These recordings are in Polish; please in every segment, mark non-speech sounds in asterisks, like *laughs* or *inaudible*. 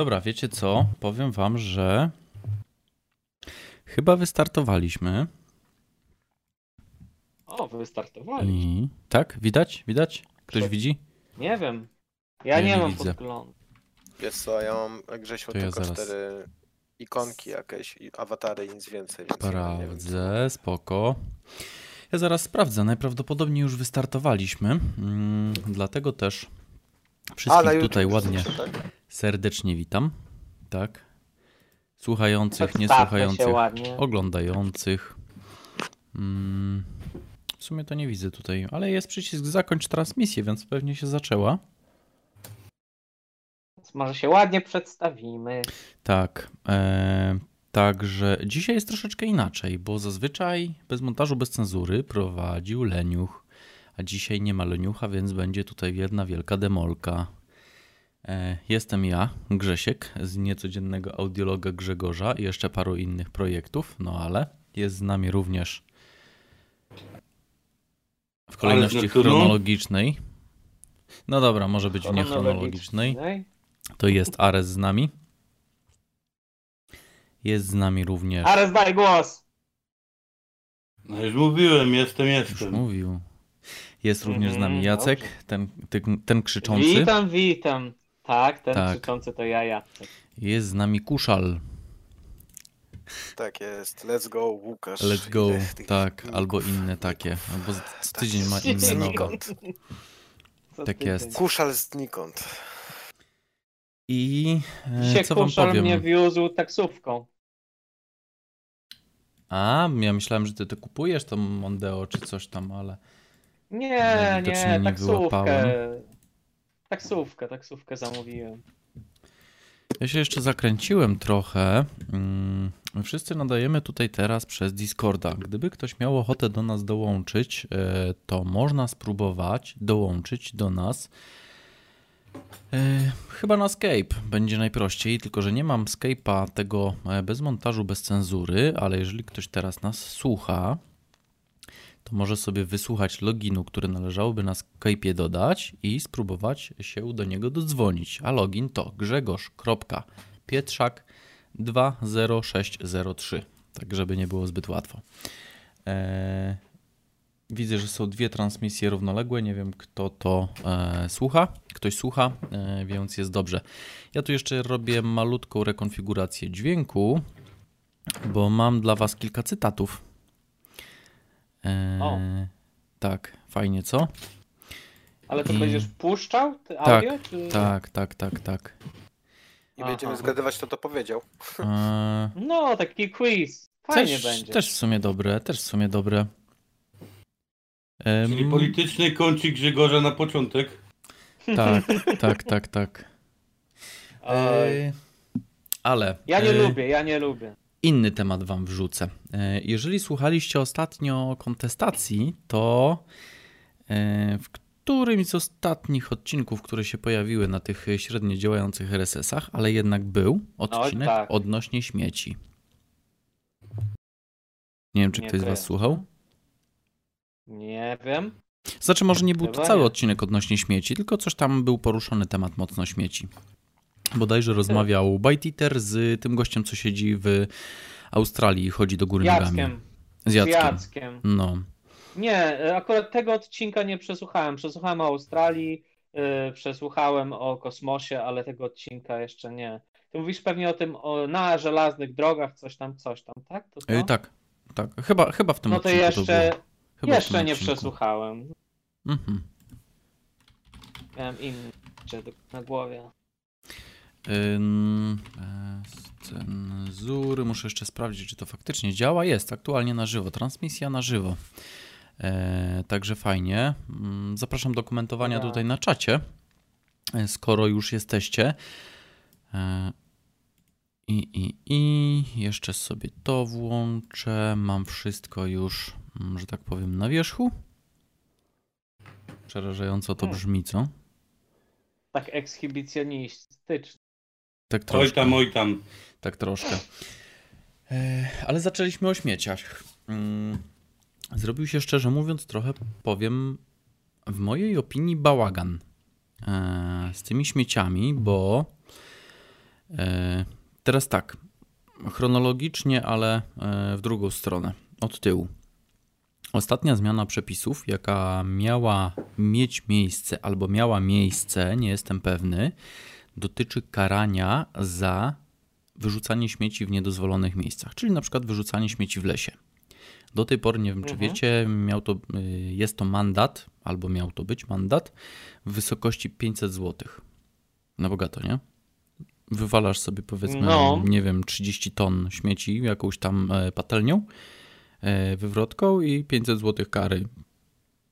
Dobra, wiecie co? Powiem wam, że chyba wystartowaliśmy. O, wystartowali. I tak, widać? Widać? Ktoś widzi? Nie wiem. Ja Ja nie, nie mam widzę. podglądu. Wiesz co, ja mam Grzesiu To ja tylko zaraz- cztery ikonki jakieś, awatary i nic więcej. Więc ja wiem, Sprawdzę, spoko. Ja zaraz sprawdzę. Najprawdopodobniej już wystartowaliśmy. Mm, dlatego też wszystkich tutaj ładnie tak? Serdecznie witam. Tak. Słuchających, niesłuchających, oglądających. Mm, w sumie to nie widzę tutaj, ale jest przycisk zakończ transmisję, więc pewnie się zaczęła. Więc Może się ładnie przedstawimy. Tak. E, także dzisiaj jest troszeczkę inaczej, bo zazwyczaj bez montażu, bez cenzury prowadził Leniuch, a dzisiaj nie ma Leniucha, więc będzie tutaj jedna wielka demolka. E, jestem ja, Grzesiek, z niecodziennego audiologa Grzegorza i jeszcze paru innych projektów, no ale jest z nami również w kolejności chronologicznej. No dobra, może być w niechronologicznej. To jest Ares z nami. Jest z nami również. Ares, daj głos! No już mówiłem, jestem, Już jestem. mówił. Jest również z nami Mhm, Jacek, ten, ten, ten krzyczący. Witam, witam. Tak, ten Tak. krzyczący to ja, Jacek. Jest z nami Kuszal. Tak jest, let's go Łukasz. Let's go. Tych Tak, albo inne takie. Albo z tydzień ma inne nowe. Znikąd. Co Tak jest. Kuszal znikąd. I e, co wam Kuszal powiem? mnie wiózł taksówką. A, ja myślałem, że ty to kupujesz tą Mondeo czy coś tam, ale Nie, nie, nie taksówkę. wyłapałem. Taksówkę, taksówkę zamówiłem. Ja się jeszcze zakręciłem trochę. Mm, Wszyscy nadajemy tutaj teraz przez Discorda. Gdyby ktoś miał ochotę do nas dołączyć, e, to można spróbować dołączyć do nas. E, Chyba na Skype będzie najprościej, tylko że nie mam Skype'a tego e, bez montażu, bez cenzury, ale jeżeli ktoś teraz nas słucha, to może sobie wysłuchać loginu, który należałoby na Skype'ie dodać i spróbować się do niego dodzwonić. A login to grzegorz.pietrzak 20603. Tak, żeby nie było zbyt łatwo. Eee, widzę, że są dwie transmisje równoległe. Nie wiem, kto to e, słucha. Ktoś słucha, e, więc jest dobrze. Ja tu jeszcze robię malutką rekonfigurację dźwięku, bo mam dla Was kilka cytatów. Eee, O. Tak, fajnie, co? Ale to I- będziesz puszczał ty Tak, audio? czy... Tak, tak, tak, tak. I będziemy Aha. zgadywać, kto to powiedział. Eee, No, taki quiz. Fajnie też, będzie. też w sumie dobre, też w sumie dobre. Czyli polityczny kącik Grzegorza na początek. Tak, *laughs* tak, tak, tak. Eee, ale Ja nie e, lubię, ja nie lubię. Inny temat wam wrzucę. E, Jeżeli słuchaliście ostatnio kontestacji, to e, w którymś z ostatnich odcinków, które się pojawiły na tych średnio działających RSS-ach, ale jednak był odcinek tak. odnośnie śmieci. Nie wiem, czy Nie ktoś z was słuchał. Nie wiem. Znaczy, może nie był to cały odcinek odnośnie śmieci, tylko coś tam był poruszony temat mocno śmieci. Bodajże rozmawiał Bajtiter z tym gościem, co siedzi w Australii i chodzi do góry nogami. Jackiem. Z Z Jackiem. Jackiem. No. Nie, akurat tego odcinka nie przesłuchałem. Przesłuchałem o Australii, yy, przesłuchałem o kosmosie, ale tego odcinka jeszcze nie. Ty mówisz pewnie o tym, o, na żelaznych drogach, coś tam, coś tam, tak? To to? E, tak, tak. Chyba, chyba w tym No to odcinku jeszcze, w jeszcze nie odcinku. przesłuchałem. Mhm. Miałem inny na głowie. Bez cenzury. Muszę jeszcze sprawdzić, czy to faktycznie działa. Jest aktualnie na żywo. Transmisja na żywo. E, także fajnie. Mm, Zapraszam do komentowania Dobra. tutaj na czacie, e, skoro już jesteście. E, I, i, I jeszcze sobie to włączę. Mam wszystko już, mm, że tak powiem, na wierzchu. Przerażająco to Hmm. brzmi, co? Tak ekshibicjonistycznie. Tak Oj troszkę. tam, oj tam. Tak troszkę. E, Ale zaczęliśmy o śmieciach. Mm, Zrobił się szczerze mówiąc trochę, powiem, w mojej opinii bałagan e, z tymi śmieciami, bo E, teraz tak, chronologicznie, ale w drugą stronę, od tyłu. Ostatnia zmiana przepisów, jaka miała mieć miejsce albo miała miejsce, nie jestem pewny, dotyczy karania za wyrzucanie śmieci w niedozwolonych miejscach, czyli na przykład wyrzucanie śmieci w lesie. Do tej pory, nie wiem czy mhm. wiecie, miał to, y, jest to mandat, albo miał to być mandat w wysokości 500 zł. Na bogato, nie? Wywalasz sobie powiedzmy, no. nie wiem, 30 ton śmieci jakąś tam e, patelnią, e, wywrotką i 500 zł kary.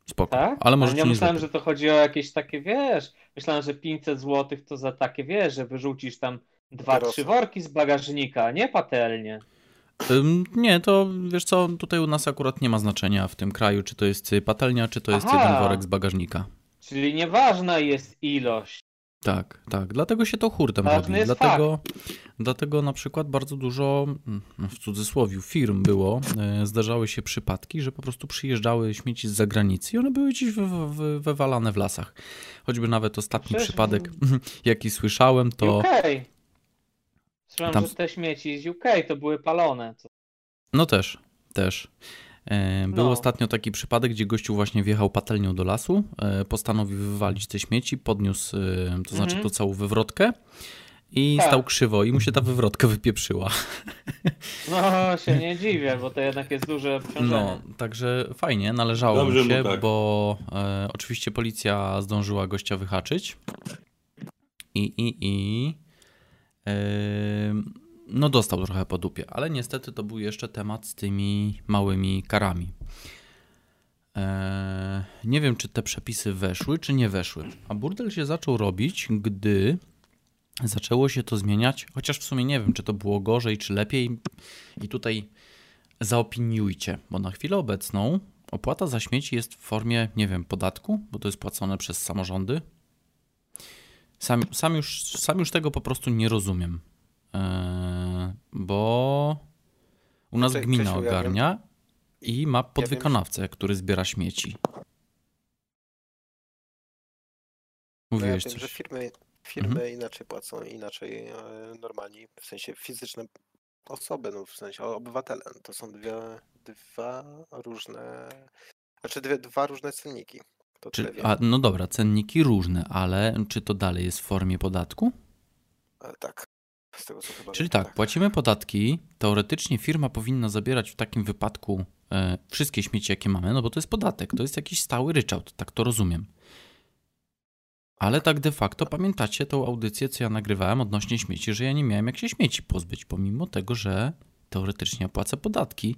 Spoko. Tak? Ale może ja myślałem, że to chodzi o jakieś takie, wiesz, myślałem, że 500 zł to za takie, wiesz, że wyrzucisz tam dwa, trzy worki z bagażnika, nie patelnie. Nie, to wiesz co, tutaj u nas akurat nie ma znaczenia w tym kraju, czy to jest patelnia, czy to jest Aha. jeden worek z bagażnika. Czyli nieważna jest ilość. Tak, tak. Dlatego się to hurtem Ważny robi. Dlatego, dlatego na przykład bardzo dużo, mm, w cudzysłowie, firm było, e, zdarzały się przypadki, że po prostu przyjeżdżały śmieci z zagranicy i one były gdzieś wy, wy, wywalane w lasach. Choćby nawet ostatni Przecież... przypadek, *laughs* jaki słyszałem, to... UK. Słyszałem, Tam... że te śmieci z UK to były palone. No też, też. E, był no. ostatnio taki przypadek, gdzie gościu właśnie wjechał patelnią do lasu, e, postanowił wywalić te śmieci, podniósł, to znaczy mhm. to całą wywrotkę i tak. stał krzywo i mu się ta wywrotka wypieprzyła. No się nie dziwię, bo to jednak jest duże obciążenie. No, także fajnie, należało Dobrze mu się, tak. bo e, oczywiście policja zdążyła gościa wyhaczyć i i i e, no dostał trochę po dupie, ale niestety to był jeszcze temat z tymi małymi karami. Eee, nie wiem, czy te przepisy weszły, czy nie weszły. A burdel się zaczął robić, gdy zaczęło się to zmieniać, chociaż w sumie nie wiem, czy to było gorzej, czy lepiej. I tutaj zaopiniujcie, bo na chwilę obecną opłata za śmieci jest w formie, nie wiem, podatku, bo to jest płacone przez samorządy. Sam, sam, już, sam już tego po prostu nie rozumiem. E, bo u nas gmina ogarnia i ma podwykonawcę, który zbiera śmieci. Mówiłeś ja wiem, coś. że firmy, firmy mhm. inaczej płacą, inaczej e, normalni, w sensie fizyczne osoby, no w sensie obywatele. To są dwie, dwa różne, znaczy dwie, dwa różne cenniki. Czy, a, no dobra, cenniki różne, ale czy to dalej jest w formie podatku? E, tak. Tego, Czyli tak, tak, płacimy podatki. Teoretycznie firma powinna zabierać w takim wypadku e, wszystkie śmieci, jakie mamy, no bo to jest podatek, to jest jakiś stały ryczałt, tak to rozumiem. Ale tak de facto pamiętacie tą audycję, co ja nagrywałem odnośnie śmieci, że ja nie miałem jak się śmieci pozbyć, pomimo tego, że teoretycznie płacę podatki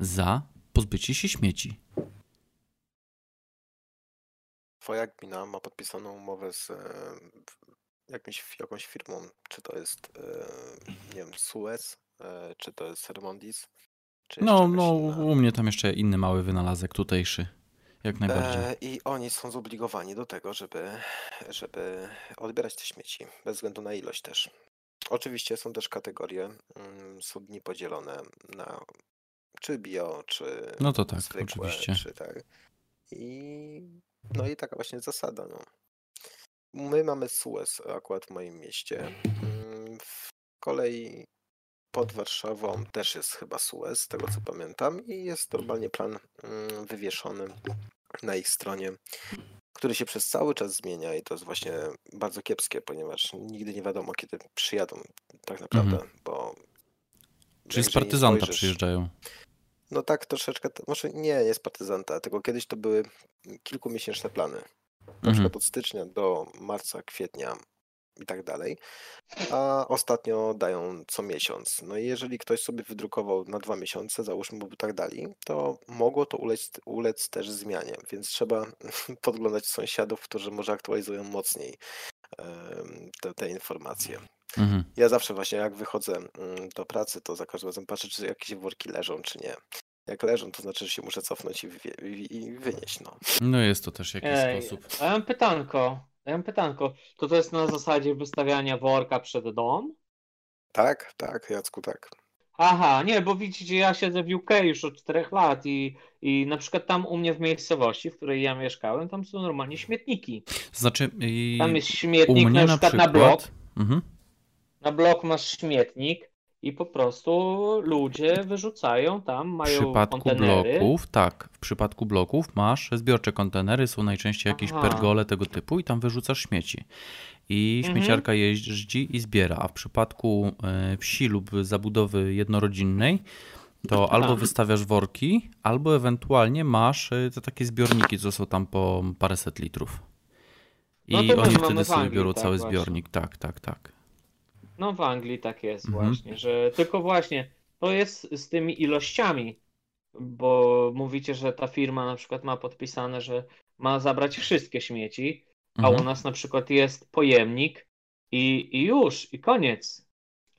za pozbycie się śmieci. Twoja gmina ma podpisaną umowę z jakimś, jakąś firmą, czy to jest, e, nie wiem, Suez, e, czy to jest Sermondis, no, no u mnie tam jeszcze inny mały wynalazek tutejszy. Jak najbardziej. E, I oni są zobligowani do tego, żeby, żeby odbierać te śmieci, bez względu na ilość też. Oczywiście są też kategorie, mm, podzielone na czy bio, czy No to tak, zwykłe, oczywiście. Czy tak. I no i taka właśnie zasada. No. My mamy Suez akurat w moim mieście. Mm, w kolei pod Warszawą też jest chyba Suez, z tego co pamiętam, i jest normalnie plan mm, wywieszony na ich stronie, który się przez cały czas zmienia i to jest właśnie bardzo kiepskie, ponieważ nigdy nie wiadomo, kiedy przyjadą tak naprawdę, mhm. bo... Czyli z partyzanta przyjeżdżają. No tak, troszeczkę, może nie, nie z partyzanta, tylko kiedyś to były kilkumiesięczne plany na mhm. przykład od stycznia do marca, kwietnia i tak dalej, a ostatnio dają co miesiąc. No i jeżeli ktoś sobie wydrukował na dwa miesiące, załóżmy, bo tak dali, to mogło to ulec, ulec też zmianie, więc trzeba *laughs* podglądać sąsiadów, którzy może aktualizują mocniej te, te informacje. Mhm. Ja zawsze właśnie jak wychodzę mm, do pracy, to za każdym razem patrzę, czy jakieś worki leżą, czy nie. Jak leżą, to znaczy, że się muszę cofnąć i wynieść. No. no jest to też jakiś Ej, sposób. A ja mam pytanko. Ja mam pytanko. To to jest na zasadzie wystawiania worka przed dom? Tak, tak, Jacku, tak. Aha, nie, bo widzicie, ja siedzę w UK już od 4 lat i, i na przykład tam u mnie w miejscowości, w której ja mieszkałem, tam są normalnie śmietniki. Znaczy, tam jest śmietnik na, na przykład, na blok. Mhm. na blok masz śmietnik i po prostu ludzie wyrzucają tam, W mają przypadku kontenery. bloków, tak, w przypadku bloków masz zbiorcze kontenery, są najczęściej jakieś Aha. pergole tego typu i tam wyrzucasz śmieci. I Mhm. śmieciarka jeździ i zbiera, a w przypadku e, wsi lub zabudowy jednorodzinnej to albo Tak. wystawiasz worki, albo ewentualnie masz e, te takie zbiorniki, co są tam po paręset litrów. I No oni wtedy w sobie biorą tak, cały właśnie. zbiornik. Tak, tak, tak. No w Anglii tak jest Mhm. właśnie, że tylko właśnie to jest z tymi ilościami, bo mówicie, że ta firma na przykład ma podpisane, że ma zabrać wszystkie śmieci, a Mhm. u nas na przykład jest pojemnik i, i już, i koniec.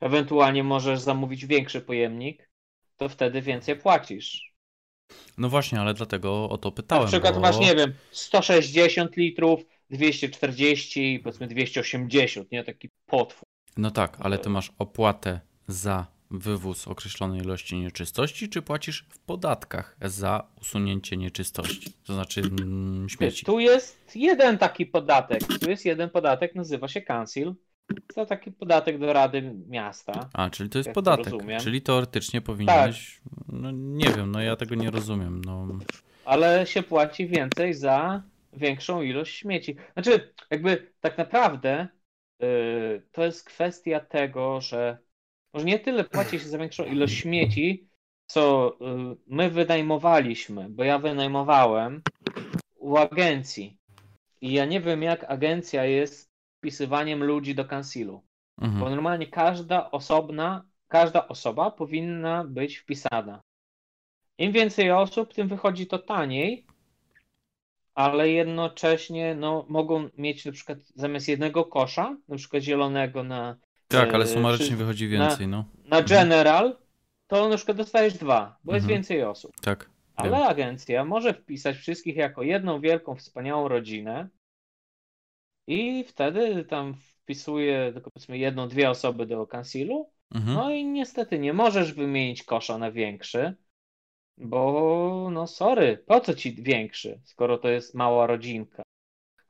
Ewentualnie możesz zamówić większy pojemnik, to wtedy więcej płacisz. No właśnie, ale dlatego o to Na pytałem. przykład bo... masz, nie wiem, 160 litrów, 240 i powiedzmy 280, nie? Taki potwór. No tak, ale ty masz opłatę za wywóz określonej ilości nieczystości, czy płacisz w podatkach za usunięcie nieczystości, to znaczy mm, śmieci? Tu jest jeden taki podatek. Tu jest jeden podatek, nazywa się Council. To taki podatek do Rady Miasta. A, czyli to jest jak to podatek, rozumiem. czyli teoretycznie powinieneś, no nie wiem, no ja tego nie rozumiem, no Ale się płaci więcej za większą ilość śmieci. Znaczy, jakby tak naprawdę to jest kwestia tego, że może nie tyle płaci się za większą ilość śmieci, co yy, my wynajmowaliśmy, bo ja wynajmowałem u agencji. I ja nie wiem, jak agencja jest wpisywaniem ludzi do kansilu. Bo mhm. normalnie każda osobna, każda osoba powinna być wpisana. Im więcej osób, tym wychodzi to taniej, ale jednocześnie no, mogą mieć na przykład zamiast jednego kosza, na przykład zielonego na, tak, ale e, sumarycznie czy- wychodzi więcej, no, na general, to na przykład dostajesz dwa, bo jest Mhm. więcej osób. tak. Ale Wiem. agencja może wpisać wszystkich jako jedną wielką, wspaniałą rodzinę i wtedy tam wpisuje tylko powiedzmy jedną, dwie osoby do kansilu. Mhm. No i niestety nie możesz wymienić kosza na większy, bo no sorry, po co ci większy, skoro to jest mała rodzinka.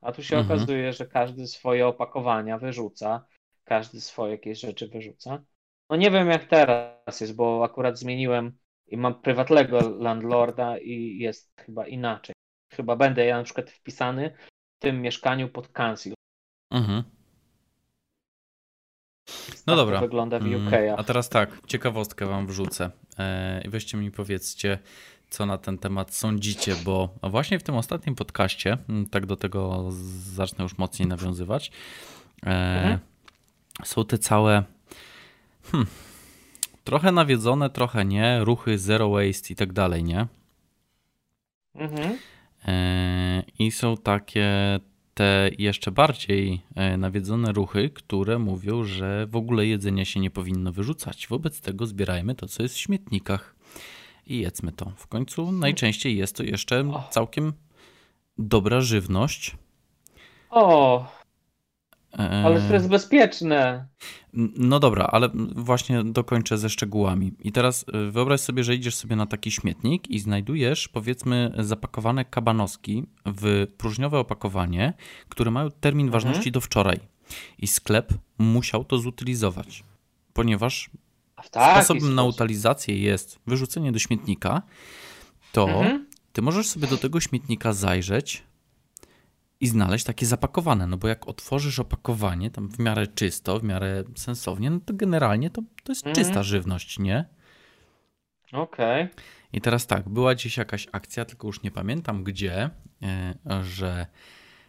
A tu się Mhm. okazuje, że każdy swoje opakowania wyrzuca, każdy swoje jakieś rzeczy wyrzuca. No nie wiem jak teraz jest, bo akurat zmieniłem i mam prywatnego landlorda i jest chyba inaczej. Chyba będę ja na przykład wpisany w tym mieszkaniu pod council. Mhm. Tak No to dobra. wygląda w Mm, UK. A teraz tak, ciekawostkę wam wrzucę. E, Weźcie mi powiedzcie, co na ten temat sądzicie, bo właśnie w tym ostatnim podcaście, mm, tak do tego zacznę już mocniej nawiązywać, e, Mhm. są te całe hmm, trochę nawiedzone, trochę nie, ruchy zero waste i tak dalej, nie? Mhm. E, I są takie te jeszcze bardziej e, nawiedzone ruchy, które mówią, że w ogóle jedzenia się nie powinno wyrzucać. Wobec tego zbierajmy to, co jest w śmietnikach i jedzmy to. W końcu najczęściej jest to jeszcze całkiem dobra żywność. O, E, ale to jest bezpieczne. No dobra, ale właśnie dokończę ze szczegółami. I teraz y, wyobraź sobie, że idziesz sobie na taki śmietnik i znajdujesz, powiedzmy, zapakowane kabanoski w próżniowe opakowanie, które mają termin Mhm. ważności do wczoraj. I sklep musiał to zutylizować, ponieważ sposobem na sposób. utylizację jest wyrzucenie do śmietnika, to Mhm. ty możesz sobie do tego śmietnika zajrzeć i znaleźć takie zapakowane, no bo jak otworzysz opakowanie tam w miarę czysto, w miarę sensownie, no to generalnie to, to jest Mhm. czysta żywność, nie? Okej. I teraz tak, była gdzieś jakaś akcja, tylko już nie pamiętam gdzie, e, że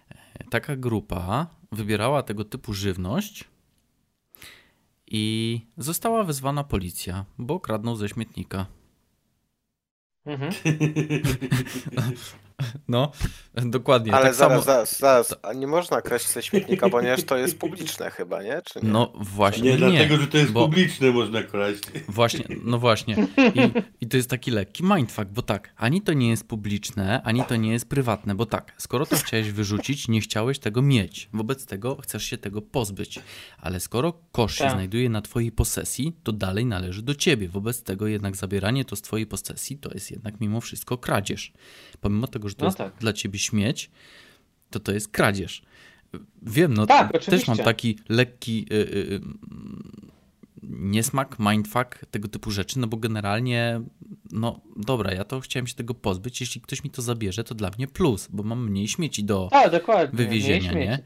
e, taka grupa wybierała tego typu żywność i została wezwana policja, bo kradną ze śmietnika. Mhm. *laughs* *laughs* *laughs* No, dokładnie. Ale tak zaraz, samo... zaraz, zaraz. A nie można kraść ze śmietnika, ponieważ to jest publiczne chyba, nie? Czy nie? No właśnie, Nie, nie, dlatego, że to jest bo- publiczne można kraść. *laughs* Właśnie, no właśnie. I, I to jest taki lekki mindfuck, bo tak, ani to nie jest publiczne, ani to nie jest prywatne, bo tak, skoro to chciałeś wyrzucić, nie chciałeś tego mieć. Wobec tego chcesz się tego pozbyć. Ale skoro kosz się Tak. znajduje na twojej posesji, to dalej należy do ciebie. Wobec tego jednak zabieranie to z twojej posesji to jest jednak mimo wszystko kradzież. Pomimo tego, że to No jest tak. dla ciebie śmieć, to to jest kradzież. Wiem, no Tak, też mam oczywiście. taki lekki y, y, y, niesmak, mindfuck, tego typu rzeczy, no bo generalnie, no dobra, ja to chciałem się tego pozbyć, jeśli ktoś mi to zabierze, to dla mnie plus, bo mam mniej śmieci do wywiezienia, nie?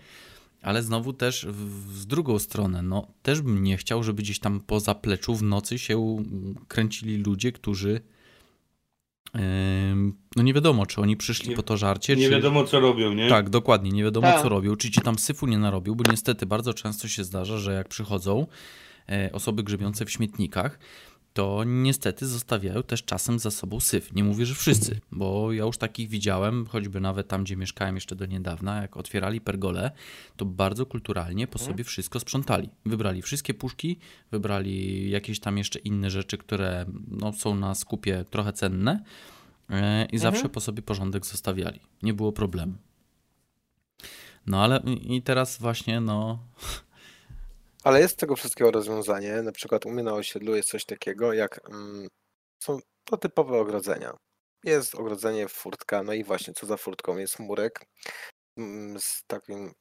Ale znowu też w, z drugą stronę, no też bym nie chciał, żeby gdzieś tam po zapleczu w nocy się mm, kręcili ludzie, którzy no nie wiadomo, czy oni przyszli Nie- po to żarcie, Nie czy... wiadomo co robią, nie? Tak, dokładnie, nie wiadomo Tak. co robił, czy ci tam syfu nie narobił, bo niestety bardzo często się zdarza, że jak przychodzą e, osoby grzebiące w śmietnikach, to niestety zostawiają też czasem za sobą syf. Nie mówię, że wszyscy, bo ja już takich widziałem, choćby nawet tam, gdzie mieszkałem jeszcze do niedawna, jak otwierali pergole, to bardzo kulturalnie po sobie wszystko sprzątali. Wybrali wszystkie puszki, wybrali jakieś tam jeszcze inne rzeczy, które no, są na skupie trochę cenne e, i zawsze po sobie porządek zostawiali. Nie było problemu. No ale i teraz właśnie, no, Ale jest tego wszystkiego rozwiązanie. Na przykład u mnie na osiedlu jest coś takiego, jak mm, są to typowe ogrodzenia. Jest ogrodzenie, furtka, no i właśnie co za furtką jest murek mm, z takim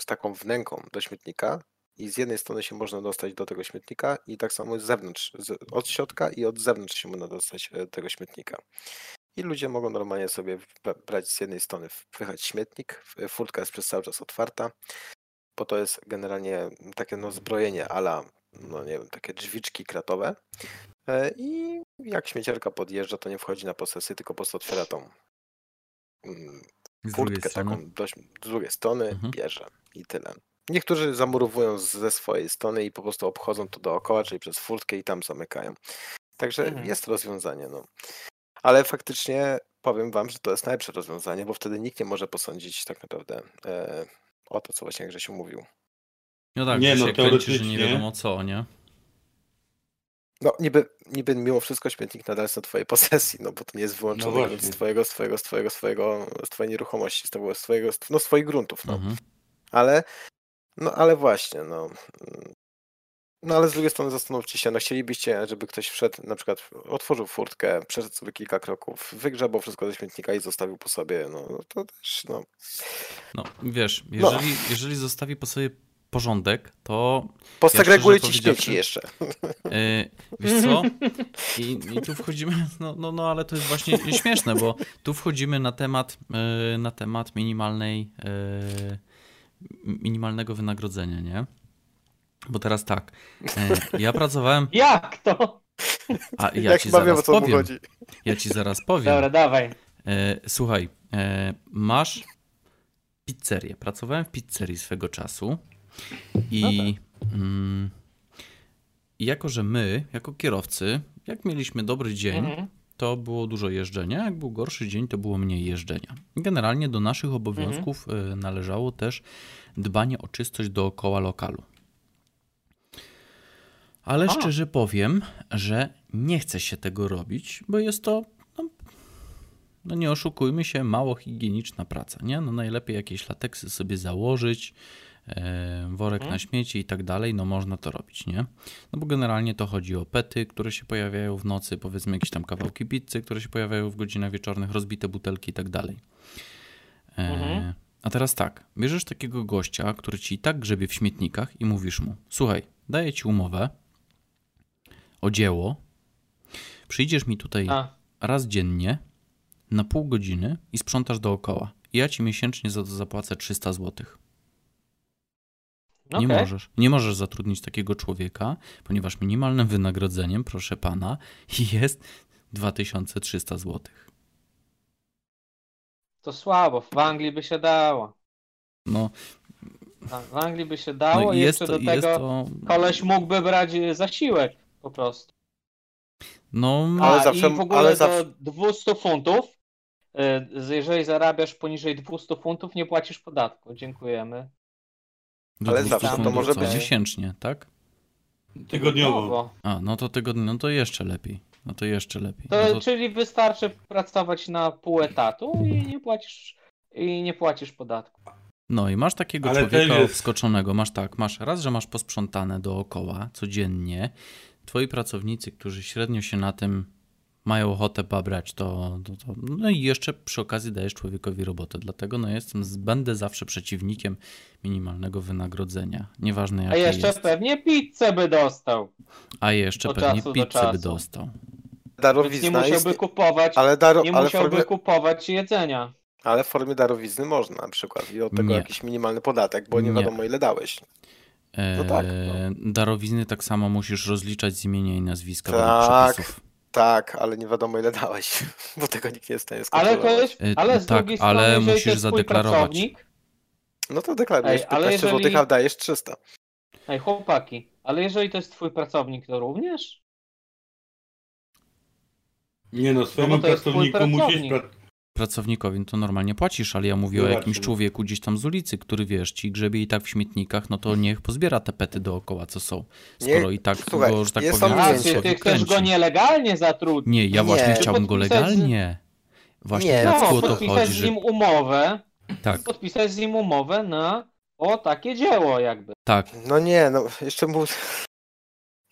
z taką wnęką do śmietnika i z jednej strony się można dostać do tego śmietnika i tak samo z zewnątrz, z, od środka i od zewnątrz się można dostać e, do tego śmietnika. I ludzie mogą normalnie sobie bra- brać z jednej strony, wpychać śmietnik, furtka jest przez cały czas otwarta, bo to jest generalnie takie no zbrojenie ala, no nie wiem, takie drzwiczki kratowe E, i jak śmieciarka podjeżdża, to nie wchodzi na posesję, tylko po prostu otwiera tą mm, furtkę taką dość, z drugiej strony, Mhm. bierze i tyle. Niektórzy zamurowują ze swojej strony i po prostu obchodzą to dookoła, czyli przez furtkę i tam zamykają. Także Mhm. jest rozwiązanie, no. Ale faktycznie powiem wam, że to jest najlepsze rozwiązanie, bo wtedy nikt nie może posądzić tak naprawdę e, o to, co właśnie Grzesiu mówił. No tak, Nie, że no, się kręci, że nie wiadomo co, nie? No niby, niby mimo wszystko śmietnik nadal jest na twojej posesji, no bo to nie jest wyłączony No z twojego, z twojego, z twojego, z twojego, z twojej nieruchomości, z twojego, z twojego, no z twoich gruntów, no. Mhm. Ale, no ale właśnie, no. No ale z drugiej strony zastanówcie się, no chcielibyście, żeby ktoś wszedł, na przykład otworzył furtkę, przeszedł sobie kilka kroków, wygrzebał wszystko ze śmietnika i zostawił po sobie, no no to też, no. No, wiesz, No. jeżeli, jeżeli zostawi po sobie porządek, to Posegreguję ci śmieci jeszcze. Yy, wiesz co? I, I tu wchodzimy, no, no, no ale to jest właśnie śmieszne, bo tu wchodzimy na temat, yy, na temat minimalnej, yy, minimalnego wynagrodzenia, nie? Bo teraz tak, yy, ja pracowałem, *laughs* Jak to? a ja Jak ci chyba zaraz powiem, chodzi. ja ci zaraz *laughs* powiem. Dobra, dawaj. E, słuchaj, e, masz pizzerię. Pracowałem w pizzerii swego czasu i mm, i jako, że my, jako kierowcy, jak mieliśmy dobry dzień, Mhm. to było dużo jeżdżenia, jak był gorszy dzień, to było mniej jeżdżenia. Generalnie do naszych obowiązków e, należało też dbanie o czystość dookoła lokalu. Ale A. szczerze powiem, że nie chce się tego robić, bo jest to, no, no nie oszukujmy się, mało higieniczna praca, nie? No najlepiej jakieś lateksy sobie założyć, e, worek Mhm. na śmieci i tak dalej, no można to robić, nie? No bo generalnie to chodzi o pety, które się pojawiają w nocy, powiedzmy jakieś tam kawałki pizzy, które się pojawiają w godzinach wieczornych, rozbite butelki i tak dalej. Mhm. A teraz tak, bierzesz takiego gościa, który ci i tak grzebie w śmietnikach i mówisz mu, słuchaj, daję ci umowę o dzieło, przyjdziesz mi tutaj A, raz dziennie na pół godziny i sprzątasz dookoła. I ja ci miesięcznie za to zapłacę 300 zł. Nie okej. możesz. Nie możesz zatrudnić takiego człowieka, ponieważ minimalnym wynagrodzeniem, proszę pana, *laughs* jest 2300 zł. To słabo, w Anglii by się dało. No, W Anglii by się dało no i jeszcze to, do tego to. koleś mógłby brać zasiłek po prostu. No, Ale zawsze- i w ogóle ale zawsze- 200 funtów, z- jeżeli zarabiasz poniżej 200 funtów, nie płacisz podatku. Dziękujemy. do ale 200 zawsze to może co, być- miesięcznie, tak? Tygodniowo. A, no to tygodnie, no to jeszcze lepiej. No to jeszcze lepiej. To, No to, Czyli wystarczy pracować na pół etatu i nie płacisz, i nie płacisz podatku. no i masz takiego Ale człowieka jest- wskoczonego, masz tak, masz raz, że masz posprzątane dookoła codziennie. Twoi pracownicy, którzy średnio się na tym mają ochotę babrać, to, to, to, no i jeszcze przy okazji dajesz człowiekowi robotę. Dlatego no jestem, będę zawsze przeciwnikiem minimalnego wynagrodzenia. Nieważne jakie A jeszcze jest. pewnie pizzę by dostał. A jeszcze od pewnie czasu do pizzę by dostał. Więc nie Darowizna musiałby jest, kupować, ale, daro, nie musiałby formie, kupować jedzenia. ale w formie darowizny można na przykład i od tego Nie. jakiś minimalny podatek, bo nie, Nie. wiadomo ile dałeś. E, No tak, Darowizny tak samo musisz rozliczać z imienia i nazwiska Tak. Tak, ale nie wiadomo ile dałeś, *laughs* bo tego nikt nie jest w stanie Ale to jest, E, ale z tak, drugiej strony, ale musisz to jest twój zadeklarować. pracownik, No to deklarujesz Ej, ale 15 jeżeli- zł, a dajesz 300. ej chłopaki, ale jeżeli to jest twój pracownik, to również? Nie no, swojemu jest twój pracowniku musisz... pracownik. Pra... Pracownikowi to normalnie płacisz, ale ja mówię o No jakimś człowieku gdzieś tam z ulicy, który wiesz, ci grzebie i tak w śmietnikach, no to niech pozbiera te pety dookoła, co są. Skoro Nie, i tak słuchaj, go, że tak jest powiem, czy ty chcesz go nielegalnie zatrudnić? Nie, ja Nie. właśnie chciałbym go legalnie. Właśnie Nie, Jacku No, o to chodzi, z że nim umowę, tak, podpisać z nim umowę na o takie dzieło jakby. tak. No nie, no jeszcze mu...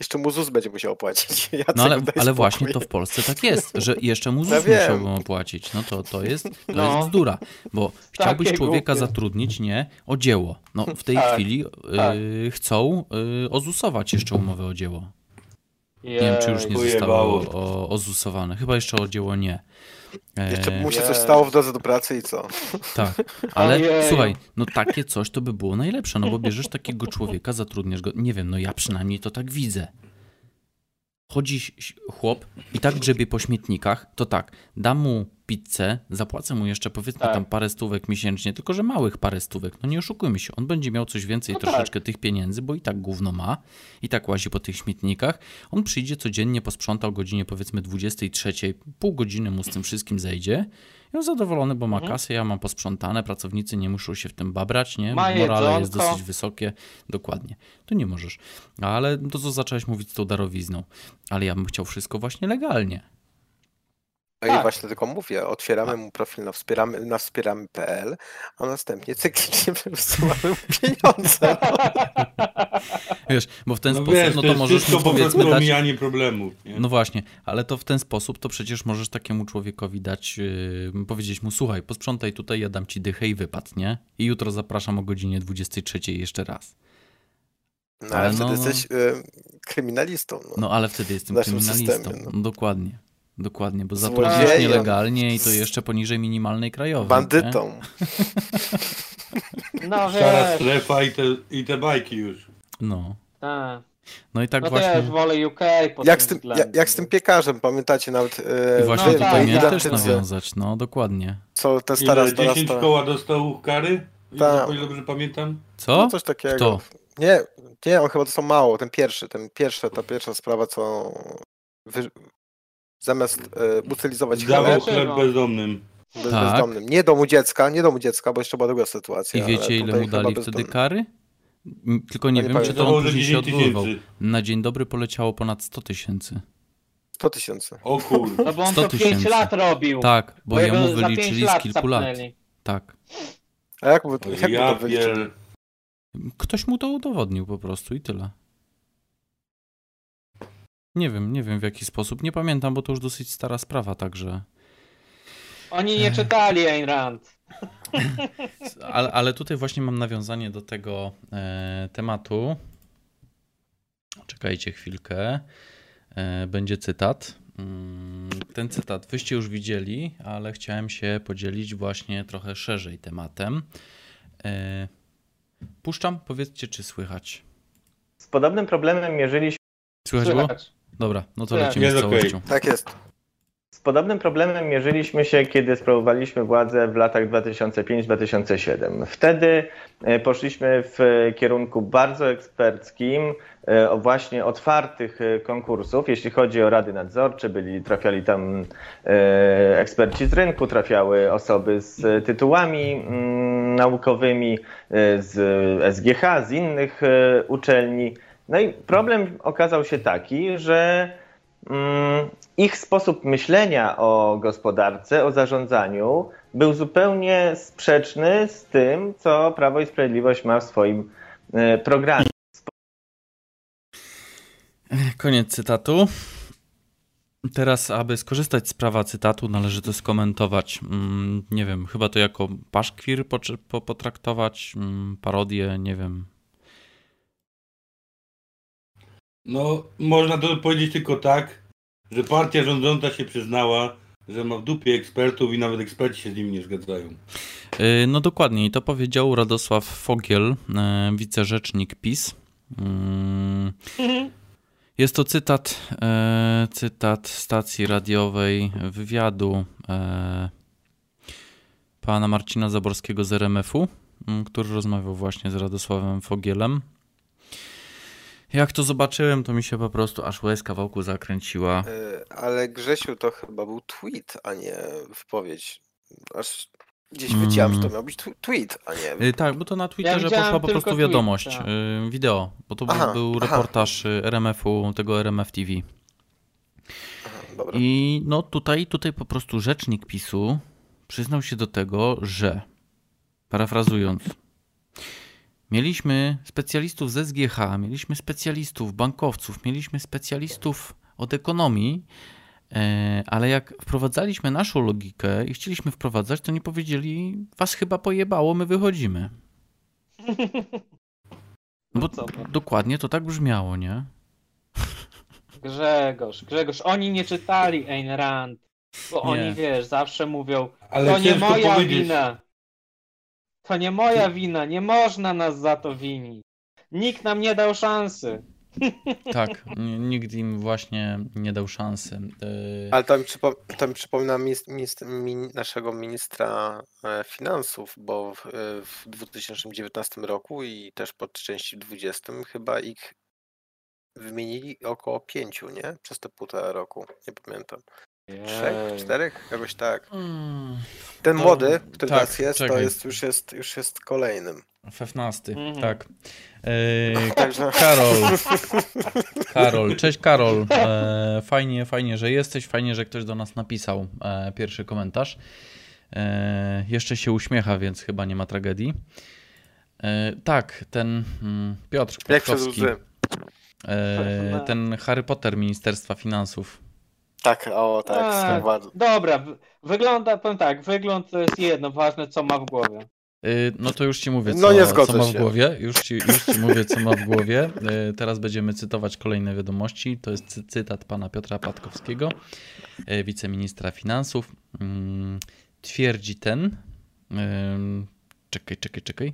Jeszcze mu ZUS będzie musiał płacić. *laughs* Jacek, No ale, ale właśnie to w Polsce tak jest, że jeszcze mu Ja ZUS wiem. musiałbym opłacić. No to, to jest, to No. jest bzdura, bo chciałbyś Takie człowieka głupie. zatrudnić, nie, o dzieło. No w tej Tak, chwili tak. y, chcą y, ozusować jeszcze umowę o dzieło. Nie wiem, czy już nie Jej. zostało o, ozusowane. Chyba jeszcze o dzieło nie. E, Jeszcze mu się coś stało w drodze do pracy i co? Tak, *laughs* ale Ojeju. słuchaj, no takie coś to by było najlepsze, no bo bierzesz takiego człowieka, zatrudniasz go, nie wiem, no ja przynajmniej to tak widzę. Chodzi chłop i tak grzebie po śmietnikach, to tak, dam mu pizzę, zapłacę mu jeszcze powiedzmy Tak. tam parę stówek miesięcznie, tylko że małych parę stówek, no nie oszukujmy się, on będzie miał coś więcej No troszeczkę tych pieniędzy, bo i tak gówno ma, i tak łazi po tych śmietnikach, on przyjdzie codziennie, posprząta o godzinie powiedzmy 23, pół godziny mu z tym wszystkim zejdzie i on zadowolony, bo ma Mhm. kasę, ja mam posprzątane, pracownicy nie muszą się w tym babrać, nie? Ma Morale jest dosyć wysokie, dokładnie. Tu nie możesz. Ale to, co zacząłeś mówić z tą darowizną. Ale ja bym chciał wszystko właśnie legalnie. No i Tak. właśnie tylko mówię, otwieramy mu profil na, wspieramy, na wspieramy.pl, a następnie cyklicznie *laughs* wysyłamy mu pieniądze. *laughs* Wiesz, bo w ten No sposób, wiesz, no to to możesz mu po powiedzmy dać... omijanie problemów. Nie? No właśnie, ale to w ten sposób to przecież możesz takiemu człowiekowi dać, yy, powiedzieć mu, słuchaj, posprzątaj tutaj, ja dam ci dychę i wypad, nie? I jutro zapraszam o godzinie 23 jeszcze raz. No, Ale ale no- wtedy jesteś y, kryminalistą. No. No ale wtedy jestem kryminalistą. systemie, no. No. Dokładnie. Dokładnie, bo zatrudniasz nielegalnie i to jeszcze poniżej minimalnej krajowej. Nie? Bandytą. No *laughs* Szara strefa i te, i te bajki już. No. tak. No i tak No właśnie. też wolę UK Jak tym z, tym, jak, jak z tym piekarzem, pamiętacie nawet y, I właśnie No tutaj miałem też nawiązać, no dokładnie. co te stara, Ile, stara, 10 stara. koła dostał kary? Tak. O ile dobrze pamiętam? Co? No coś takiego. Kto? Nie, nie, on chyba dostał mało, ten pierwszy, ten pierwszy, ta pierwsza sprawa, co wy, zamiast y, utylizować Dawał chleb chleb bezdomnym. bez, Tak. bezdomnym. Nie domu dziecka, nie domu dziecka, bo jeszcze była druga sytuacja. I wiecie, ile mu dali wtedy kary? Tylko nie nie wiem, czy pamiętam. to on później się 10 odwoływał. Na dzień dobry poleciało ponad 100 tysięcy. 100 tysięcy. O kur... No bo on 100 to 5 tysięcy. lat robił. Tak, bo jego jemu wyliczyli z kilku lat. Tak. A jak, mu- jak mu Ja to wyliczył? pier... Ktoś mu to udowodnił po prostu i tyle. Nie wiem, nie wiem w jaki sposób. Nie pamiętam, bo to już dosyć stara sprawa, także. Oni nie czytali Ayn Rand. *laughs* Ale, ale tutaj właśnie mam nawiązanie do tego e, tematu. Czekajcie chwilkę. E, będzie cytat. Mm, Ten cytat wyście już widzieli, ale chciałem się podzielić właśnie trochę szerzej tematem. E, Puszczam, powiedzcie, czy słychać. Z podobnym problemem mierzyliśmy, Słychać było? Słychać. Dobra, no to Tak. lecimy z Jest okej. całością. Tak jest. z podobnym problemem mierzyliśmy się, kiedy sprawowaliśmy władzę w latach 2005-2007. Wtedy e, poszliśmy w kierunku bardzo eksperckim, e, o właśnie otwartych e, konkursów, jeśli chodzi o rady nadzorcze, byli, trafiali tam eksperci z rynku, trafiały osoby z tytułami mm, naukowymi, z SGH, z innych uczelni. No i problem okazał się taki, że mm, ich sposób myślenia o gospodarce, o zarządzaniu był zupełnie sprzeczny z tym, co Prawo i Sprawiedliwość ma w swoim e, programie. Koniec cytatu. Teraz, aby skorzystać z prawa cytatu, należy to skomentować. Mm, nie wiem, chyba to jako paszkwir potraktować, mm, parodię, nie wiem. No, można to powiedzieć tylko tak, że partia rządząca się przyznała, że ma w dupie ekspertów i nawet eksperci się z nimi nie zgadzają. Y, no dokładnie, i to powiedział Radosław Fogiel, y, wicerzecznik PiS. Mm. Jest to cytat, y, cytat stacji radiowej wywiadu pana Marcina Zaborskiego z RMF-u, który rozmawiał właśnie z Radosławem Fogielem. Jak to zobaczyłem, to mi się po prostu aż łezka wokół zakręciła. E, ale Grzesiu to chyba był tweet, a nie wypowiedź. Aż gdzieś mm. że to miał być tweet, a nie. E, tak, bo to na Twitterze ja poszła po prostu wiadomość, tweet, tak. E, wideo, bo to aha, był, był reportaż RMF-u, tego RMF TV. Aha, I no tutaj, tutaj po prostu rzecznik PiSu przyznał się do tego, że parafrazując, Mieliśmy specjalistów z SGH, mieliśmy specjalistów, bankowców, mieliśmy specjalistów od ekonomii, e, ale jak wprowadzaliśmy naszą logikę i chcieliśmy wprowadzać, to nie powiedzieli, was chyba pojebało, my wychodzimy. Bo no dokładnie to tak brzmiało, nie? Grzegorz, Grzegorz, oni nie czytali Ayn Rand, bo nie. oni, wiesz, zawsze mówią, ale to nie moja powiedzieć. wina. To nie moja wina, nie można nas za to winić. Nikt nam nie dał szansy. *laughs* Tak, nikt im właśnie nie dał szansy. E, Ale to mi, przypo, to mi przypomina naszego ministra e, finansów, bo w, e, w 2019 roku i też pod części 20 chyba ich wymienili około pięciu, nie? Przez te półtora roku. Nie pamiętam. Trzech, czterech? Jakoś tak. Hmm. Ten to, młody, który tak, teraz jest, czekaj. to jest już, jest już jest kolejnym. F15, mhm. tak. *laughs* E, Karol. *laughs* Karol, cześć Karol. E, fajnie, fajnie, że jesteś. Fajnie, że ktoś do nas napisał e, pierwszy komentarz. E, jeszcze się uśmiecha, więc chyba nie ma tragedii. E, tak, ten mm, Piotr Kwiatkowski. E, ten Harry Potter Ministerstwa Finansów. Tak, o tak, tak bardzo. Dobra, wygląda, powiem tak, wygląd to jest jedno, ważne co ma w głowie. Y, no to już ci mówię, co, no co ma w głowie. Już ci, już ci mówię, co ma w głowie. Y, teraz będziemy cytować kolejne wiadomości. To jest cytat pana Piotra Patkowskiego, y, wiceministra finansów. Mm, twierdzi ten. Czekaj, czekaj, czekaj.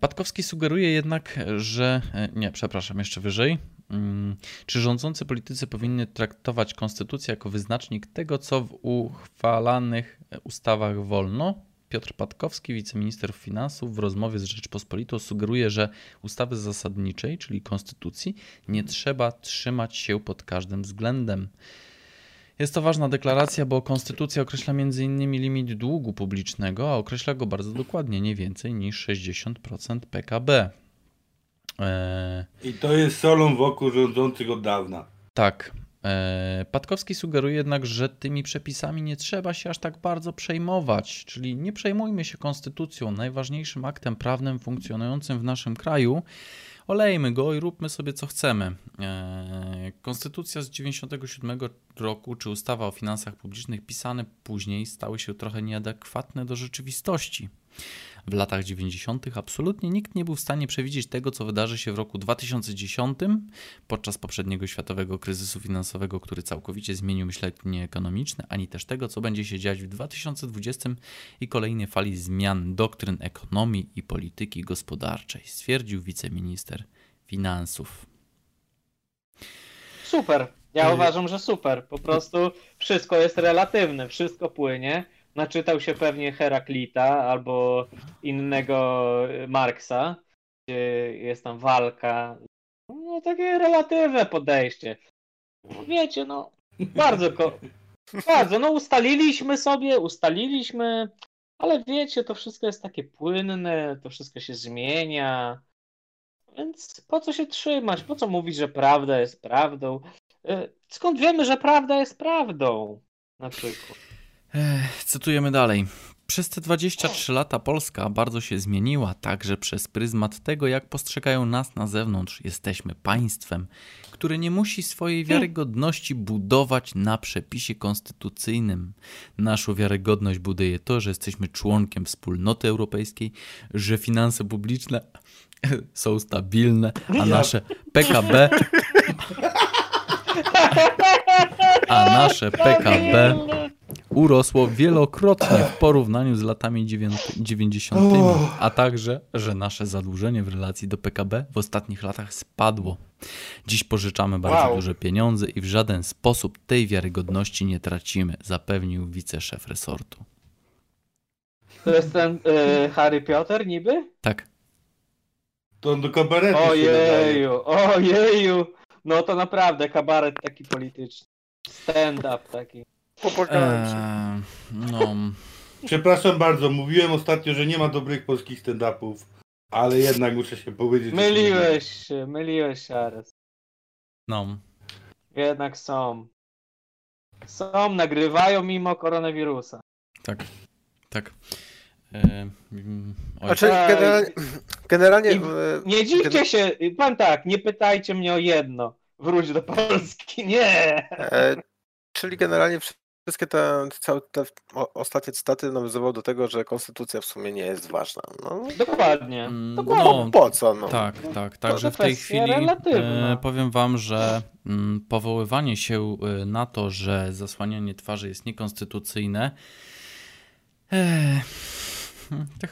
Patkowski sugeruje jednak, że. Nie, przepraszam, jeszcze wyżej. Mm, czy rządzący politycy powinny traktować konstytucję jako wyznacznik tego, co w uchwalanych ustawach wolno? Piotr Patkowski, wiceminister finansów, w rozmowie z Rzeczpospolitą sugeruje, że ustawy zasadniczej, czyli konstytucji, nie trzeba trzymać się pod każdym względem. Jest to ważna deklaracja, bo konstytucja określa m.in. limit długu publicznego, a określa go bardzo dokładnie, nie więcej niż 60% PKB. I to jest solą wokół rządzących od dawna. Tak. E, Patkowski sugeruje jednak, że tymi przepisami nie trzeba się aż tak bardzo przejmować, czyli nie przejmujmy się konstytucją, najważniejszym aktem prawnym funkcjonującym w naszym kraju. Olejmy go i róbmy sobie co chcemy. E, konstytucja z 97 roku czy ustawa o finansach publicznych pisane później stały się trochę nieadekwatne do rzeczywistości w latach 90. absolutnie nikt nie był w stanie przewidzieć tego, co wydarzy się w roku 2010 podczas poprzedniego światowego kryzysu finansowego, który całkowicie zmienił myślenie ekonomiczne, ani też tego, co będzie się dziać w 2020 i kolejnej fali zmian doktryn ekonomii i polityki gospodarczej, stwierdził wiceminister finansów. Super. Ja y- uważam, że super. Po prostu wszystko jest relatywne, wszystko płynie naczytał się pewnie Heraklita albo innego Marksa, gdzie jest tam walka. No takie relatywne podejście. Wiecie, no bardzo, ko- bardzo, no ustaliliśmy sobie, ustaliliśmy, ale wiecie, to wszystko jest takie płynne, to wszystko się zmienia. Więc po co się trzymać? Po co mówić, że prawda jest prawdą? E, skąd wiemy, że prawda jest prawdą? Na przykład. Cytujemy dalej. Przez te 23 lata Polska bardzo się zmieniła, także przez pryzmat tego, jak postrzegają nas na zewnątrz. Jesteśmy państwem, które nie musi swojej wiarygodności budować na przepisie konstytucyjnym. Naszą wiarygodność buduje to, że jesteśmy członkiem wspólnoty europejskiej, że finanse publiczne *laughs* są stabilne, a nasze PKB *laughs* a nasze PKB urosło wielokrotnie w porównaniu z latami 90., a także, że nasze zadłużenie w relacji do PKB w ostatnich latach spadło. Dziś pożyczamy bardzo Wow. duże pieniądze i w żaden sposób tej wiarygodności nie tracimy, zapewnił wiceszef resortu. To jest ten y, Harry Piotr niby? Tak, To on do kabaretu. Ojeju, ojeju. No to naprawdę kabaret taki polityczny. Stand-up taki. Popłakałem się. eee, no, Przepraszam bardzo, mówiłem ostatnio, że nie ma dobrych polskich stand-upów, ale jednak muszę się powiedzieć. Myliłeś się, myliłeś się, Ares. no, Jednak są. Są, nagrywają mimo koronawirusa. tak, tak. Eee, mm, oj. Znaczy, generalnie, generalnie I- Nie dziwcie się, pan tak, nie pytajcie mnie o jedno. Wróć do Polski, *laughs* nie! e, czyli generalnie wszystkie te, całe te ostatnie cytaty nawiązywały do tego, że konstytucja w sumie nie jest ważna. No, Dokładnie. Mm, Dokładnie. no, po co? No? Tak, tak. Także w tej chwili relatywna. e, powiem wam, że mm, powoływanie się e, na to, że zasłanianie twarzy jest niekonstytucyjne. E, tak,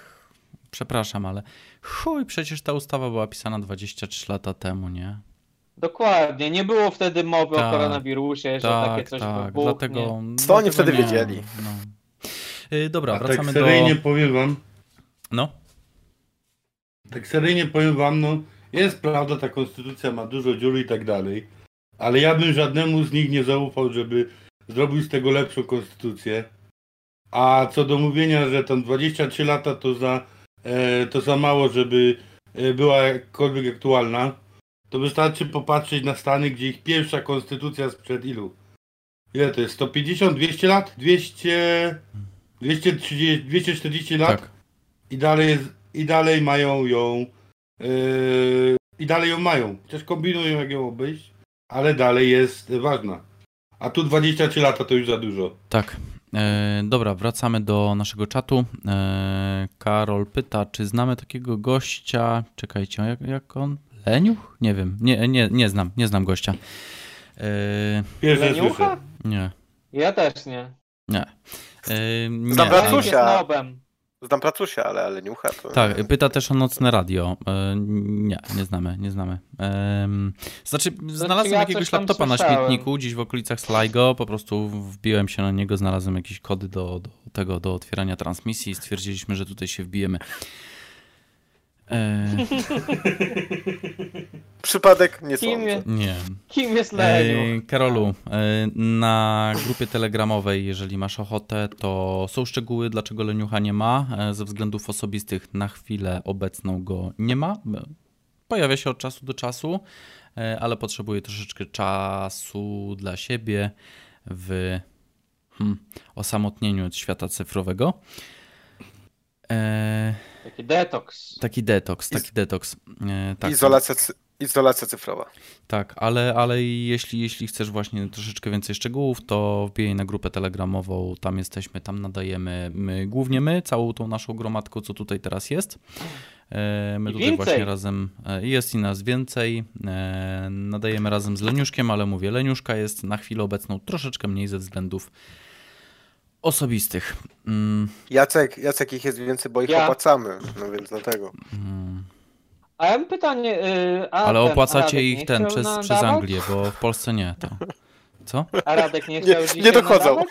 przepraszam, ale chuj, przecież ta ustawa była pisana 23 lata temu, nie? Dokładnie. Nie było wtedy mowy Tak, o koronawirusie, że takie Tak, coś tak. wybuchnie. Dlatego. Co oni dlatego wtedy nie, wiedzieli? No. E, Dobra, A tak wracamy do. seryjnie powiem wam, No, tak seryjnie powiem wam, no jest prawda, ta konstytucja ma dużo dziur i tak dalej, ale ja bym żadnemu z nich nie zaufał, żeby zrobił z tego lepszą konstytucję. A co do mówienia, że tam 23 lata to za, e, to za mało, żeby e, była jakkolwiek aktualna, to wystarczy popatrzeć na Stany, gdzie ich pierwsza konstytucja sprzed ilu? Ile to jest? 150, 200 lat? 200, 230, 240 lat? tak. I dalej, jest, i dalej mają ją. Yy, I dalej ją mają. Chociaż kombinują, jak ją obejść, ale dalej jest ważna. A tu 23 lata to już za dużo. Tak. E, dobra, wracamy do naszego czatu. E, Karol pyta, czy znamy takiego gościa. Czekajcie, jak, jak on? Leniuch? Nie wiem. Nie, nie, nie znam, nie znam gościa. E, Pierwsze Leniucha? nie, Ja też nie. nie. E, nie. Znam. Znam pracusia, ale, ale niucha to... Tak, pyta też o nocne radio. E, nie, nie znamy, nie znamy. Em, znaczy, znalazłem ja jakiegoś laptopa na śmietniku, gdzieś w okolicach Sligo, po prostu wbiłem się na niego, znalazłem jakieś kody do, do tego, do otwierania transmisji i stwierdziliśmy, że tutaj się wbijemy. E, Przypadek nie Kim sądzę. jest, nie. kim jest Leniu? E, Karolu, e, na grupie telegramowej, jeżeli masz ochotę, to są szczegóły, dlaczego Leniucha nie ma. E, Ze względów osobistych na chwilę obecną go nie ma. Pojawia się od czasu do czasu, e, ale potrzebuje troszeczkę czasu dla siebie w hmm, osamotnieniu od świata cyfrowego. E, Taki detoks. taki detoks, taki detoks. E, tak. Izolacja, izolacja cyfrowa. Tak, ale, ale jeśli, jeśli chcesz właśnie troszeczkę więcej szczegółów, to wbijaj na grupę telegramową, tam jesteśmy, tam nadajemy my, głównie my, całą tą naszą gromadką, co tutaj teraz jest. E, My I tutaj więcej. właśnie razem, e, jest i nas więcej, e, nadajemy razem z Leniuszkiem, ale mówię, Leniuszka jest na chwilę obecną troszeczkę mniej ze względów osobistych. Mm, Jacek, Jacek ich jest więcej, bo ich Ja. opłacamy, no więc dlatego. mm. A ja mam pytanie. Yy, a Ale ten, opłacacie ich nie ten przez, nadawać? przez Anglię, bo w Polsce nie. To. Co? A Radek nie Nie- chciał nie dzisiaj dochodzą. nadawać?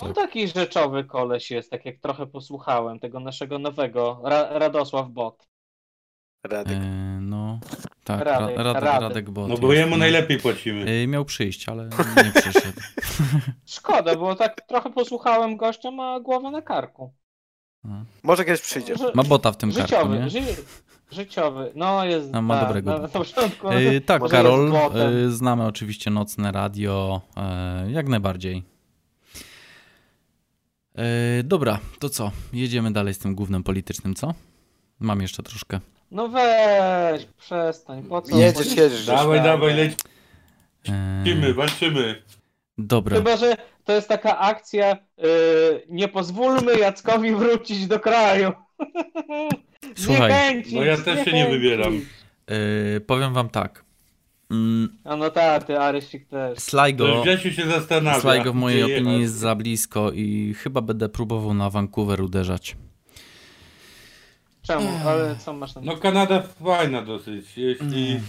On Tak. taki rzeczowy koleś jest, tak jak trochę posłuchałem tego naszego nowego, Ra Radosław Bot. Radek. E, no, tak, Radek, Radek, Radek, Radek. Radek Bot No bo jemu no. najlepiej płacimy. E, Miał przyjść, ale nie przyszedł. *laughs* Szkoda, bo tak trochę posłuchałem gościa, ma głowę na karku. Może kiedyś przyjdziesz. Że- Ma bota w tym karku, życiowy, nie? ży życiowy. No jest. No, ma tak, dobrego Na, początku. E, tak, może Karol, e, znamy oczywiście nocne radio, e, jak najbardziej. E, dobra, to co? Jedziemy dalej z tym głównym politycznym, co? Mam jeszcze troszkę. No weź, przestań, po co? Jedziesz, jedziesz. Dawaj, dawaj, lecimy, walczymy. dobra. Chyba, że to jest taka akcja, yy, nie pozwólmy Jackowi wrócić do kraju. *laughs* Słuchaj, Zniechęcić, no ja też się nie wybieram. E, powiem wam tak. Mm, A no tak, ty Arysik też. To Sligo, Grzesiu się zastanawia. Sligo w mojej opinii jest za blisko i chyba będę próbował na Vancouver uderzać. Czemu? Ale co masz na No Kanada fajna dosyć. Jeśli, Mm.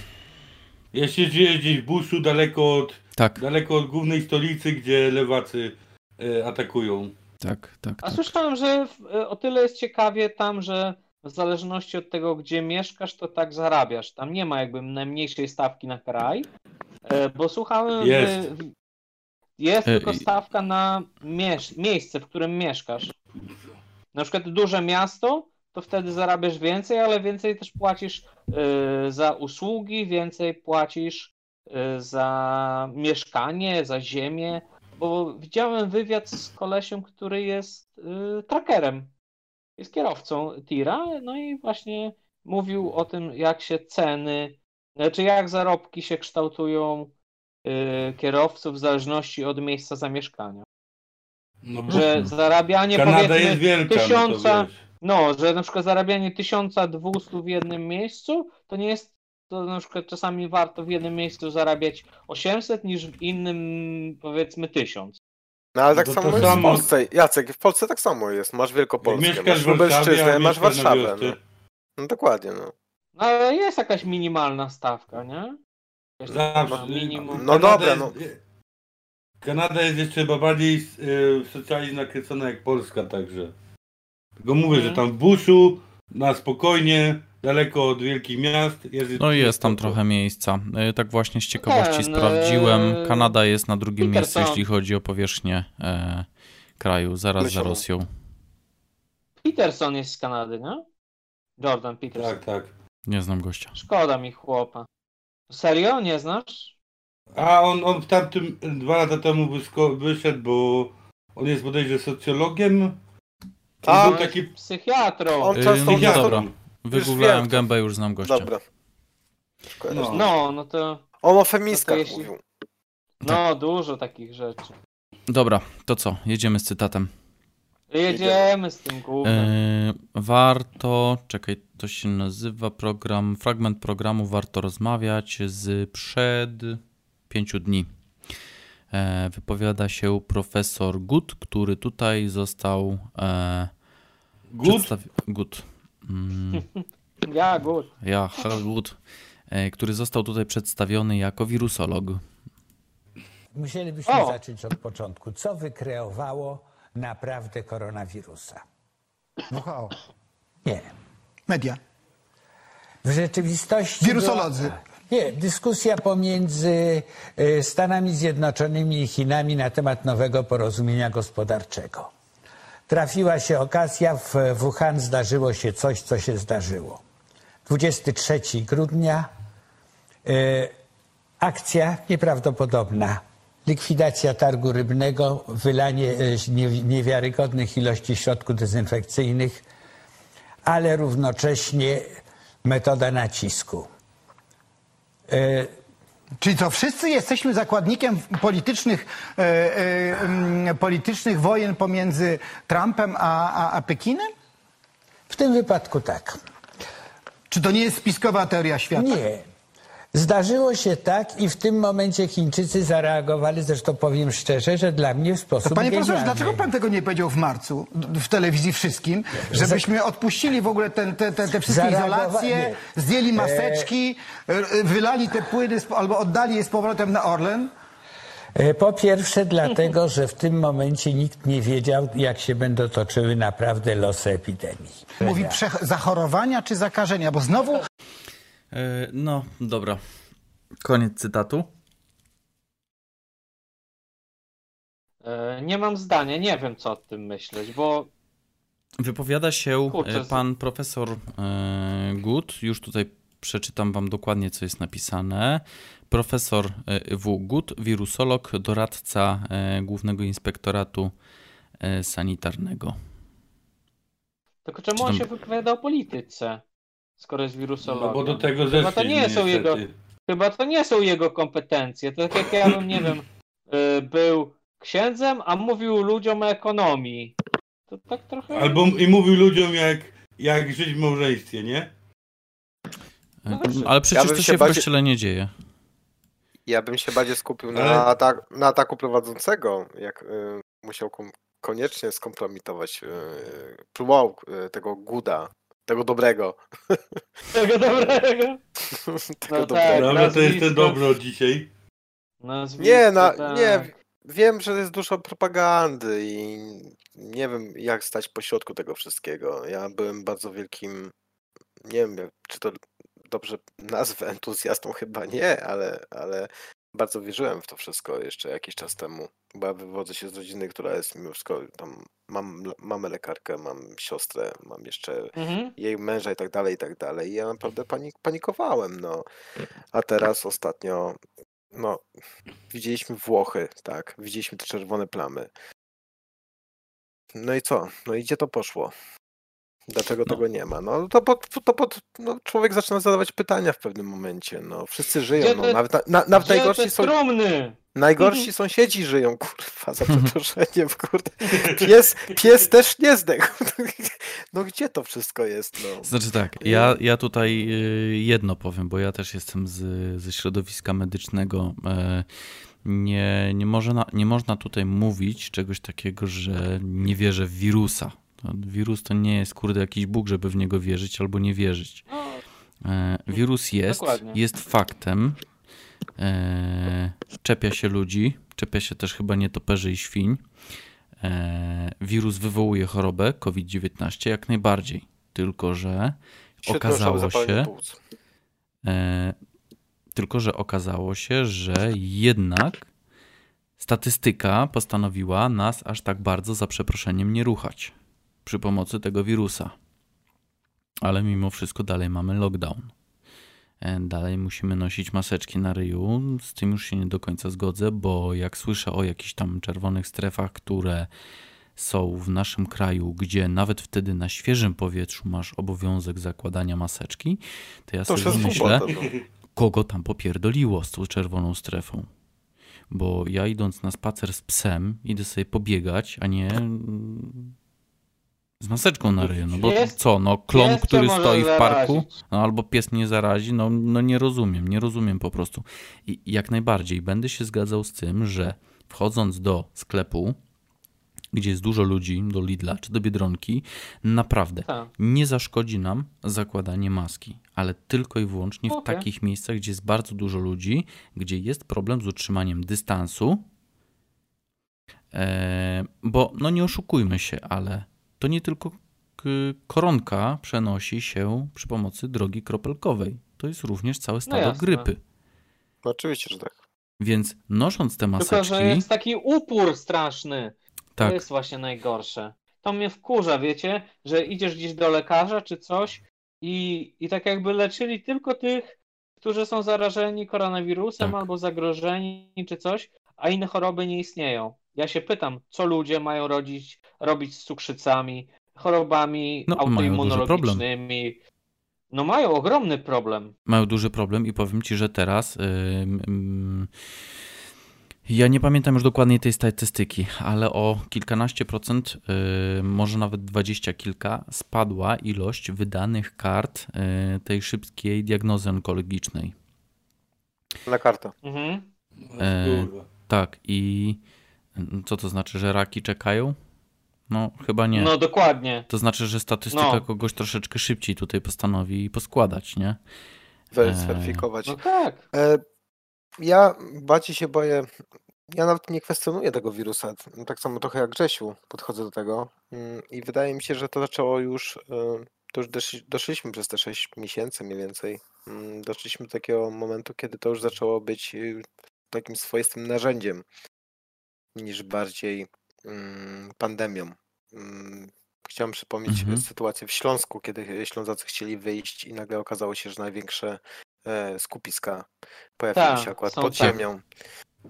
jeśli żyjesz gdzieś w buszu, daleko od, Tak, daleko od głównej stolicy, gdzie lewacy e, atakują. tak, tak. A tak. słyszałem, że w- o tyle jest ciekawie tam, że w zależności od tego, gdzie mieszkasz, to tak zarabiasz. Tam nie ma jakby najmniejszej stawki na kraj, e, bo słuchałem, Jest. w- jest E, tylko stawka na miesz- miejsce, w którym mieszkasz. Na przykład duże miasto, to wtedy zarabiasz więcej, ale więcej też płacisz e, za usługi, więcej płacisz e, za mieszkanie, za ziemię, bo widziałem wywiad z kolesiem, który jest y, trackerem. Jest kierowcą tira, no i właśnie mówił o tym, jak się ceny, znaczy jak zarobki się kształtują y, kierowców w zależności od miejsca zamieszkania. No, Że zarabianie Kanada powiedzmy jest wielka, tysiąca, no to wiesz. No, że na przykład zarabianie 1200 w jednym miejscu, to nie jest, to na przykład czasami warto w jednym miejscu zarabiać 800 niż w innym powiedzmy 1000. No ale tak No to samo to jest w samo. Polsce. Jacek, w Polsce tak samo jest. Masz Jak Wielkopolskę, mieszkasz masz w Lubelszczyznę, masz Warszawę. No. no dokładnie, no. No ale jest jakaś minimalna stawka, nie? Zawsze. minimum. No Kanada dobra, no. jest, Kanada jest jeszcze chyba bardziej y, w socjalizm nakręcona jak Polska także. Tylko mówię, Mhm. że tam w buszu, na spokojnie, daleko od wielkich miast. Jest No jest tam trochę miejsca. E, Tak właśnie z ciekawości Ten, sprawdziłem. e, Kanada jest na drugim Peterson. miejscu, jeśli chodzi o powierzchnię e, kraju, zaraz za Leciało. Rosją. Peterson jest z Kanady, nie? Jordan Peterson. Tak, tak. Nie znam gościa. Szkoda mi chłopa. Serio? Nie znasz? A on, on w tamtym dwa lata temu wyszedł, bo on jest bodajże socjologiem. A, był No, taki psychiatrą. On często... no psychiatrą. dobra. Wygooglałem gębę, już znam gościa. Dobra. Kojarzysz. No. No, no to... On o feministkach No jeśli- mówił. No, dużo takich rzeczy. Dobra, to co? Jedziemy z cytatem. Jedziemy z tym głównym. E, warto, czekaj, to się nazywa program, fragment programu Warto rozmawiać z przed pięciu dni. E, wypowiada się profesor Gut, który tutaj został e, good. przedstawi- Gut. Mm, *laughs* Ja, good. ja, Harald Gut, e, który został tutaj przedstawiony jako wirusolog. Musielibyśmy O! zacząć od początku. Co wykreowało naprawdę koronawirusa? WHO. Nie. Media. W rzeczywistości. Wirusolodzy. była- Nie, dyskusja pomiędzy y, Stanami Zjednoczonymi i Chinami na temat nowego porozumienia gospodarczego. Trafiła się okazja, w Wuhan zdarzyło się coś, co się zdarzyło. 23 grudnia y, akcja nieprawdopodobna. Likwidacja targu rybnego, wylanie nie- niewiarygodnych ilości środków dezynfekcyjnych, ale równocześnie metoda nacisku. Czyli co, wszyscy jesteśmy zakładnikiem politycznych, e, e, mm, politycznych wojen pomiędzy Trumpem a, a, a Pekinem? W tym wypadku tak. Czy to nie jest spiskowa teoria świata? Nie. Zdarzyło się tak i w tym momencie Chińczycy zareagowali, zresztą powiem szczerze, że dla mnie w To sposób panie profesorze, genialny. dlaczego pan tego nie powiedział w marcu w telewizji wszystkim, żebyśmy odpuścili w ogóle ten, te, te, te wszystkie Zareagowa- izolacje, nie. zdjęli maseczki, e, wylali te płyny albo oddali je z powrotem na Orlen? E, Po pierwsze dlatego, że w tym momencie nikt nie wiedział, jak się będą toczyły naprawdę losy epidemii. Mówi zachorowania czy zakażenia, bo znowu E, no, dobra. Koniec cytatu. E, Nie mam zdania, nie wiem co o tym myśleć, bo Wypowiada się Kurczę, e, pan profesor e, Gut. Już tutaj przeczytam wam dokładnie, co jest napisane. Profesor e, W. Gut, wirusolog, doradca e, Głównego Inspektoratu e, sanitarnego. Tylko czemu on się wypowiada o polityce, skoro jest wirusologiem? No bo do tego Chyba zeszli to nie są jego, chyba to nie są jego kompetencje. To tak jak ja bym, nie wiem, *clears throat* y, był księdzem, a mówił ludziom o ekonomii. To tak trochę... Albo i mówił ludziom jak, jak żyć w małżeństwie, nie? No E, dobrze. Ale przecież bym to się się w bardziej- kościele nie dzieje. Ja bym się bardziej skupił na, atak, na ataku prowadzącego, jak y, musiał kom, koniecznie skompromitować, y, próbował y, tego Guda, tego dobrego. *laughs* Tego dobrego. *laughs* tego No dobrego. tak. Dobra, to jest ten dobro dzisiaj. Nazwisko, Nie, na, tak. nie, wiem, że jest dużo propagandy i nie wiem, jak stać po środku tego wszystkiego. Ja byłem bardzo wielkim, nie wiem, czy to dobrze nazwę entuzjastą, chyba nie, ale, ale bardzo wierzyłem w to wszystko jeszcze jakiś czas temu. Bo ja wywodzę się z rodziny, która jest mimo wszystko, tam mam mamę lekarkę, mam siostrę, mam jeszcze Mhm. jej męża i tak dalej, i tak dalej. I ja naprawdę panik, panikowałem, no. A teraz ostatnio, no, widzieliśmy Włochy, tak, widzieliśmy te czerwone plamy. No i co? No i gdzie to poszło? Dlaczego No. tego nie ma? No to, pod, to pod, no, człowiek zaczyna zadawać pytania w pewnym momencie. No, wszyscy żyją, Gdzie no, te- nawet, na, na, nawet najgorsi, są, trumny? najgorsi sąsiedzi żyją, kurwa, za przeproszeniem, kurde. Pies, pies też nie zdechł. *laughs* No gdzie to wszystko jest? No? Znaczy tak, ja, ja tutaj y, jedno powiem, bo ja też jestem z, ze środowiska medycznego. E, Nie, nie, można, nie można tutaj mówić czegoś takiego, że nie wierzę w wirusa. To Wirus to nie jest, kurde, jakiś Bóg, żeby w niego wierzyć albo nie wierzyć. No, E, Wirus jest, Dokładnie. jest faktem. E, Czepia się ludzi, czepia się też chyba nietoperzy i świń. E, Wirus wywołuje chorobę COVID-19 jak najbardziej. Tylko, że okazało się, e, tylko, że okazało się, że jednak statystyka postanowiła nas aż tak bardzo za przeproszeniem nie ruchać przy pomocy tego wirusa. Ale mimo wszystko dalej mamy lockdown. E, Dalej musimy nosić maseczki na ryju. Z tym już się nie do końca zgodzę, bo jak słyszę o jakichś tam czerwonych strefach, które są w naszym kraju, gdzie nawet wtedy na świeżym powietrzu masz obowiązek zakładania maseczki, to ja To sobie myślę, *laughs* kogo tam popierdoliło z tą czerwoną strefą. Bo ja idąc na spacer z psem, idę sobie pobiegać, a nie z maseczką na ryju. No bo Pies- co, no klon, który stoi w parku, zarazić. no albo pies nie zarazi, no, no nie rozumiem, nie rozumiem po prostu. I jak najbardziej będę się zgadzał z tym, że wchodząc do sklepu, gdzie jest dużo ludzi, do Lidla czy do Biedronki, naprawdę tak. nie zaszkodzi nam zakładanie maski, ale tylko i wyłącznie w takich miejscach, gdzie jest bardzo dużo ludzi, gdzie jest problem z utrzymaniem dystansu. E, bo no nie oszukujmy się, ale to nie tylko koronka przenosi się przy pomocy drogi kropelkowej. To jest również całe stado jasne. grypy. No, oczywiście, że tak. Więc nosząc te Tylko, maseczki, że jest taki upór straszny. tak, To jest właśnie najgorsze. To mnie wkurza, wiecie, że idziesz gdzieś do lekarza czy coś i, i tak jakby leczyli tylko tych, którzy są zarażeni koronawirusem Tak. albo zagrożeni czy coś, a inne choroby nie istnieją. Ja się pytam, co ludzie mają rodzić, robić z cukrzycami, chorobami No, mają duży autoimmunologicznymi. No mają ogromny problem. mają duży problem i powiem ci, że teraz. ym, ja nie pamiętam już dokładnie tej statystyki, ale o kilkanaście procent, y, może nawet dwadzieścia kilka, spadła ilość wydanych kart y, tej szybkiej diagnozy onkologicznej. Na kartę. Mhm. E. Tak, i co to znaczy, że raki czekają? No, chyba nie. No dokładnie. To znaczy, że statystyka No. kogoś troszeczkę szybciej tutaj postanowi poskładać, nie? Wer-. Zweryfikować. No tak. E, ja bardziej się boję. Ja nawet nie kwestionuję tego wirusa. Tak samo trochę jak Grzesiu podchodzę do tego. Mm, I wydaje mi się, że to zaczęło już. e, To już doszli, doszliśmy przez te 6 miesięcy mniej więcej. mm, Doszliśmy do takiego momentu, kiedy to już zaczęło być y, takim swoistym narzędziem niż bardziej pandemią. Mm, Chciałem przypomnieć Mhm. sytuację w Śląsku, kiedy Ślązacy chcieli wyjść i nagle okazało się, że największe e, skupiska pojawiły Tak, się akurat pod tak. ziemią.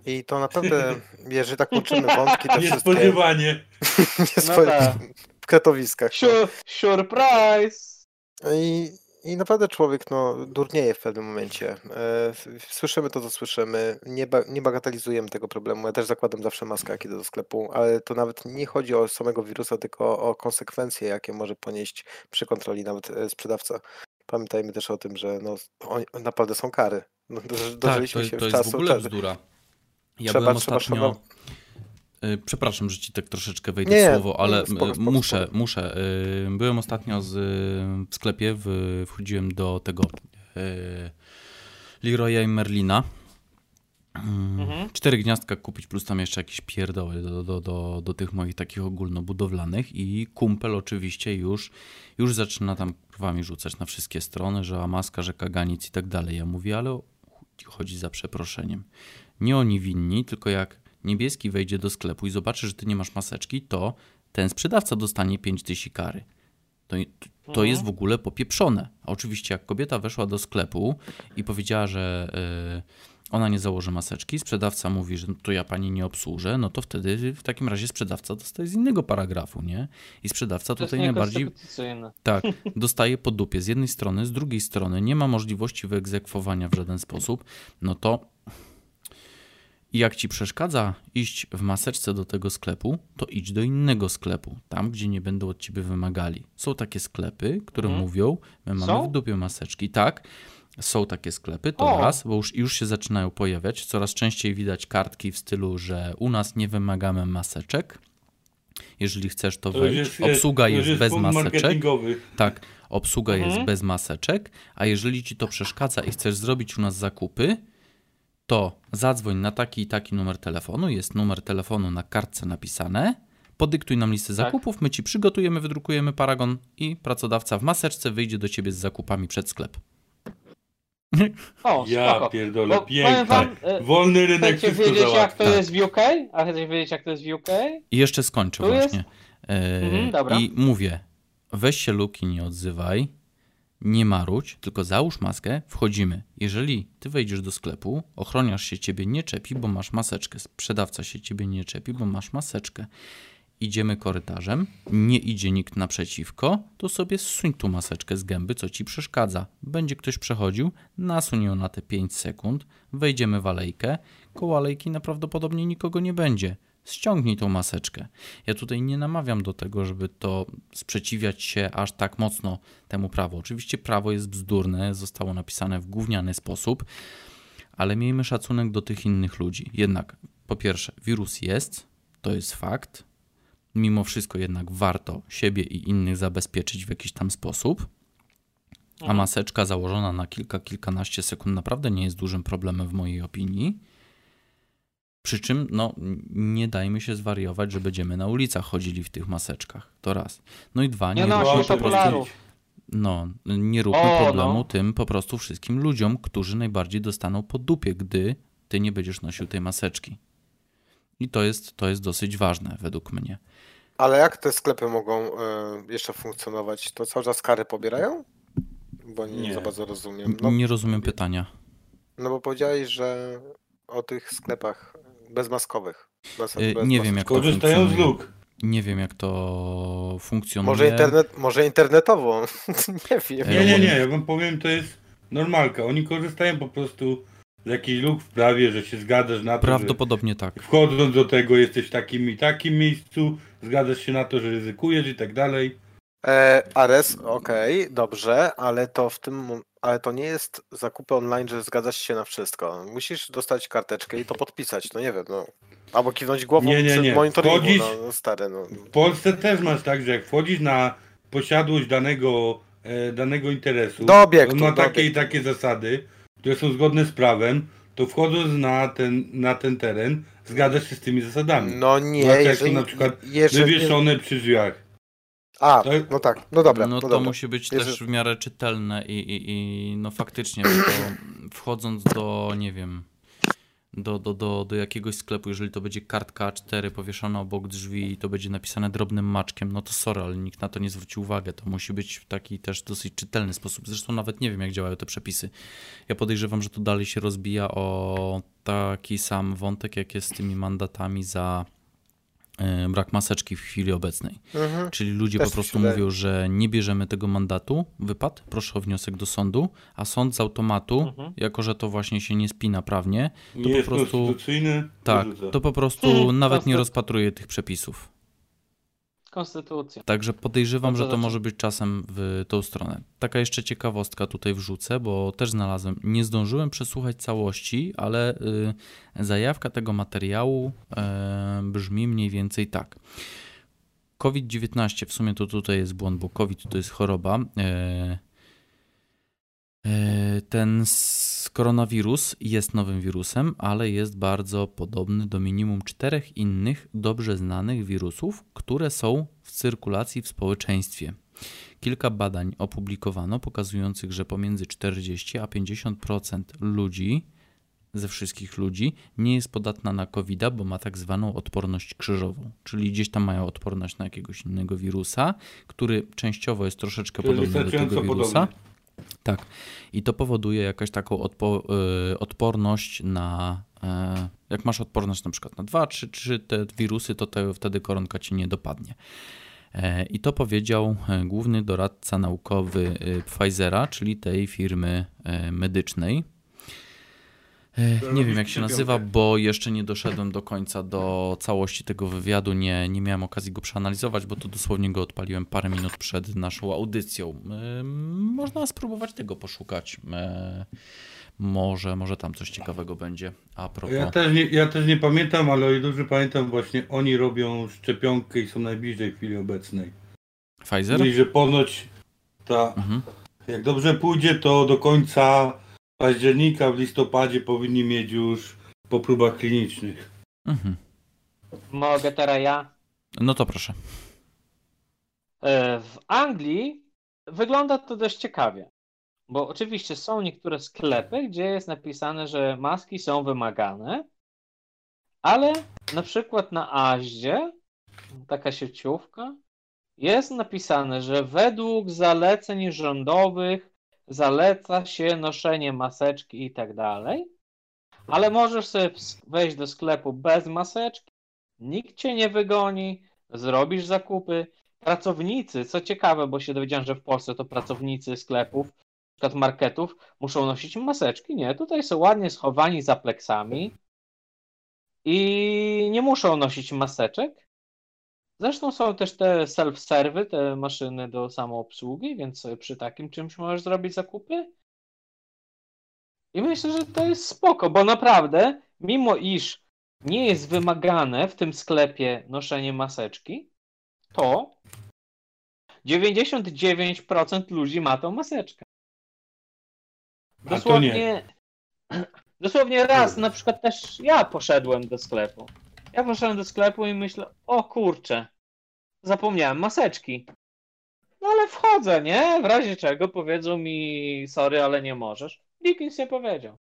I to naprawdę, *laughs* jeżeli tak łączymy wątki, te wszystkie... Niespodziewanie. *laughs* Niespo... tak. W kretowiskach. No. Sur- surprise! I, I naprawdę człowiek no, durnieje w pewnym momencie. E, Słyszymy to, co słyszymy. Nie, ba nie bagatelizujemy tego problemu. Ja też zakładam zawsze maskę, idę do sklepu, ale to nawet nie chodzi o samego wirusa, tylko o konsekwencje, jakie może ponieść przy kontroli nawet e, sprzedawca. Pamiętajmy też o tym, że no, oni, naprawdę są kary. No, Tak, to, dożyliśmy się to w jest w czasu. ogóle bzdura. Ja Trzeba- byłem trzeba ostatnio... szanować. Y, Przepraszam, że ci tak troszeczkę wejdę Nie, w słowo, ale spoko, y, spoko, muszę, spoko. muszę. Y, Byłem ostatnio z, w sklepie, w, wchodziłem do tego Leroya i Merlina. Mm, Mhm. Cztery gniazdka kupić, plus tam jeszcze jakieś pierdoły do, do, do, do tych moich takich ogólnobudowlanych i kumpel oczywiście już, już zaczyna tam wami rzucać na wszystkie strony, że maska, że kaganic i tak dalej. Ja mówię, ale chodzi za przeproszeniem. Nie oni winni, tylko jak niebieski wejdzie do sklepu i zobaczy, że ty nie masz maseczki, to ten sprzedawca dostanie 5000 kary. To, to Mhm. jest w ogóle popieprzone. A oczywiście jak kobieta weszła do sklepu i powiedziała, że y, ona nie założy maseczki, sprzedawca mówi, że to ja pani nie obsłużę, no to wtedy w takim razie sprzedawca dostaje z innego paragrafu, nie? I sprzedawca To tutaj najbardziej *laughs* tak, *laughs* dostaje po dupie z jednej strony, z drugiej strony nie ma możliwości wyegzekwowania w żaden sposób, no to i jak ci przeszkadza iść w maseczce do tego sklepu, to idź do innego sklepu, tam gdzie nie będą od ciebie wymagali. Są takie sklepy, które Mhm. mówią, my mamy Są? w dupie maseczki. Tak, są takie sklepy, to O. raz, bo już, już się zaczynają pojawiać. Coraz częściej widać kartki w stylu, że u nas nie wymagamy maseczek. Jeżeli chcesz, to, To wejdź. jest, Obsługa już jest bez maseczek. Tak, obsługa Mhm. jest bez maseczek, a jeżeli ci to przeszkadza i chcesz zrobić u nas zakupy, to zadzwoń na taki i taki numer telefonu, jest numer telefonu na kartce napisane, podyktuj nam listę Tak. zakupów, my ci przygotujemy, wydrukujemy paragon i pracodawca w maseczce wyjdzie do ciebie z zakupami przed sklep. O, Ja spoko. pierdolę, Bo pięknie. wam, e, Wolny rynek Chcecie wszystko wiedzieć, jak to jest w UK? A chcecie wiedzieć, jak to jest w UK? I jeszcze skończę Tu jest? właśnie. E, Mhm, dobra. I mówię, weź się Luki, nie odzywaj, nie maruć, tylko załóż maskę, wchodzimy. Jeżeli ty wejdziesz do sklepu, ochroniarz się ciebie nie czepi, bo masz maseczkę. Sprzedawca się ciebie nie czepi, bo masz maseczkę. Idziemy korytarzem, nie idzie nikt naprzeciwko, to sobie zsuń tu maseczkę z gęby, co ci przeszkadza. Będzie ktoś przechodził, nasuń ją na te 5 sekund, wejdziemy w alejkę, koło alejki najprawdopodobniej nikogo nie będzie. Ściągnij tą maseczkę. Ja tutaj nie namawiam do tego, żeby to sprzeciwiać się aż tak mocno temu prawu. Oczywiście prawo jest bzdurne, zostało napisane w gówniany sposób, ale miejmy szacunek do tych innych ludzi. Jednak, po pierwsze, wirus jest, to jest fakt. Mimo wszystko jednak warto siebie i innych zabezpieczyć w jakiś tam sposób. A maseczka założona na kilka, kilkanaście sekund naprawdę nie jest dużym problemem w mojej opinii. Przy czym, no, nie dajmy się zwariować, że będziemy na ulicach chodzili w tych maseczkach. To raz. No i dwa, nie, Nie róbmy po prostu, no, nie róbmy O, problemu no. tym po prostu wszystkim ludziom, którzy najbardziej dostaną po dupie, gdy ty nie będziesz nosił tej maseczki. I to jest, to jest dosyć ważne według mnie. Ale jak te sklepy mogą e, jeszcze funkcjonować? To cały czas kary pobierają? Bo nie, Nie. za bardzo rozumiem. No, Nie rozumiem pytania. no bo powiedziałeś, że o tych sklepach bezmaskowych. Bez, Y, bez nie maseczek. wiem, jak to Korzystają z funkcjonuje. luk. Nie wiem, jak to funkcjonuje. Może, internet, może internetowo. *laughs* nie wiem. Nie, nie, nie, ja wam powiem, to jest normalka. Oni korzystają po prostu z jakichś luk w prawie, że się zgadzasz na to, Prawdopodobnie tak. wchodząc do tego jesteś w takim i takim miejscu, zgadzasz się na to, że ryzykujesz i tak dalej. E, Ares, okej, dobrze, ale to w tym, ale to nie jest zakupy online, że zgadzasz się na wszystko. Musisz dostać karteczkę i to podpisać, no nie wiem, no. Albo kiwnąć głową Nie, nie, nie. monitoringu, Wchodzisz- no, no stary, no. W Polsce też masz tak, że jak wchodzisz na posiadłość danego, e, danego interesu, Do obiektu, on ma takie i takie zasady, które są zgodne z prawem, to wchodząc na ten, na ten teren, zgadzasz się z tymi zasadami. No nie, Zwłaszcza jak są jeżeli, na przykład jeżeli, wywieszone przy drzwiach. A, to- no tak, no dobra, no no, to dobra. musi być Jeżeli- też w miarę czytelne i, i, i no faktycznie, *clears throat* wchodząc do, nie wiem, do, do, do, do jakiegoś sklepu, jeżeli to będzie kartka A4 powieszona obok drzwi i to będzie napisane drobnym maczkiem, no to sorry, ale nikt na to nie zwróci uwagę. To musi być w taki też dosyć czytelny sposób. Zresztą nawet nie wiem, jak działają te przepisy. Ja podejrzewam, że to dalej się rozbija o taki sam wątek, jak jest z tymi mandatami za brak maseczki w chwili obecnej. Mhm. Czyli ludzie Też po prostu mówią, że nie bierzemy tego mandatu, wypad, proszę o wniosek do sądu, a sąd z automatu, mhm. jako że to właśnie się nie spina prawnie, to nie po prostu tak, to po prostu mhm. nawet nie rozpatruje tych przepisów. Konstytucja. Także podejrzewam, że to może być czasem w tą stronę. Taka jeszcze ciekawostka tutaj wrzucę, bo też znalazłem. Nie zdążyłem przesłuchać całości, ale y, zajawka tego materiału y, brzmi mniej więcej tak. COVID-19, w sumie to tutaj jest błąd, bo COVID to jest choroba. Y, ten koronawirus jest nowym wirusem, ale jest bardzo podobny do minimum czterech innych dobrze znanych wirusów, które są w cyrkulacji w społeczeństwie. Kilka badań opublikowano pokazujących, że pomiędzy 40 a 50% ludzi, ze wszystkich ludzi, nie jest podatna na covid bo ma tak zwaną odporność krzyżową, czyli gdzieś tam mają odporność na jakiegoś innego wirusa, który częściowo jest troszeczkę czyli podobny do tego wirusa. Podobny tak. I to powoduje jakaś taką odpo y, odporność na. E, jak masz odporność na przykład na dwa, trzy, trzy te wirusy, to te, wtedy koronka ci nie dopadnie. E, I to powiedział e, główny doradca naukowy Pfizera, czyli tej firmy medycznej, nie wiem jak się nazywa, bo jeszcze nie doszedłem do końca do całości tego wywiadu. Nie, nie miałem okazji go przeanalizować, bo to dosłownie go odpaliłem parę minut przed naszą audycją. Można spróbować tego poszukać. Może, może tam coś ciekawego będzie. A propos... ja, też nie, ja też nie pamiętam, ale o ile dobrze pamiętam, właśnie oni robią szczepionkę i są najbliżej chwili obecnej. Pfizer? I że ponoć ta, mhm. jak dobrze pójdzie, to do końca października, w listopadzie powinni mieć już po próbach klinicznych. Mhm. Mogę teraz ja? No to proszę. E, w Anglii wygląda to dość ciekawie. Bo oczywiście są niektóre sklepy, gdzie jest napisane, że maski są wymagane, ale na przykład na Aździe, taka sieciówka, jest napisane, że według zaleceń rządowych zaleca się noszenie maseczki i tak dalej, ale możesz sobie wejść do sklepu bez maseczki, nikt cię nie wygoni, zrobisz zakupy. Pracownicy, co ciekawe, bo się dowiedziałem, że w Polsce to pracownicy sklepów, na przykład marketów, muszą nosić maseczki. Nie, tutaj są ładnie schowani za pleksami i nie muszą nosić maseczek. Zresztą są też te self-serwy, te maszyny do samoobsługi, więc przy takim czymś możesz zrobić zakupy. I myślę, że to jest spoko, bo naprawdę, mimo iż nie jest wymagane w tym sklepie noszenie maseczki, to 99% ludzi ma tą maseczkę. Dosłownie, *clears throat* dosłownie raz, na przykład też ja poszedłem do sklepu. Ja poszedłem do sklepu i myślę, o kurczę, zapomniałem maseczki. No ale wchodzę, nie? W razie czego powiedzą mi, sorry, ale nie możesz. Nikt nic nie powiedział.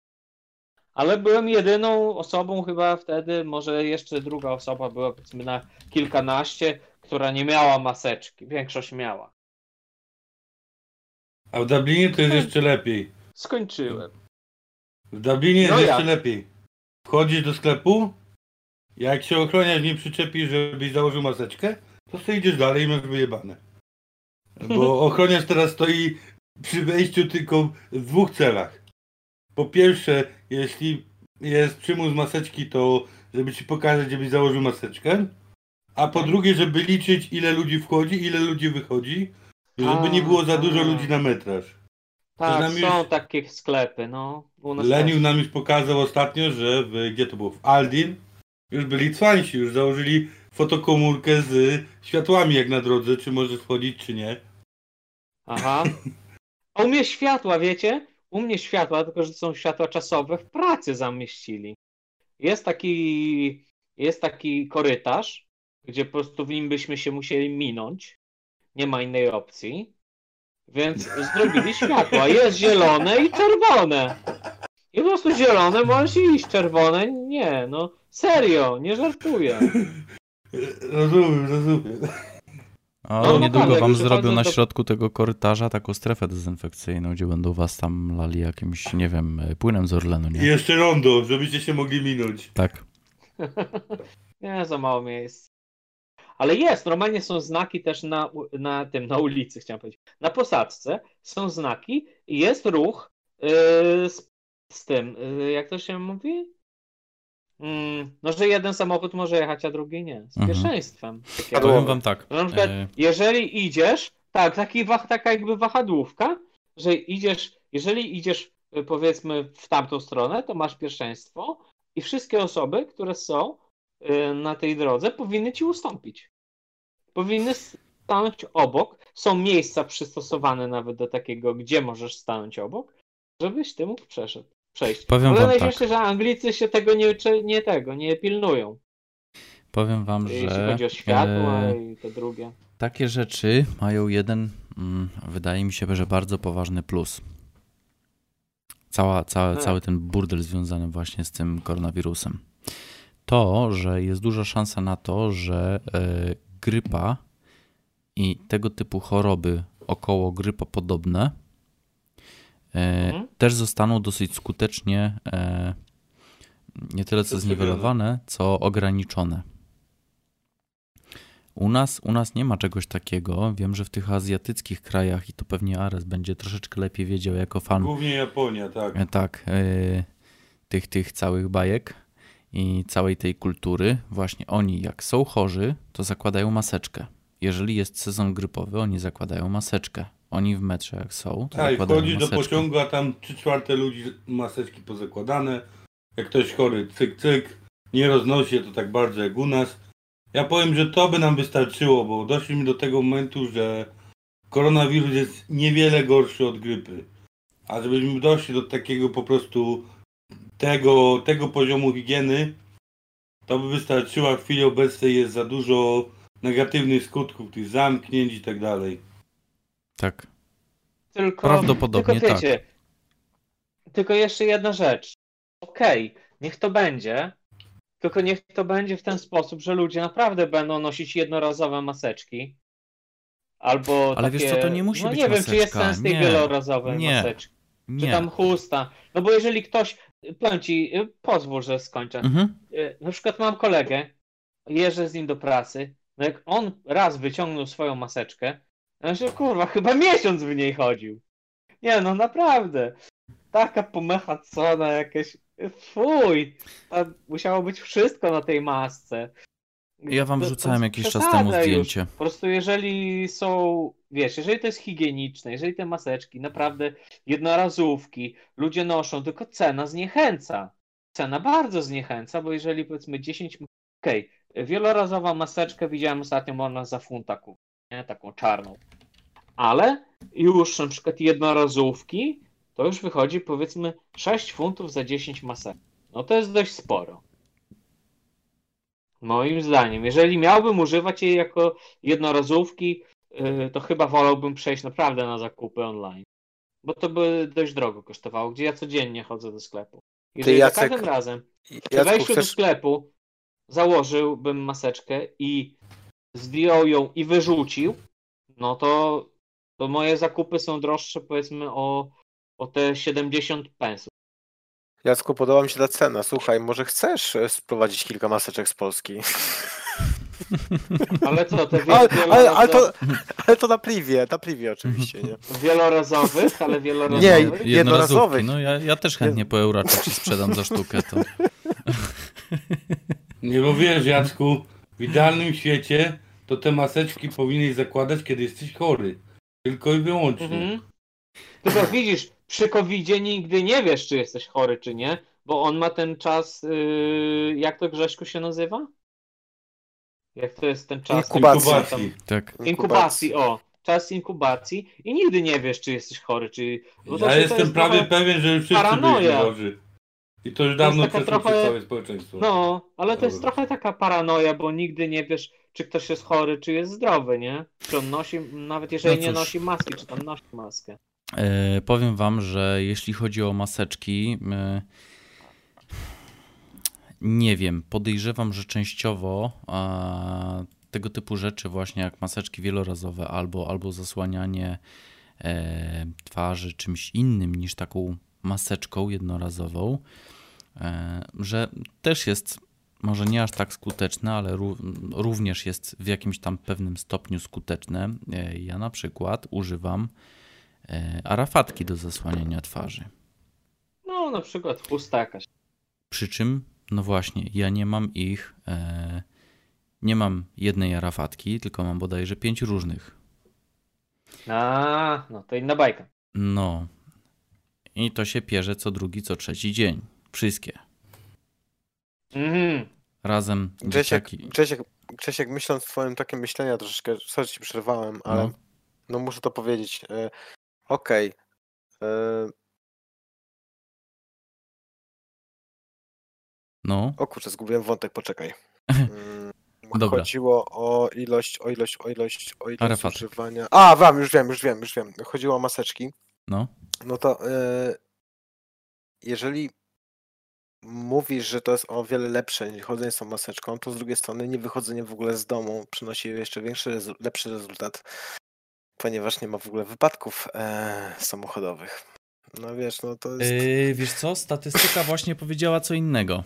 Ale byłem jedyną osobą chyba wtedy, może jeszcze druga osoba była powiedzmy na kilkanaście, która nie miała maseczki. Większość miała. A w Dublinie to jest jeszcze lepiej. Skończyłem. W Dublinie jest no jeszcze lepiej. Wchodzisz do sklepu, jak się ochroniarz nie przyczepi, żebyś założył maseczkę, to sobie idziesz dalej i masz wyjebane. Bo *laughs* ochroniarz teraz stoi przy wejściu tylko w dwóch celach. Po pierwsze, jeśli jest przymus maseczki, to żeby ci pokazać, żebyś założył maseczkę. A po drugie, żeby liczyć, ile ludzi wchodzi, ile ludzi wychodzi. Żeby nie było za dużo ludzi na metraż. Tak, są już... takie sklepy, no. Lenił nam już pokazał ostatnio, że w, gdzie to było? W Aldin już byli cwańsi, już założyli fotokomórkę z światłami jak na drodze, czy możesz wchodzić, czy nie. Aha. A u mnie światła, wiecie? U mnie światła, tylko że są światła czasowe, w pracy zamieścili. Jest taki, jest taki korytarz, gdzie po prostu w nim byśmy się musieli minąć. Nie ma innej opcji. Więc zrobili światła. Jest zielone i czerwone. I po prostu zielone możesz iść, czerwone nie, no serio, nie żartuję. *laughs* Rozumiem, rozumiem. A No, niedługo naprawdę, wam przychodzą na do- środku tego korytarza taką strefę dezynfekcyjną, gdzie będą was tam lali jakimś, nie wiem, płynem z Orlenu, I nie? jeszcze rondo, żebyście się mogli minąć. Tak. *laughs* Nie, za mało miejsc. Ale jest, normalnie są znaki też na, na tym, na ulicy, chciałem powiedzieć. Na posadzce są znaki i jest ruch yy, z, z tym, yy, jak to się mówi? Mm, no, że jeden samochód może jechać, a drugi nie. Z Mhm. pierwszeństwem. takiego. Powiem wam tak. Na przykład, e, jeżeli idziesz, tak, taki wah, taka jakby wahadłówka, że idziesz, jeżeli idziesz y, powiedzmy w tamtą stronę, to masz pierwszeństwo i wszystkie osoby, które są y, na tej drodze, powinny ci ustąpić. Powinny stanąć obok. Są miejsca przystosowane nawet do takiego, gdzie możesz stanąć obok, żebyś ty mógł przeszedł, przejść. Powiem Ale wam tak. że Anglicy się tego nie, nie tego, nie pilnują. Powiem wam, Jeśli że chodzi o światła e, i te drugie. takie rzeczy mają jeden, mm, wydaje mi się, że bardzo poważny plus. Cała, cała, Tak. cały ten burdel związany właśnie z tym koronawirusem. To, że jest duża szansa na to, że e, grypa i tego typu choroby około grypa podobne e, Mhm. też zostaną dosyć skutecznie e, nie tyle co zniwelowane, co ograniczone. U nas, u nas nie ma czegoś takiego. Wiem, że w tych azjatyckich krajach, i to pewnie Ares będzie troszeczkę lepiej wiedział jako fan Głównie Japonia, tak. e, tak, e, tych, tych całych bajek i całej tej kultury, właśnie oni jak są chorzy, to zakładają maseczkę. Jeżeli jest sezon grypowy, oni zakładają maseczkę. Oni w metrze jak są, Tak, do pociągu, a tam 3 czwarte ludzi maseczki pozakładane. Jak ktoś chory, cyk, cyk. Nie roznosi się to tak bardzo jak u nas. Ja powiem, że to by nam wystarczyło, bo doszliśmy do tego momentu, że koronawirus jest niewiele gorszy od grypy. A żebyśmy doszli do takiego po prostu tego, tego poziomu higieny, to by wystarczyło, w chwili obecnej jest za dużo negatywnych skutków, tych zamknięć i tak dalej. Tak. Tylko, Prawdopodobnie tylko wiecie, Tylko jeszcze jedna rzecz. Okej, niech to będzie. Tylko niech to będzie w ten sposób, że ludzie naprawdę będą nosić jednorazowe maseczki. Albo Ale takie, wiesz co, to nie musi no być nie wiem, czy jest maseczka. sens tej Nie. wielorazowej Nie. maseczki. Czy Nie. tam chusta. No bo jeżeli ktoś, powiem ci, y, pozwól, że skończę. Mhm. Y, Na przykład mam kolegę, jeżdżę z nim do pracy, no jak on raz wyciągnął swoją maseczkę, że kurwa, chyba miesiąc w niej chodził. Nie no, naprawdę. Taka pomechacona jakaś, fuj. Tam musiało być wszystko na tej masce. Ja wam To- wrzucałem jakiś czas temu już. zdjęcie. Po prostu jeżeli są, wiesz, jeżeli to jest higieniczne, jeżeli te maseczki naprawdę jednorazówki ludzie noszą, tylko cena zniechęca. Cena bardzo zniechęca, bo jeżeli powiedzmy 10, okej, wielorazowa maseczkę widziałem ostatnio można za funta kupić, nie? Taką czarną. Ale już na przykład jednorazówki to już wychodzi powiedzmy 6 funtów za 10 maseczek. No to jest dość sporo. Moim zdaniem, jeżeli miałbym używać jej jako jednorazówki, yy, to chyba wolałbym przejść naprawdę na zakupy online. Bo to by dość drogo kosztowało, gdzie ja codziennie chodzę do sklepu. Jeżeli Jacek, za każdym razem przy wejściu do chcesz... sklepu założyłbym maseczkę i zdjął ją i wyrzucił, no to, to moje zakupy są droższe powiedzmy o, o te 70 pensów. Jacku, podoba mi się ta cena. Słuchaj, może chcesz e, sprowadzić kilka maseczek z Polski? *laughs* Ale co, te Ale, ale, ale, to, ale to na privie, na privie oczywiście, nie? *laughs* wielorazowych, ale Nie, wielorazowych. Jednorazówki. jednorazowych. No ja, ja też chętnie po euracze ci sprzedam za sztukę to. *laughs* Nie bo wiesz, Jacku, w idealnym świecie to te maseczki powinieneś zakładać, kiedy jesteś chory. Tylko i wyłącznie. Mhm. Tylko widzisz, przy covid nigdy nie wiesz, czy jesteś chory, czy nie, bo on ma ten czas, yy, jak to Grześku się nazywa? Jak to jest ten czas Inkubacji. Inkubacji. Tak. Inkubacji, o. Czas inkubacji i nigdy nie wiesz, czy jesteś chory, czy... bo to Ja to jestem jest prawie trochę- pewien, że już wszyscy paranoja. byliśmy chorzy. I to już dawno przeszło trochę- całe społeczeństwo. No, ale to jest trochę taka paranoja, bo nigdy nie wiesz, czy ktoś jest chory, czy jest zdrowy, nie? Czy on nosi, nawet jeżeli No nie nosi maski, czy tam nosi maskę. E, powiem wam, że jeśli chodzi o maseczki, e, nie wiem, podejrzewam, że częściowo tego typu rzeczy, właśnie jak maseczki wielorazowe albo, albo zasłanianie e, twarzy czymś innym niż taką maseczką jednorazową, że też jest może nie aż tak skuteczne, ale również jest w jakimś tam pewnym stopniu skuteczne. E, ja na przykład używam e, arafatki do zasłaniania twarzy. No, na przykład chusta jakaś. Przy czym, no właśnie, ja nie mam ich, e, nie mam jednej arafatki, tylko mam bodajże pięć różnych. A, no to inna bajka. No. I to się pierze co drugi, co trzeci dzień. Wszystkie. Mhm. Razem Grzesiek, Grzesiek, Grzesiek, myśląc twoim takim myślenia troszeczkę, sorry ci przerwałem, ale no, no muszę to powiedzieć. E, Okej. Okay. E... No. O kurczę, zgubiłem wątek, poczekaj. *laughs* Dobra. Chodziło o ilość, o ilość, o ilość, o ilość Arafat. używania. A, wiem, już wiem, już wiem, już wiem. Chodziło o maseczki. No. No to e... jeżeli mówisz, że to jest o wiele lepsze niż chodzenie z tą maseczką, to z drugiej strony nie wychodzenie w ogóle z domu przynosi jeszcze większy, lepszy rezultat, ponieważ nie ma w ogóle wypadków e, samochodowych. No wiesz, no to jest... Yy, wiesz co, statystyka właśnie powiedziała co innego.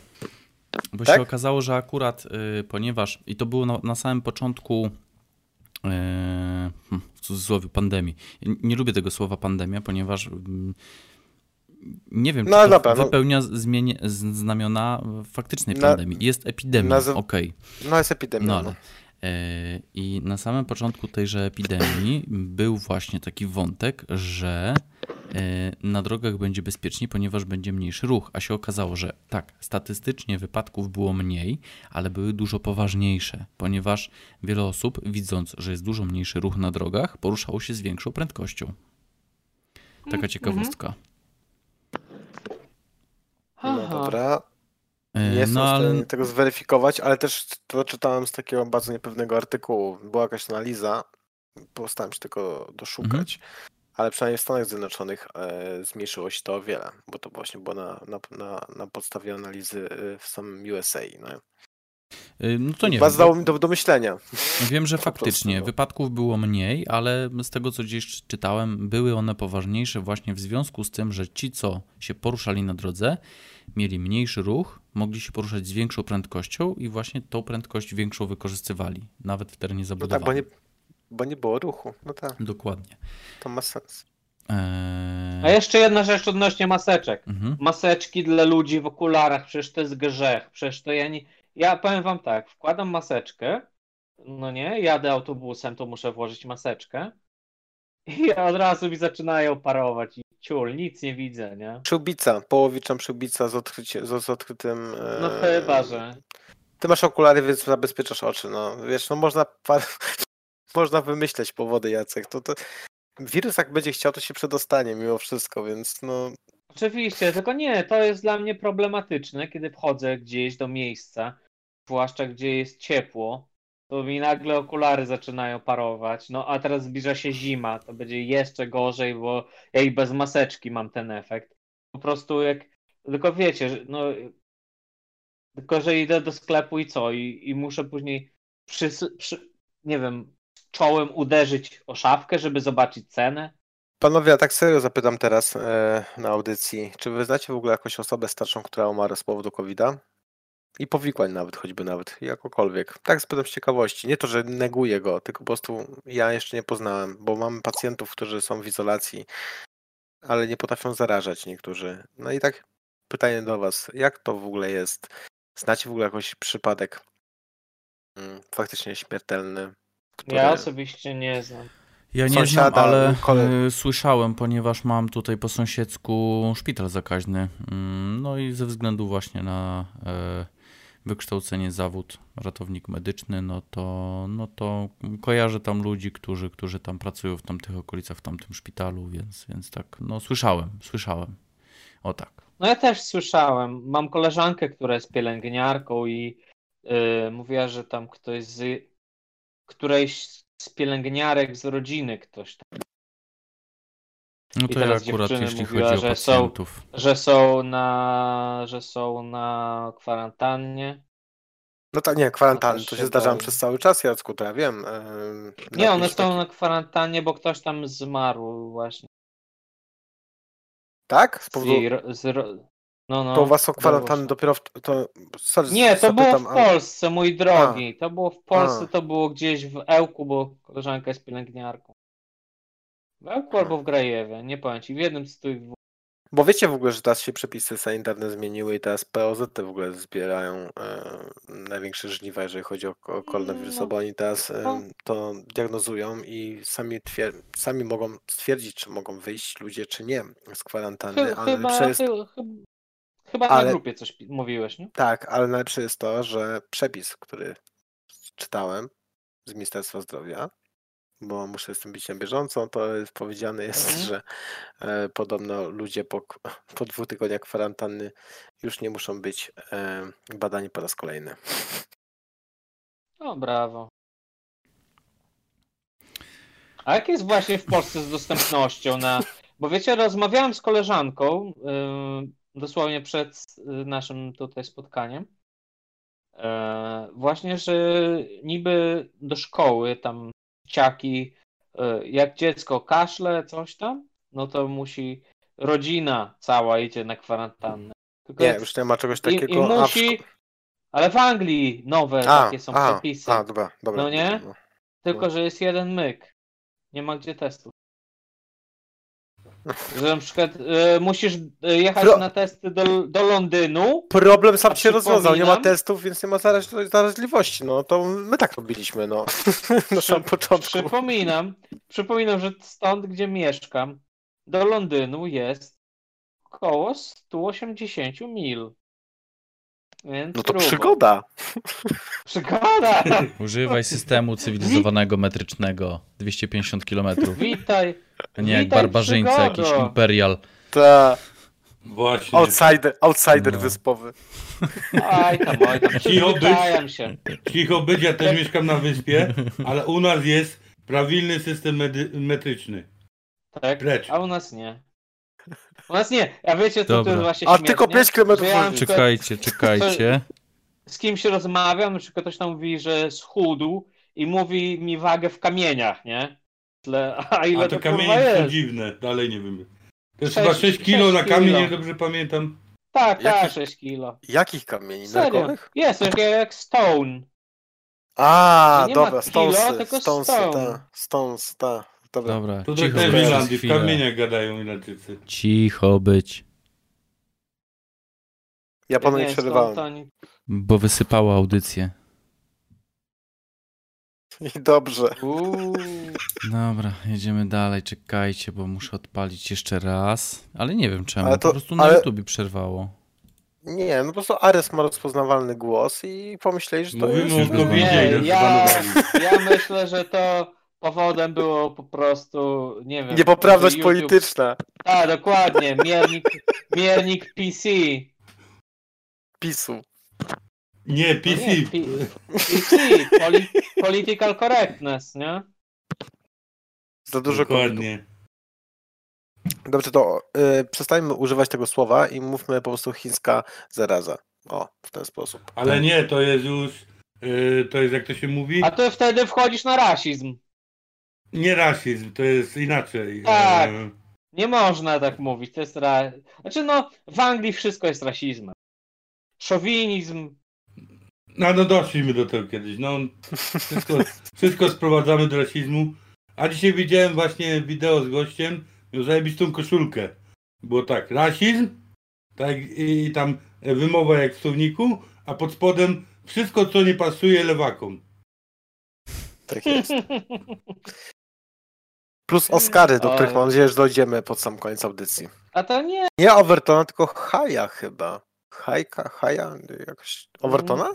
Bo tak? się okazało, że akurat, yy, ponieważ, i to było na, na samym początku yy, w cudzysłowie pandemii. Nie lubię tego słowa pandemia, ponieważ mm, nie wiem, czy no, to wypełnia zmienie, znamiona faktycznej na, pandemii. Jest epidemia, nazyw... okej. Okay. No jest epidemia. No, ale, no. E, I na samym początku tejże epidemii był właśnie taki wątek, że e, na drogach będzie bezpieczniej, ponieważ będzie mniejszy ruch. A się okazało, że tak, statystycznie wypadków było mniej, ale były dużo poważniejsze, ponieważ wiele osób, widząc, że jest dużo mniejszy ruch na drogach, poruszało się z większą prędkością. Taka mhm. Ciekawostka. No dobra. Nie e, jestem no, w stanie ale... tego zweryfikować, ale też to czytałem z takiego bardzo niepewnego artykułu. Była jakaś analiza, postaram się tego doszukać, mhm. ale przynajmniej w Stanach Zjednoczonych e, zmniejszyło się to o wiele, bo to właśnie było na, na, na, na podstawie analizy e, w samym USA. No. Y, no to nie Was dało mi to do myślenia. Wiem, że *laughs* faktycznie prostu, no. wypadków było mniej, ale z tego co gdzieś czytałem, były one poważniejsze właśnie w związku z tym, że ci, co się poruszali na drodze, mieli mniejszy ruch, mogli się poruszać z większą prędkością i właśnie tą prędkość większą wykorzystywali, nawet w terenie zabudowanym. No tak, bo nie, bo nie było ruchu. No tak. Dokładnie. To ma sens. Eee... A jeszcze jedna rzecz odnośnie maseczek. Mhm. Maseczki dla ludzi w okularach, przecież to jest grzech. Przecież to ja nie ja powiem wam tak, wkładam maseczkę, no nie, jadę autobusem, to muszę włożyć maseczkę. *laughs* I od razu mi zaczynają parować i ciul, nic nie widzę, nie? Przyłbica, połowicza przyłbica z, odkrycie, z, z odkrytym... No chyba, że... Ty masz okulary, więc zabezpieczasz oczy, no. Wiesz, no można *laughs* można wymyśleć powody, Jacek, to, to wirus jak będzie chciał, to się przedostanie mimo wszystko, więc no... Oczywiście, tylko nie, to jest dla mnie problematyczne, kiedy wchodzę gdzieś do miejsca, zwłaszcza gdzie jest ciepło, to mi nagle okulary zaczynają parować. No a teraz zbliża się zima, to będzie jeszcze gorzej, bo ja i bez maseczki mam ten efekt. Po prostu jak. Tylko wiecie, no. Tylko, że idę do sklepu i co? I, i muszę później przy, przy, nie wiem, czołem uderzyć o szafkę, żeby zobaczyć cenę. Panowie, ja tak serio zapytam teraz e, na audycji. Czy wy znacie w ogóle jakąś osobę starszą, która umarła z powodu COVID-a? I powikłań nawet, choćby nawet, jakokolwiek. Tak z ciekawości. Nie to, że neguję go, tylko po prostu ja jeszcze nie poznałem, bo mam pacjentów, którzy są w izolacji, ale nie potrafią zarażać niektórzy. No i tak pytanie do was, jak to w ogóle jest? Znacie w ogóle jakiś przypadek mm, faktycznie śmiertelny? Który... Ja osobiście nie znam. Ja nie Sąsiada, znam, ale kole... słyszałem, ponieważ mam tutaj po sąsiedzku szpital zakaźny. Mm, no i ze względu właśnie na e, wykształcenie zawód ratownik medyczny, no to, no to kojarzę tam ludzi, którzy, którzy tam pracują w tamtych okolicach, w tamtym szpitalu, więc, więc tak, no słyszałem, słyszałem. O tak. No ja też słyszałem. Mam koleżankę, która jest pielęgniarką i yy, mówiła, że tam ktoś z którejś z pielęgniarek z rodziny ktoś tam. No I to teraz ja akurat jeśli mówiła, chodzi o że są- pacjentów. że są na, że są na kwarantannie. No tak, nie, kwarantanny, to się boję. przez cały czas, Jacku, to ja wiem. em, Nie, one są na kwarantannie, bo ktoś tam zmarł właśnie. Tak? Z Z powodu... z, ro- no, no, To u was są kwarantanny dopiero w... To... Sorry, Nie, to było w ale- Polsce, mój drogi. To było w Polsce, A. to było gdzieś w Ełku, bo koleżanka jest pielęgniarką. W Ełku albo w Grajewie, nie powiem ci, w jednym z tych dwóch. Bo wiecie w ogóle, że teraz się przepisy sanitarne zmieniły i teraz POZ w ogóle zbierają e, największe żniwa, jeżeli chodzi o, o koronawirusa, No. bo oni teraz e, No. to diagnozują i sami, twier- sami mogą stwierdzić, czy mogą wyjść ludzie, czy nie z kwarantanny, Chy, ale chyba, chy, chy, chyba Ale- na grupie coś mówiłeś, nie? tak, ale najlepsze jest to, że przepis, który czytałem z Ministerstwa Zdrowia, bo muszę z tym być na bieżąco, to jest powiedziane jest, Mhm. że e, podobno ludzie po, *laughs* po dwóch tygodniach kwarantanny już nie muszą być e, badani po raz kolejny. O, brawo. A jak jest właśnie w Polsce z dostępnością na... Bo wiecie, rozmawiałem z koleżanką yy, dosłownie przed yy, naszym tutaj spotkaniem. Yy, właśnie, że niby do szkoły tam dzieciaki, yy, jak dziecko kaszle, coś tam, no to musi rodzina cała idzie na kwarantannę. Tylko Nie, już nie ma czegoś i, takiego. i w musi, ale w Anglii nowe a, takie są a, przepisy. a, dobra, dobra. No nie? dobra. Tylko, że jest jeden myk. Nie ma gdzie testów. Że na przykład e, musisz e, jechać Pro- na testy do, do Londynu. Problem sam się rozwiązał, nie ma testów, więc nie ma zaraź- zaraźliwości. No to my tak robiliśmy, no. *laughs* Na samym początku. Przypominam, przypominam, że stąd, gdzie mieszkam, do Londynu jest około 180 mil. Więc No to przygoda. *laughs* Przygoda! *laughs* Używaj systemu cywilizowanego metrycznego 250 km. Witaj. A nie jak Witaj, barbarzyńca, jakiś imperial. Ta, Właśnie. outsider, outsider No. wyspowy. Oj tam, oj tam. Cicho być. Się. Cicho być, ja też mieszkam na wyspie, ale u nas jest prawilny system medy- metryczny. Tak? Precz. A u nas nie. U nas nie. A wiecie, co Dobra. to jest właśnie A śmiesznie? tylko 5 km Że ja na wolniej. przykład Czekajcie, czekajcie. z kimś rozmawiam, na przykład ktoś tam mówi, że schudł i mówi mi wagę w kamieniach, nie? Tle- *laughs* A ile A to, to kurwa kamienie są jest? dziwne, dalej nie wiem. To jest Sześć- chyba 6 kilo na kamień, kilo. dobrze pamiętam. Tak, tak, Jakich- 6 kilo. Jakich kamieni? Serio. Nerkowych? Jest, jak, jak stone. A, To nie ma dobra, kilo, Stonesy, tylko Stonesy, stone. ta, Stones, ta. Dobra. Dobra, To tak cicho też w być przez Irlandii, w kamieniach gadają Irlandczycy. Cicho być, Ja panu nie przerywałem. bo wysypało audycję. *laughs* I dobrze. Uuu. Dobra, jedziemy dalej, czekajcie, bo muszę odpalić jeszcze raz. Ale nie wiem czemu, to- po prostu na ale- YouTubie przerwało. Nie, no po prostu Ares ma rozpoznawalny głos i pomyśleli, że to Mówimy jest... o covid Nie, nas ja, ja myślę, że to powodem było po prostu, nie wiem. Niepoprawność YouTube- polityczna. A, dokładnie, miernik, miernik PC. PiSu. Nie, No PC. nie, P- PC, poli, political correctness, nie? Za dużo. Dokładnie. Dobrze, to y, przestańmy używać tego słowa i mówmy po prostu chińska zaraza. O, w ten sposób. Ale nie, to jest już, yy, to jest jak to się mówi, A ty wtedy wchodzisz na rasizm. Nie rasizm, to jest inaczej. Tak. E, Nie można tak mówić, to jest ra... Znaczy no, w Anglii wszystko jest rasizmem. Szowinizm. No, no doszliśmy do tego kiedyś. No, wszystko, wszystko sprowadzamy do rasizmu. A dzisiaj widziałem właśnie wideo z gościem, miał zajebistą koszulkę. Było tak, rasizm, tak i tam wymowa jak w słowniku, a pod spodem wszystko, co nie pasuje lewakom. Tak jest. *laughs* Plus Oscary, do których mam nadzieję, że dojdziemy pod sam koniec audycji. A to nie. Nie Overtona, tylko Haja chyba. Hajka, Haja, jakoś. Overtona?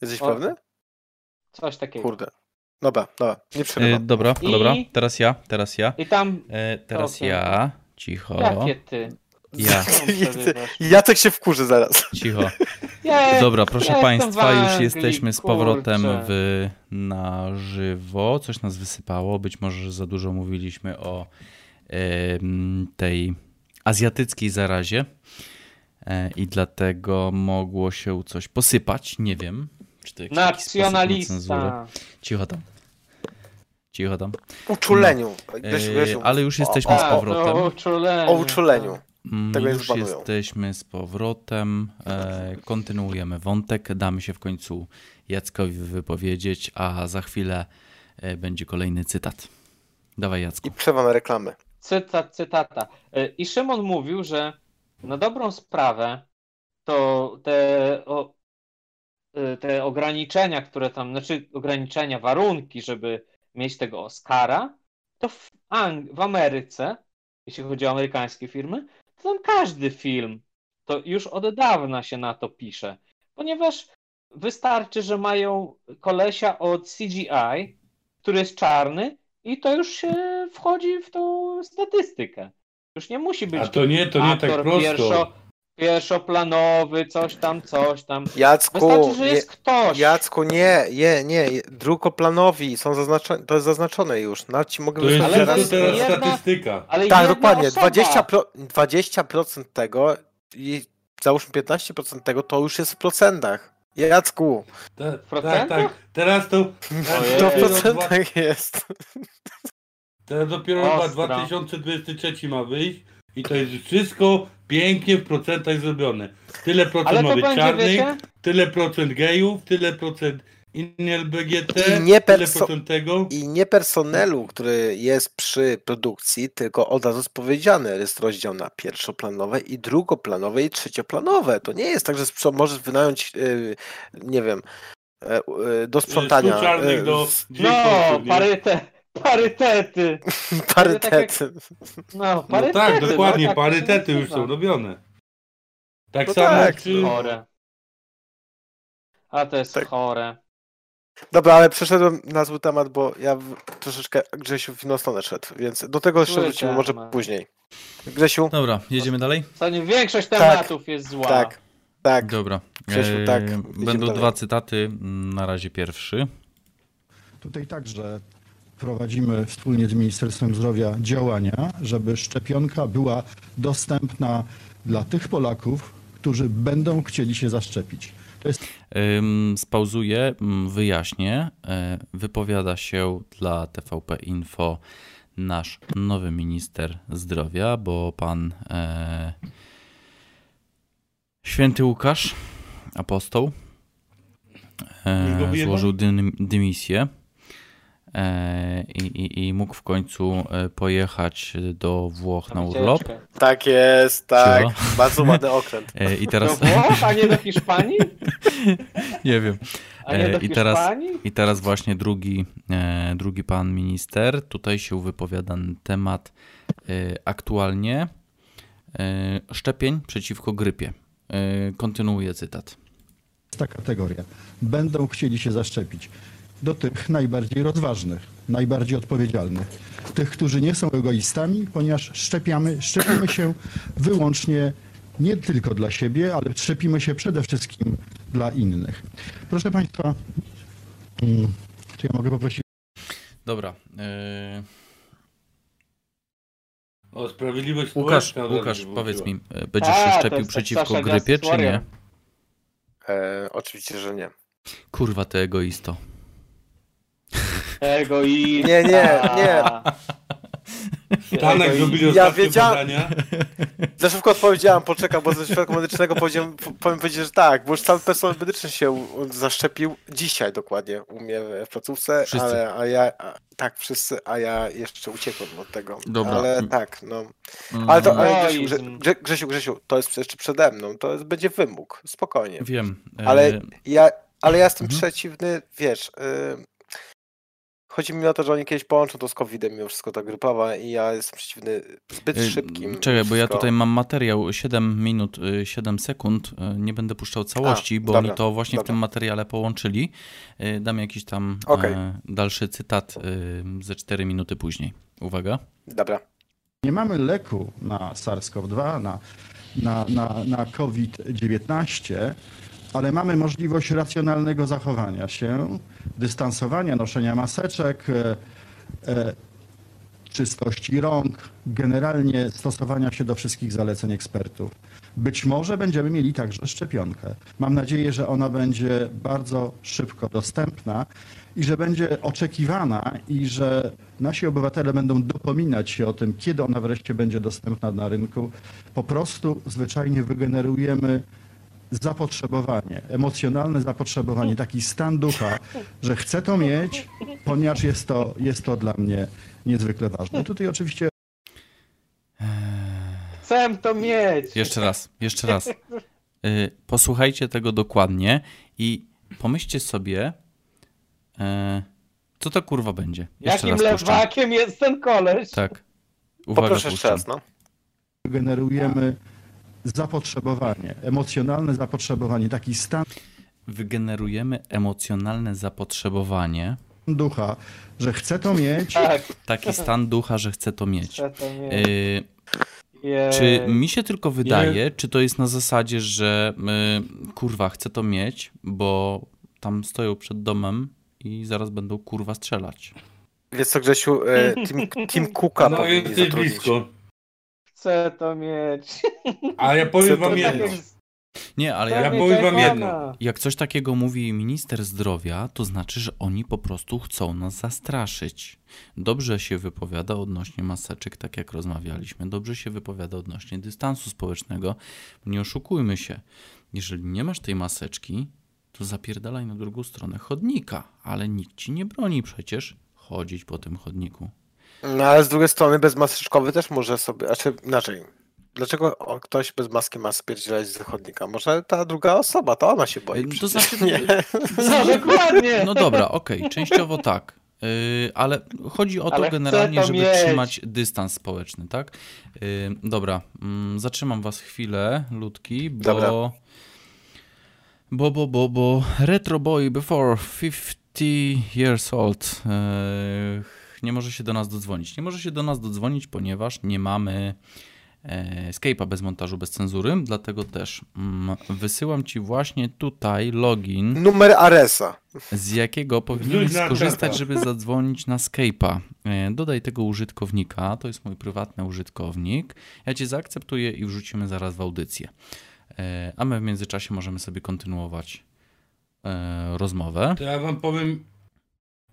Jesteś O, pewny? Coś takiego. Kurde. Dobra, dobra, nie E, przerywam. dobra, I- dobra, teraz ja, teraz ja. I tam. E, teraz Okej. ja, cicho, Jakie ty? Ja? *laughs* Jacek się wkurzy zaraz. cicho. *laughs* Ja, Dobra, proszę ja Państwa, już jesteśmy z powrotem kurczę. w, na żywo. Coś nas wysypało, być może że za dużo mówiliśmy o em, tej azjatyckiej zarazie e, i dlatego mogło się coś posypać. Nie wiem, czy to jakiś. Nacjonalista. Cicho tam. Cicho tam. Uczuleniu. E, ale już jesteśmy o, z o, powrotem. O uczuleniu. O uczuleniu. Mm, Tego Już zbanują. jesteśmy z powrotem. E, kontynuujemy wątek. Damy się w końcu Jackowi wypowiedzieć, a za chwilę e, będzie kolejny cytat. Dawaj Jacku. I przerwamy reklamy. Cytat, cytata. Y, I Szymon mówił, że na dobrą sprawę to te, o, y, te ograniczenia, które tam, znaczy ograniczenia, warunki, żeby mieć tego Oscara, to w, Ang- w Ameryce, jeśli chodzi o amerykańskie firmy, to tam każdy film, to już od dawna się na to pisze, ponieważ wystarczy, że mają kolesia od CGI, który jest czarny i to już się wchodzi w tą statystykę. Już nie musi być A to nie, to nie tak prosto. Pierwszo, pierwszoplanowy, coś tam, coś tam. Jacku, Wystarczy, że nie, jest ktoś. Jacku, nie, nie, nie. Drugoplanowi są zaznaczone, to jest zaznaczone już. Nawet ci mogę To jest Ale teraz. jedna- statystyka. Ale Tak, dokładnie. Osoba, 20%, pro, 20% tego i załóżmy 15% tego to już jest w procentach. Jacku, Ta, tak, procentach? tak. Teraz to. Ojej. to w procentach jest. Teraz dopiero chyba Ostra. 2023 ma wyjść i to jest wszystko pięknie w procentach zrobione. Tyle procent ma być będzie, czarnych, wiecie? tyle procent gejów, tyle procent innych LGBT, I nie tyle procent tego. I nie personelu, który jest przy produkcji, tylko od razu jest powiedziane, jest rozdział na pierwszoplanowe i drugoplanowe i trzecioplanowe. To nie jest tak, że możesz wynająć, yy, nie wiem, e, e, do sprzątania. E, do No, dźwiękowców, nie? paryte, parytety. *laughs* parytety. No, No parytety. tak, dokładnie, no, tak parytety już nazywa. są robione. Tak No samo tak, czy... Chore. A to jest Tak. chore. Dobra, ale przeszedłem na zły temat, bo ja w, troszeczkę Grzesiu w inną stronę szedł, więc do tego jeszcze wrócimy może później. Grzesiu? Dobra, jedziemy dalej? Ostatnio większość tematów jest zła. Tak, tak. Dobra. Grzesiu, E, tak, idziemy Będą dalej. dwa cytaty. Mm, Na razie pierwszy. Tutaj także prowadzimy wspólnie z Ministerstwem Zdrowia działania, żeby szczepionka była dostępna dla tych Polaków, którzy będą chcieli się zaszczepić. To jest Spauzuję, ym, wyjaśnię. E, Wypowiada się dla TVP Info nasz nowy minister zdrowia, bo pan e, święty Łukasz, apostoł, e, złożył dym, dymisję i, i, i mógł w końcu e, pojechać do Włoch na urlop. Tak jest, tak. Bardzo ładny okręt. E, I Do teraz Włoch, a nie do Hiszpanii? *laughs* nie wiem. A nie E, do i teraz- Hiszpanii? I teraz właśnie drugi, e, drugi pan minister tutaj się wypowiada na temat e, aktualnie e, szczepień przeciwko grypie. E, Kontynuuję cytat. ta kategoria. Będą chcieli się zaszczepić. Do tych najbardziej rozważnych, najbardziej odpowiedzialnych. Tych, którzy nie są egoistami, ponieważ szczepiamy, szczepimy się wyłącznie nie tylko dla siebie, ale szczepimy się przede wszystkim dla innych. Proszę Państwa, mm, czy ja mogę poprosić Dobra. e, O, sprawiedliwość Łukasz, Łukasz powiedz mi, będziesz A, się szczepił jest tak przeciwko grypie, czy nie? E, oczywiście, że nie. Kurwa, ty egoisto. Egoista. Nie, nie, nie. Egoista. zrobili Ja wiedziałem- badania. Za szybko odpowiedziałem, poczekam, bo ze świadku medycznego powiem, powiem powiedzieć, że tak, bo już cały personel medyczny się zaszczepił dzisiaj dokładnie u mnie w placówce, Wszyscy. ale a ja, a, tak, wszyscy, a ja jeszcze uciekłem od tego. Dobra. Ale Mm. tak, no. Mm, Ale to, ale Grzesiu. Grze, Grzesiu, Grzesiu, to jest jeszcze przede mną, to jest, będzie wymóg, spokojnie. Wiem. e, Ale ja, ale ja jestem Mhm. przeciwny, wiesz, y, chodzi mi o to, że oni kiedyś połączą to z COVID-em mimo wszystko ta grypowa i ja jestem przeciwny zbyt Y, szybkim. Czekaj, bo ja wszystko. tutaj mam materiał 7 minut, y, 7 sekund. y, Nie będę puszczał całości, bo dobra, oni to właśnie w dobra. tym materiale połączyli. Y, Dam jakiś tam e, dalszy cytat y, ze 4 minuty później. Uwaga. Dobra. Nie mamy leku na SARS-CoV-2, na, na, na, na COVID-19, ale mamy możliwość racjonalnego zachowania się, dystansowania, noszenia maseczek, e, e, czystości rąk, generalnie stosowania się do wszystkich zaleceń ekspertów. Być może będziemy mieli także szczepionkę. Mam nadzieję, że ona będzie bardzo szybko dostępna i że będzie oczekiwana i że nasi obywatele będą dopominać się o tym, kiedy ona wreszcie będzie dostępna na rynku. Po prostu zwyczajnie wygenerujemy zapotrzebowanie, emocjonalne zapotrzebowanie, taki stan ducha, że chcę to mieć, ponieważ jest to, jest to dla mnie niezwykle ważne. Tutaj oczywiście Chcę to mieć. Jeszcze raz, jeszcze raz. Y, Posłuchajcie tego dokładnie i pomyślcie sobie, e, co to kurwa będzie. Jeszcze Jakim lewakiem jest ten koleś? Tak. Uwaga, Poproszę jeszcze raz, no. generujemy zapotrzebowanie, emocjonalne zapotrzebowanie, taki stan Wygenerujemy emocjonalne zapotrzebowanie, ducha, że chcę to mieć, Tak, taki stan ducha, że chcę to mieć. chcę to mieć. Y. Czy mi się tylko wydaje, czy to jest na zasadzie, że y, kurwa, chcę to mieć, bo tam stoją przed domem i zaraz będą kurwa strzelać. Wiesz co, Grzesiu, e, Team, team Cooka No powinni zatrudnić. blisko. Chcę to mieć. *laughs* A ja powiem wam jedno. Nie, ale Ja jak, powiem wam jedno. jak coś takiego mówi minister zdrowia, to znaczy, że oni po prostu chcą nas zastraszyć. Dobrze się wypowiada odnośnie maseczek, tak jak rozmawialiśmy. Dobrze się wypowiada odnośnie dystansu społecznego. Nie oszukujmy się. Jeżeli nie masz tej maseczki, to zapierdalaj na drugą stronę chodnika. Ale nikt ci nie broni przecież chodzić po tym chodniku. No ale z drugiej strony bezmaseczkowy też może sobie, znaczy inaczej. Dlaczego ktoś bez maski ma spierdzielać z chodnika? Może ta druga osoba, to ona się boi. Y, To znaczy- nie. *laughs* No dokładnie. No dobra, okej, częściowo tak. Yy, ale chodzi o to Ale generalnie, to żeby mieć. trzymać dystans społeczny, tak? Yy, dobra, mm, zatrzymam was chwilę, ludki, bo... Dobra. Bo, bo, bo, bo Retro Boy before 50 years old yy, nie może się do nas dodzwonić. Nie może się do nas dodzwonić, ponieważ nie mamy e, Skype'a bez montażu, bez cenzury, dlatego też mm, wysyłam ci właśnie tutaj login Numer Aresa. z jakiego powinieneś skorzystać, żeby zadzwonić na Skype'a. E, Dodaj tego użytkownika, to jest mój prywatny użytkownik. Ja cię zaakceptuję i wrzucimy zaraz w audycję. E, A my w międzyczasie możemy sobie kontynuować rozmowę. To ja wam powiem.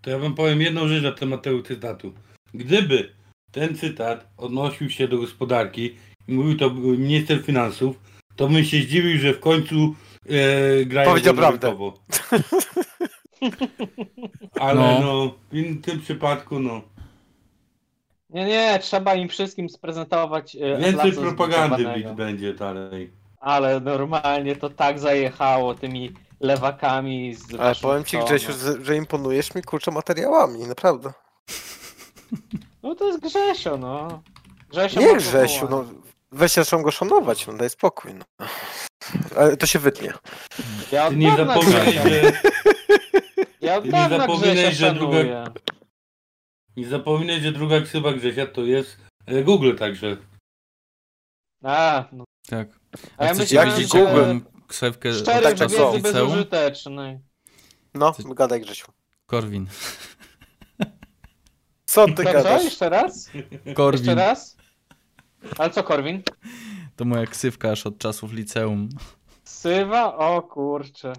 To ja wam powiem jedną rzecz na temat tego cytatu. Gdyby ten cytat odnosił się do gospodarki i mówił to minister finansów, to bym się zdziwił, że w końcu e, grają Powiedział rynkowo. *laughs* Ale No. no. w tym przypadku no. Nie, nie, trzeba im wszystkim sprezentować e, Więcej propagandy bit będzie dalej. Ale normalnie to tak zajechało tymi lewakami z Ale powiem ci. Grzesiu, że, że imponujesz mi kurczę materiałami, naprawdę. No to jest Grzesio, no. Grzesio Nie Grzesiu, no. Weź zaczną go szanować, no daj spokój. No. Ale to się wytnie. Ja Ty nie zapominaj, że, ja ty nie zapominaj, że druga- nie zapominaj, że druga ksywa Grzesia to jest e, Google także. A, no. Tak. A ja chcecie myślałem, że- jaką tak, od czasu liceum? No, Ty- gadaj Grzesiu. Korwin. Co ty To co? gadasz? Jeszcze raz? Jeszcze Korwin. raz? Ale co, Korwin? To moja ksywka aż od czasów liceum. Sywa? O kurczę.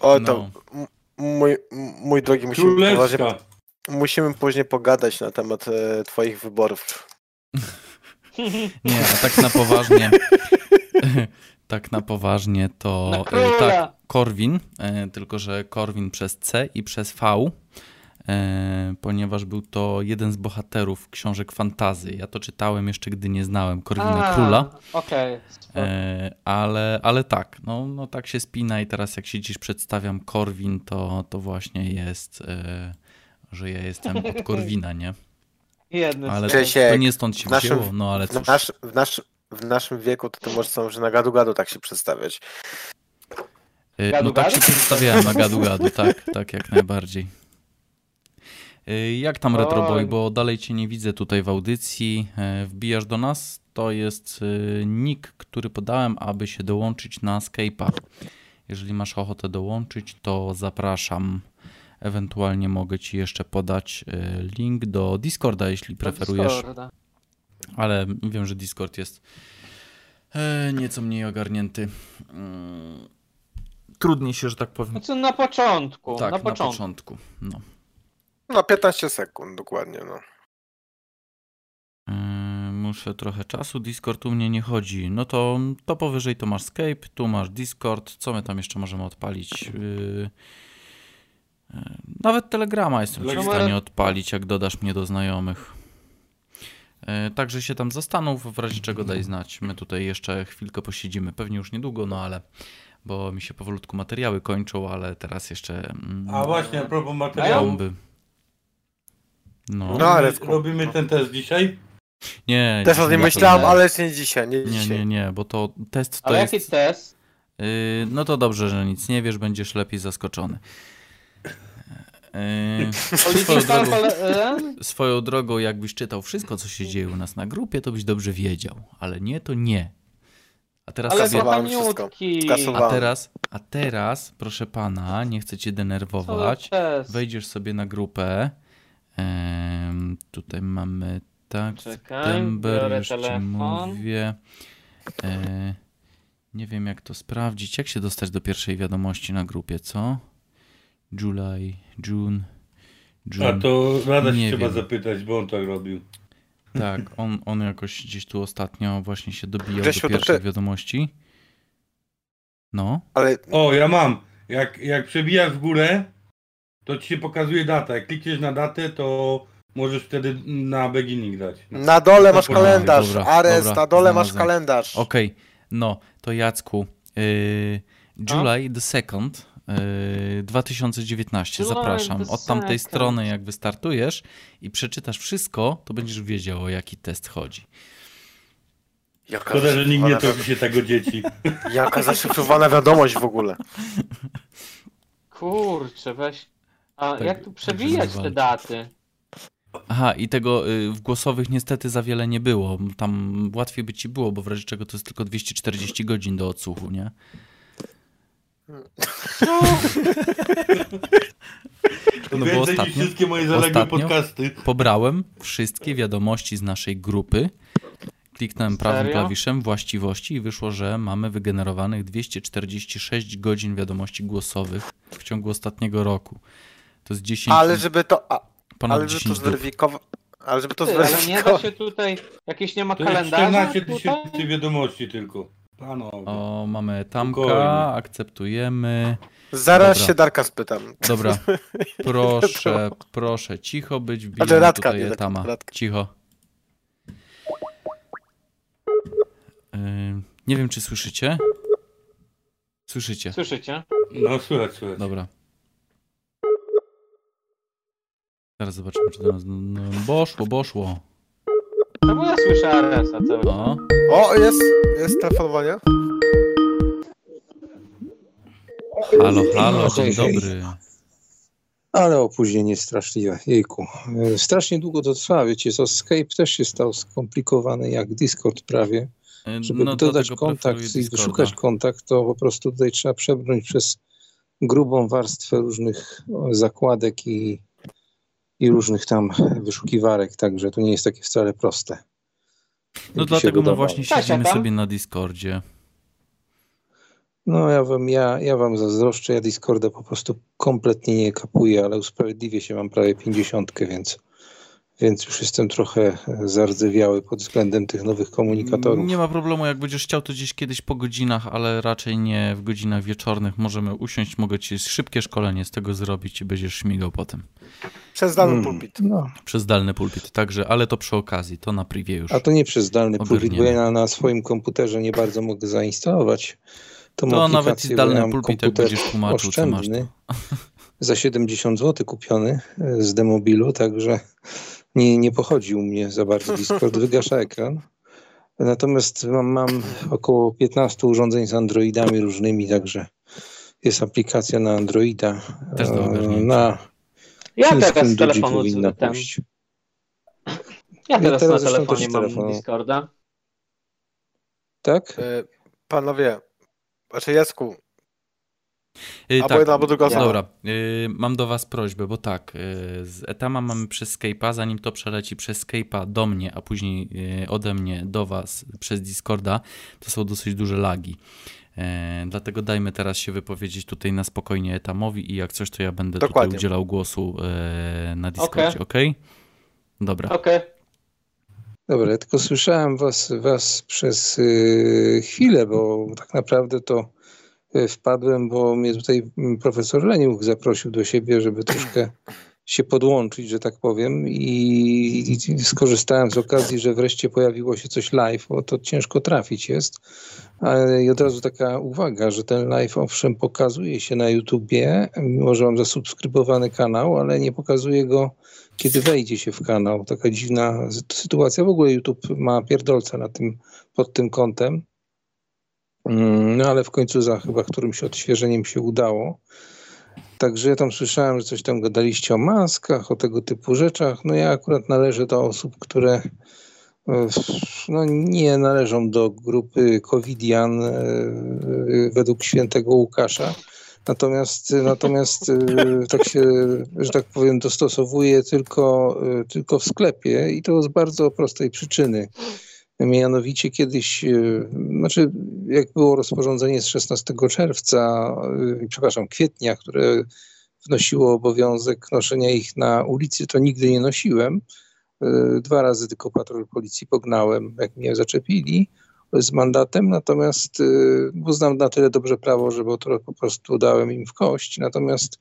O, No. to m- mój, mój drogi, musimy poważnie, Królewska. musimy później pogadać na temat e, twoich wyborów. Nie, a tak na poważnie. *laughs* tak na poważnie to. Na e, króla. tak, Korwin, e, tylko że Korwin przez C i przez V, e, ponieważ był to jeden z bohaterów książek fantazy. Ja to czytałem jeszcze, gdy nie znałem Korwina A, Króla. Okej. E, ale, ale tak, no, no tak się spina i teraz jak się dziś przedstawiam Korwin, to, to właśnie jest, że ja jestem od *laughs* Korwina, nie? Jedny Ale to, to nie stąd się w naszym- wzięło, no ale W, cóż. nasz, w, nasz, w naszym wieku to ty możesz są, że na gadu gadu tak się przedstawiać. Y, Gadu No tak gadu? się przedstawiałem na gadu gadu, tak, tak jak najbardziej. Y, Jak tam Retroboy, bo dalej cię nie widzę tutaj w audycji. E, Wbijasz do nas? To jest y, nick, który podałem, aby się dołączyć na Skype'a. Jeżeli masz ochotę dołączyć, to zapraszam. Ewentualnie mogę ci jeszcze podać e, link do Discorda, jeśli preferujesz. Discorda. Ale wiem, że Discord jest e, nieco mniej ogarnięty. Mm, Trudniej się, że tak powiem. Znaczy na początku, tak, na na początku. początku. No. No 15 sekund dokładnie, no. Yy, muszę trochę czasu. Discord u mnie nie chodzi. No to, to powyżej to masz Skype, tu masz Discord. Co my tam jeszcze możemy odpalić? Yy, nawet Telegrama jestem w stanie odpalić, jak dodasz mnie do znajomych. Yy, Także się tam zastanów, w razie czego daj znać. My tutaj jeszcze chwilkę posiedzimy, pewnie już niedługo, no ale bo mi się powolutku materiały kończą, ale teraz jeszcze mm, A właśnie, a propos materiału. bomby. No, No, Robimy, ale- robimy ten test dzisiaj? nie. Też o tym myślałem, nie. ale nie dzisiaj, nie Nie, dzisiaj. nie, nie, bo to test to Ale jest... jaki test? Yy, no to dobrze, że nic nie wiesz, będziesz lepiej zaskoczony. Yy, swoją, drogą, e? swoją drogą, jakbyś czytał wszystko, co się dzieje u nas na grupie, to byś dobrze wiedział, ale nie, to nie. A teraz, Ale a teraz, a teraz, proszę pana, nie chcę cię denerwować, wejdziesz sobie na grupę. Em, tutaj mamy tak, Czekaj, september, już ci telefon. mówię. E, nie wiem jak to sprawdzić. Jak się dostać do pierwszej wiadomości na grupie, co? July, June, June. A to rada się Nie trzeba wiem. zapytać, bo on tak robił. Tak, on, on jakoś gdzieś tu ostatnio właśnie się dobijał Grzesiu, do ty- wiadomości. No, Ale O, ja mam. Jak, jak przebijasz w górę, to ci się pokazuje data. Jak klikniesz na datę, to możesz wtedy na beginning dać. na dole masz kalendarz. dobra, Ares, dobra, na dole masz znalazłem. kalendarz. okej. No, to Jacku. Yy, July the 2nd. Yy, 2019, July zapraszam. Od tamtej 2nd. strony, jak wystartujesz i przeczytasz wszystko, to będziesz wiedział, o jaki test chodzi. Jaka Szkoda, że nikt nie topi się tego dzieci. *laughs* jaka zaszyfrowana wiadomość w ogóle. Kurczę, weź. A Tak, jak tu tak, przewijać te daty? Aha, i tego y, w głosowych niestety za wiele nie było. Tam łatwiej by ci było, bo w razie czego to jest tylko 240 godzin do odsłuchu, nie? To No bo ostatnio- wszystkie moje zaległe podcasty. Pobrałem wszystkie wiadomości z naszej grupy. Kliknąłem prawym Serio? klawiszem właściwości i wyszło, że mamy wygenerowanych 246 godzin wiadomości głosowych w ciągu ostatniego roku. To jest 10, Ale żeby to, a, ponad ale żeby to 10 dób. zweryfikować, ale żeby to Ty, ale nie da zweryfikować, się tutaj, jakieś nie ma kalendarza 14 tutaj? tysięcy wiadomości tylko. Panowie. O, mamy Tamka, Spokojnie. akceptujemy. zaraz Dobra. się Darka spytam. Dobra, *laughs* proszę, proszę, cicho być, Znaczy, wbijamy Radka, tutaj nie, Tama. Radka. Cicho. Nie wiem, czy słyszycie? Słyszycie. Słyszycie? No słychać, słychać. Dobra. Teraz zobaczymy, czy to nas... No, bo szło, bo szło. No bo ja słyszę Aresa cały czas. O, O, jest, jest telefonowanie. halo, halo, No, dzień dobry. Ale opóźnienie straszliwe, jejku. E, Strasznie długo to trwa, wiecie, to Skype też się stał skomplikowany jak Discord prawie. Y, Żeby no, dodać kontakt i wyszukać kontakt, to po prostu tutaj trzeba przebrnąć przez grubą warstwę różnych zakładek i, i różnych tam wyszukiwarek, także to nie jest takie wcale proste. No dlatego my właśnie siedzimy sobie na Discordzie. No ja wam, ja, ja wam zazdroszczę, ja Discorda po prostu kompletnie nie kapuję, ale usprawiedliwię się, mam prawie pięćdziesiątkę, więc, więc już jestem trochę zardzewiały pod względem tych nowych komunikatorów. Nie ma problemu, jak będziesz chciał to gdzieś kiedyś po godzinach, ale raczej nie w godzinach wieczornych. Możemy usiąść, mogę ci szybkie szkolenie z tego zrobić i będziesz śmigał potem. Przez dany Hmm. pulpit. No, Przez dalny pulpit, także, ale to przy okazji, to na privie już. a to nie przez zdalny pulpit, bo ja na, na swoim komputerze nie bardzo mogę zainstalować. Tą To nawet i mam pulpit, jak będziesz tłumaczył, co masz. Za 70 zł kupiony e, z demobilu, także nie, nie pochodzi u mnie za bardzo Discord, *laughs* wygasza ekran. Natomiast mam, mam około 15 urządzeń z Androidami różnymi, także jest aplikacja na Androida. Też do e, ogarnięcia. Na Ja teraz z telefonu powinna ten, pójść. Ja teraz, teraz na telefonie mam telefonu. Discorda. Tak? E, Panowie, znaczy Jacku, Yy, Albo jedna, albo druga osoba. Dobra, yy, mam do was prośbę, bo tak, yy, z Etama mamy przez Skype'a, zanim to przeleci przez Skype'a do mnie, a później yy, ode mnie do was przez Discorda, to są dosyć duże lagi. Yy, dlatego dajmy teraz się wypowiedzieć tutaj na spokojnie Etamowi i jak coś, to ja będę Dokładnie. tutaj udzielał głosu yy, na Discordzie, ok? Dobra. Okej. Dobra, tylko słyszałem was, was przez y, chwilę, bo tak naprawdę to y, wpadłem, bo mnie tutaj profesor Leniuch zaprosił do siebie, żeby troszkę się podłączyć, że tak powiem i, i skorzystałem z okazji, że wreszcie pojawiło się coś live, bo to ciężko trafić jest. I od razu taka uwaga, że ten live owszem pokazuje się na YouTubie, mimo że mam zasubskrybowany kanał, ale nie pokazuje go kiedy wejdzie się w kanał. Taka dziwna sytuacja. W ogóle YouTube ma pierdolca na tym, pod tym kątem. Mm, No ale w końcu za chyba którymś odświeżeniem się udało. Także ja tam słyszałem, że coś tam gadaliście o maskach, o tego typu rzeczach. No ja akurat należę do osób, które e, no, nie należą do grupy covidian e, e, według świętego Łukasza. Natomiast, natomiast tak się, że tak powiem, dostosowuję tylko, tylko w sklepie i to z bardzo prostej przyczyny. Mianowicie kiedyś, e, znaczy jak było rozporządzenie z 16 czerwca, e, przepraszam, kwietnia, które wnosiło obowiązek noszenia ich na ulicy, to nigdy nie nosiłem. E, Dwa razy tylko patrol policji pognałem, jak mnie zaczepili z mandatem, natomiast bo znam na tyle dobrze prawo, że bo po prostu dałem im w kość. Natomiast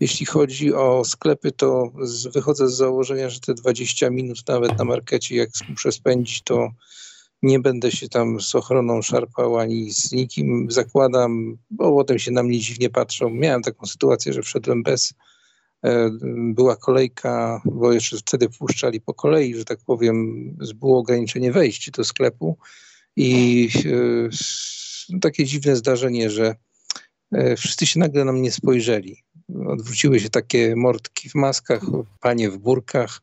jeśli chodzi o sklepy, to z, wychodzę z założenia, że te 20 minut nawet na markecie, jak muszę spędzić, to nie będę się tam z ochroną szarpał ani z nikim. Zakładam, bo potem się na mnie dziwnie patrzą. Miałem taką sytuację, że wszedłem bez. e, Była kolejka, bo jeszcze wtedy wpuszczali po kolei, że tak powiem, było ograniczenie wejść do sklepu i e, takie dziwne zdarzenie, że e, wszyscy się nagle na mnie spojrzeli. Odwróciły się takie mordki w maskach, panie w burkach.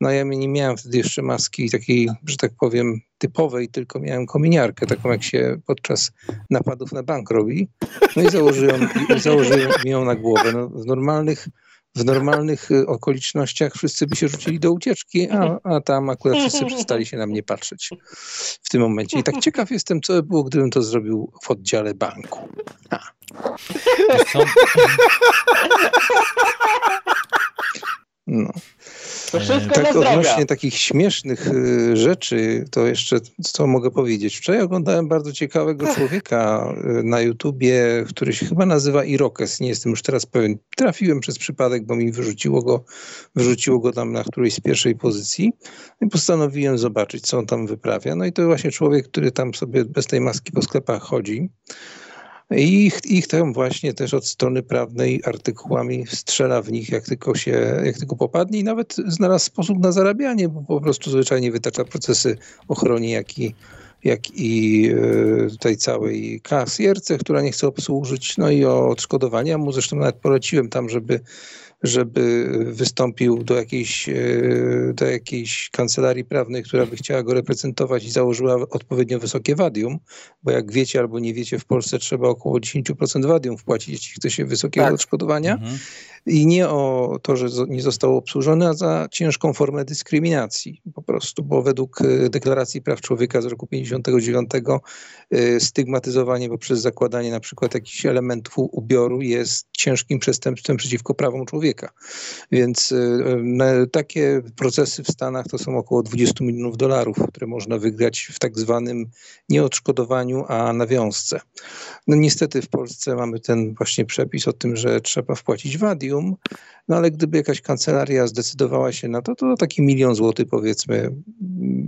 No ja nie miałem wtedy jeszcze maski takiej, że tak powiem, typowej, tylko miałem kominiarkę, taką jak się podczas napadów na bank robi. No i założyłem, założyłem ją na głowę. No, w normalnych w normalnych y, okolicznościach wszyscy by się rzucili do ucieczki, a, a tam akurat wszyscy przestali się na mnie patrzeć w tym momencie. I tak ciekaw jestem, co by było, gdybym to zrobił w oddziale banku. Co? No. To wszystko Tak odnośnie takich śmiesznych y, rzeczy, to jeszcze co mogę powiedzieć. Wczoraj oglądałem bardzo ciekawego człowieka y, na YouTubie, który się chyba nazywa Irokes, nie jestem już teraz pewien. Trafiłem przez przypadek, bo mi wyrzuciło go, wyrzuciło go tam na którejś z pierwszej pozycji i postanowiłem zobaczyć, co on tam wyprawia. No i to właśnie człowiek, który tam sobie bez tej maski po sklepach chodzi. I ich, ich tam właśnie też od strony prawnej artykułami strzela w nich, jak tylko się, jak tylko popadnie i nawet znalazł sposób na zarabianie, bo po prostu zwyczajnie wytacza procesy ochrony, jak i, jak i e, tej całej kasjerce, która nie chce obsłużyć, no i o odszkodowania. Mu zresztą nawet poleciłem tam, żeby żeby wystąpił do jakiejś, e, do jakiejś kancelarii prawnej, która by chciała go reprezentować i założyła odpowiednio wysokie wadium, bo jak wiecie albo nie wiecie, w Polsce trzeba około 10% wadium wpłacić, jeśli chce się wysokiego Tak. odszkodowania. Mhm. I nie o to, że nie został obsłużony, a za ciężką formę dyskryminacji po prostu, bo według e, Deklaracji Praw Człowieka z roku 59 e, stygmatyzowanie poprzez zakładanie na przykład jakichś elementów ubioru jest ciężkim przestępstwem przeciwko prawom człowieka. Więc e, na- takie procesy w Stanach to są około 20 milionów dolarów, które można wygrać w tak zwanym nie odszkodowaniu, a nawiązce. No niestety w Polsce mamy ten właśnie przepis o tym, że trzeba wpłacić wadium, no ale gdyby jakaś kancelaria zdecydowała się na to, to taki milion złotych powiedzmy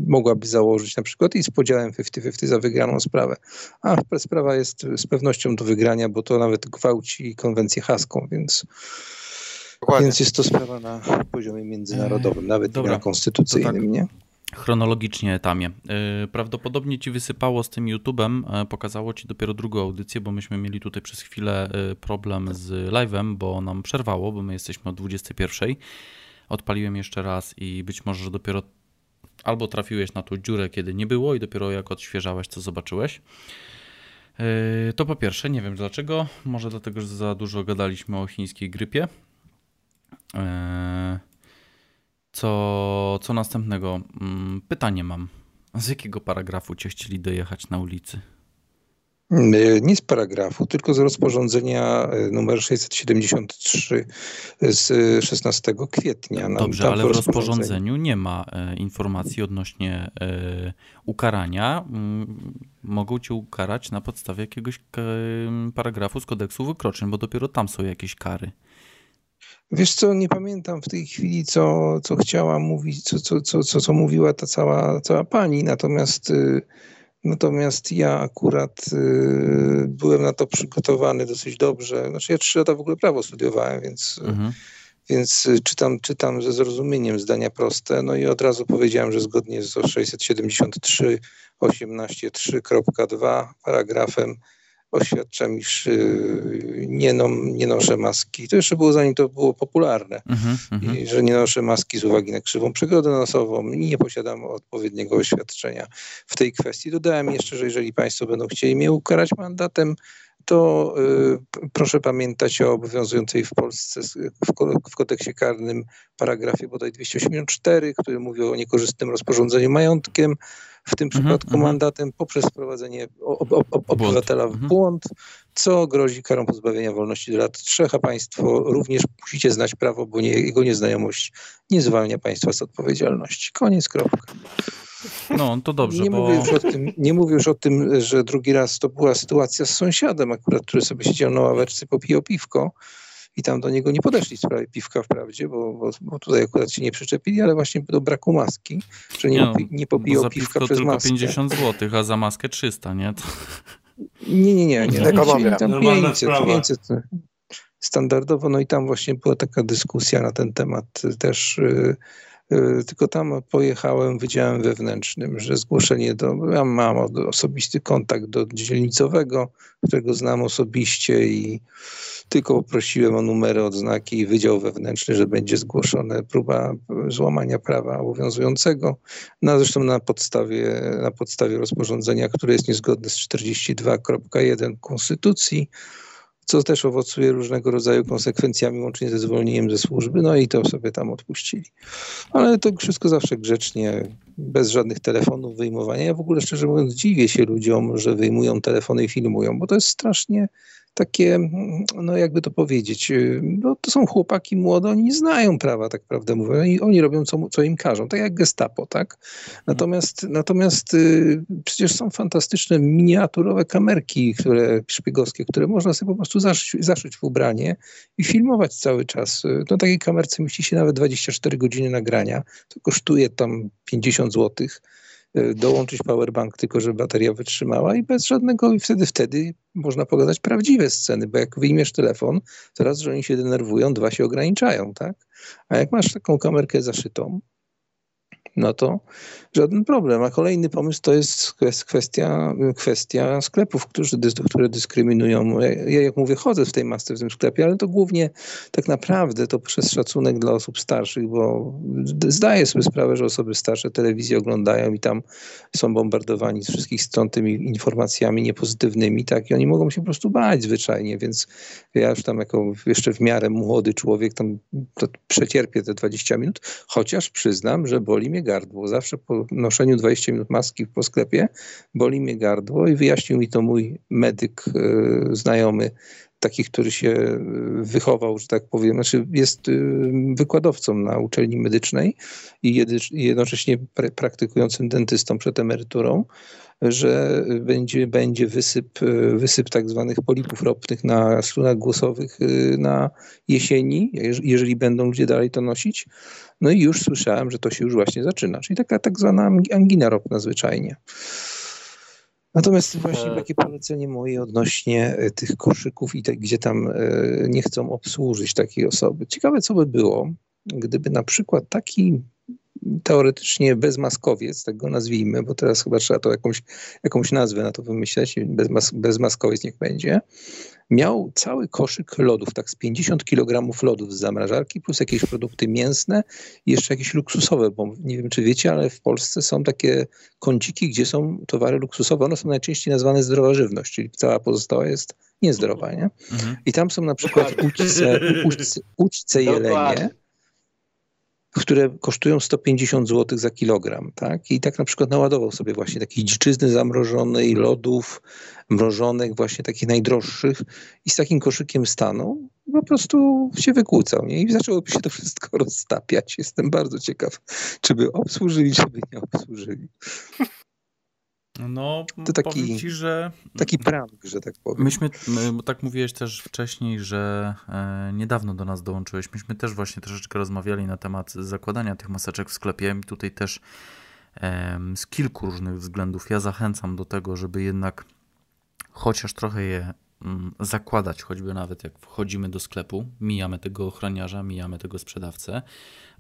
mogłaby założyć na przykład i z podziałem 50-50 za wygraną sprawę. A sprawa jest z pewnością do wygrania, bo to nawet gwałci konwencję haską, więc, Dokładnie. więc jest to sprawa na poziomie międzynarodowym, nawet Dobra. na konstytucyjnym, tak. nie? Chronologicznie etamie. Yy, Prawdopodobnie ci wysypało z tym YouTube'em, yy, pokazało ci dopiero drugą audycję, bo myśmy mieli tutaj przez chwilę problem z live'em, bo nam przerwało, bo my jesteśmy od 21. Odpaliłem jeszcze raz i być może że dopiero albo trafiłeś na tą dziurę, kiedy nie było i dopiero jak odświeżałeś, to zobaczyłeś. To po pierwsze, nie wiem dlaczego. Może dlatego, że za dużo gadaliśmy o chińskiej grypie. Yy, co, co następnego? Mm, pytanie mam. Z jakiego paragrafu cię chcieli dojechać na ulicy? E, nie z paragrafu, tylko z rozporządzenia e, numer 673 z 16 kwietnia. Dobrze, ale w rozporządzeniu nie ma e, informacji odnośnie e, ukarania. Mm, mogą cię ukarać na podstawie jakiegoś paragrafu z kodeksu wykroczeń, bo dopiero tam są jakieś kary. Wiesz co, nie pamiętam w tej chwili, co, co chciała mówić, co, co, co, co, co mówiła ta cała, cała pani, natomiast y, Natomiast ja akurat y, byłem na to przygotowany dosyć dobrze. Znaczy ja trzy lata w ogóle prawo studiowałem, więc, mhm. więc czytam, czytam ze zrozumieniem zdania proste. No i od razu powiedziałem, że zgodnie z 673 18.3.2 paragrafem oświadczam, iż y, nie, no, nie noszę maski. To jeszcze było zanim to było popularne, mm-hmm, I, że nie noszę maski z uwagi na krzywą przegrodę nosową i nie posiadam odpowiedniego oświadczenia w tej kwestii. Dodałem jeszcze, że jeżeli Państwo będą chcieli mnie ukarać mandatem, to y, proszę pamiętać o obowiązującej w Polsce w, w kodeksie karnym paragrafie bodaj 284, który mówi o niekorzystnym rozporządzeniu majątkiem, w tym mhm, przypadku mm -hmm. mandatem poprzez wprowadzenie obywatela w mhm. błąd, co grozi karą pozbawienia wolności do lat trzech, a państwo również musicie znać prawo, bo nie, jego nieznajomość nie zwalnia państwa z odpowiedzialności. Koniec, kropka. No, to dobrze, nie bo... Mówię już o tym, nie mówię już o tym, że drugi raz to była sytuacja z sąsiadem akurat, który sobie siedział na ławeczce, popijał piwko i tam do niego nie podeszli w sprawie piwka wprawdzie, bo, bo, bo tutaj akurat się nie przyczepili, ale właśnie do braku maski, że nie, nie, nie popijał piwka przez tylko maskę. 50 zł, a za maskę 300, nie? To... Nie, nie, nie. nie. *laughs* nie. Tam 500, 500 standardowo, no i tam właśnie była taka dyskusja na ten temat też Y, tylko tam pojechałem wydziałem wewnętrznym, że zgłoszenie do, ja mam osobisty kontakt do dzielnicowego, którego znam osobiście i tylko poprosiłem o numery odznaki i wydział wewnętrzny, że będzie zgłoszona próba złamania prawa obowiązującego. No zresztą na podstawie, na podstawie rozporządzenia, które jest niezgodne z 42.1 Konstytucji, co też owocuje różnego rodzaju konsekwencjami, łącznie ze zwolnieniem ze służby, no i to sobie tam odpuścili. Ale to wszystko zawsze grzecznie, bez żadnych telefonów, wyjmowania. Ja w ogóle szczerze mówiąc dziwię się ludziom, że wyjmują telefony i filmują, bo to jest strasznie takie, no jakby to powiedzieć, y, no to są chłopaki młode, oni nie znają prawa, tak prawdę mówiąc, i oni robią, co, co im każą, tak jak gestapo, tak? Natomiast, natomiast y, przecież są fantastyczne miniaturowe kamerki, które szpiegowskie, które można sobie po prostu zaszyć, zaszyć w ubranie i filmować cały czas. No takiej kamerce mieści się nawet 24 godziny nagrania, to kosztuje tam 50 złotych Y, dołączyć powerbank, tylko żeby bateria wytrzymała i bez żadnego, i wtedy, wtedy można pogadać prawdziwe sceny, bo jak wyjmiesz telefon, to raz, że oni się denerwują, dwa się ograniczają, tak? A jak masz taką kamerkę zaszytą, no to żaden problem. A kolejny pomysł to jest kwestia, kwestia sklepów, którzy, które dyskryminują. Ja, jak mówię, chodzę w tej masce w tym sklepie, ale to głównie tak naprawdę to przez szacunek dla osób starszych, bo zdaję sobie sprawę, że osoby starsze telewizję oglądają i tam są bombardowani z wszystkich stron tymi informacjami niepozytywnymi, tak, i oni mogą się po prostu bać zwyczajnie, więc ja już tam jako jeszcze w miarę młody człowiek tam przecierpię te 20 minut, chociaż przyznam, że boli mnie gardło. Zawsze po noszeniu 20 minut maski po sklepie boli mnie gardło i wyjaśnił mi to mój medyk e, znajomy, taki, który się e, wychował, że tak powiem, znaczy jest e, wykładowcą na uczelni medycznej i jednocześnie praktykującym dentystą przed emeryturą że będzie, będzie wysyp, wysyp tak zwanych polipów ropnych na strunach głosowych na jesieni, jeżeli będą ludzie dalej to nosić. No i już słyszałem, że to się już właśnie zaczyna, czyli taka tak zwana angina ropna zwyczajnie. Natomiast właśnie e. takie polecenie moje odnośnie e, tych koszyków i te, gdzie tam e, nie chcą obsłużyć takiej osoby. Ciekawe, co by było, gdyby na przykład taki teoretycznie bezmaskowiec, tak go nazwijmy, bo teraz chyba trzeba to jakąś, jakąś nazwę na to wymyśleć, bezmas, bezmaskowiec niech będzie, miał cały koszyk lodów, tak z 50 kg lodów z zamrażarki, plus jakieś produkty mięsne i jeszcze jakieś luksusowe, bo nie wiem, czy wiecie, ale w Polsce są takie kąciki, gdzie są towary luksusowe. One są najczęściej nazwane zdrowa żywność, czyli cała pozostała jest niezdrowa. Nie? Mhm. I tam są na przykład ućce, ućce, ućce jelenie, które kosztują 150 zł za kilogram, tak? I tak na przykład naładował sobie właśnie takiej dziczyzny zamrożonej, lodów mrożonych, właśnie takich najdroższych i z takim koszykiem stanął, po prostu się wykłócał, nie? I zaczęłoby się to wszystko *laughs* roztapiać. Jestem bardzo ciekaw, czy by obsłużyli, czy by nie obsłużyli. No, to taki, ci, że... Taki prank, że tak powiem. Myśmy, my, bo tak mówiłeś też wcześniej, że e, niedawno do nas dołączyłeś. Myśmy też właśnie troszeczkę rozmawiali na temat zakładania tych maseczek w sklepie. I tutaj też e, z kilku różnych względów ja zachęcam do tego, żeby jednak chociaż trochę je mm, zakładać, choćby nawet jak wchodzimy do sklepu, mijamy tego ochroniarza, mijamy tego sprzedawcę,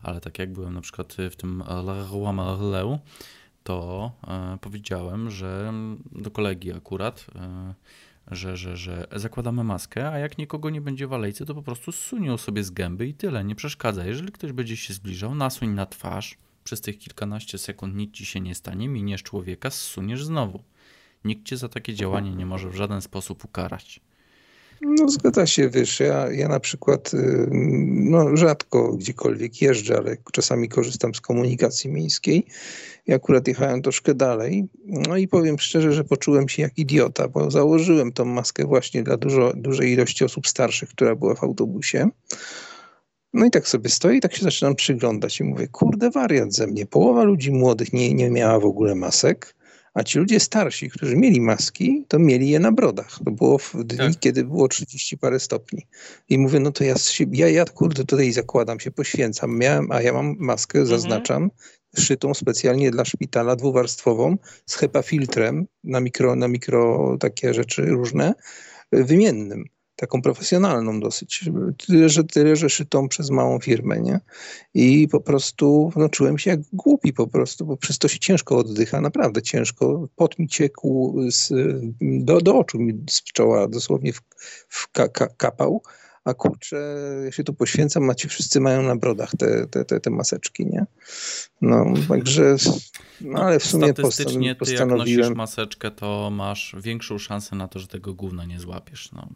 ale tak jak byłem na przykład w tym Leroy Merlin, to e, powiedziałem, że do kolegi akurat, e, że, że, że zakładamy maskę, a jak nikogo nie będzie w alejce, to po prostu sunią sobie z gęby i tyle, nie przeszkadza. Jeżeli ktoś będzie się zbliżał, nasuń na twarz, przez tych kilkanaście sekund nic ci się nie stanie, miniesz człowieka, zsuniesz znowu. Nikt cię za takie działanie nie może w żaden sposób ukarać. No zgadza się, wiesz, ja, ja na przykład y, no, rzadko gdziekolwiek jeżdżę, ale czasami korzystam z komunikacji miejskiej i akurat jechałem troszkę dalej. No i powiem szczerze, że poczułem się jak idiota, bo założyłem tą maskę właśnie dla dużo, dużej ilości osób starszych, która była w autobusie. No i tak sobie stoję i tak się zaczynam przyglądać i mówię, kurde wariat ze mnie. Połowa ludzi młodych nie, nie miała w ogóle masek a ci ludzie starsi, którzy mieli maski, to mieli je na brodach. To było w dni, tak. kiedy było 30 parę stopni. I mówię, no to ja, ja, ja kurde tutaj zakładam się, poświęcam. Miałem, a ja mam maskę, mhm. zaznaczam, szytą specjalnie dla szpitala, dwuwarstwową, z HEPA filtrem na mikro, na mikro takie rzeczy różne, wymiennym taką profesjonalną dosyć, tyle że, tyle, że szytą przez małą firmę, nie? I po prostu no, czułem się jak głupi po prostu, bo przez to się ciężko oddycha, naprawdę ciężko. Pot mi ciekł z, do, do oczu mi z czoła dosłownie w, w ka, ka, kapał, a kurczę, ja się tu poświęcam, macie wszyscy mają na brodach te, te, te, te maseczki, nie? No, także, no ale w sumie Statystycznie postanowiłem... ty jak nosisz maseczkę, to masz większą szansę na to, że tego gówna nie złapiesz, no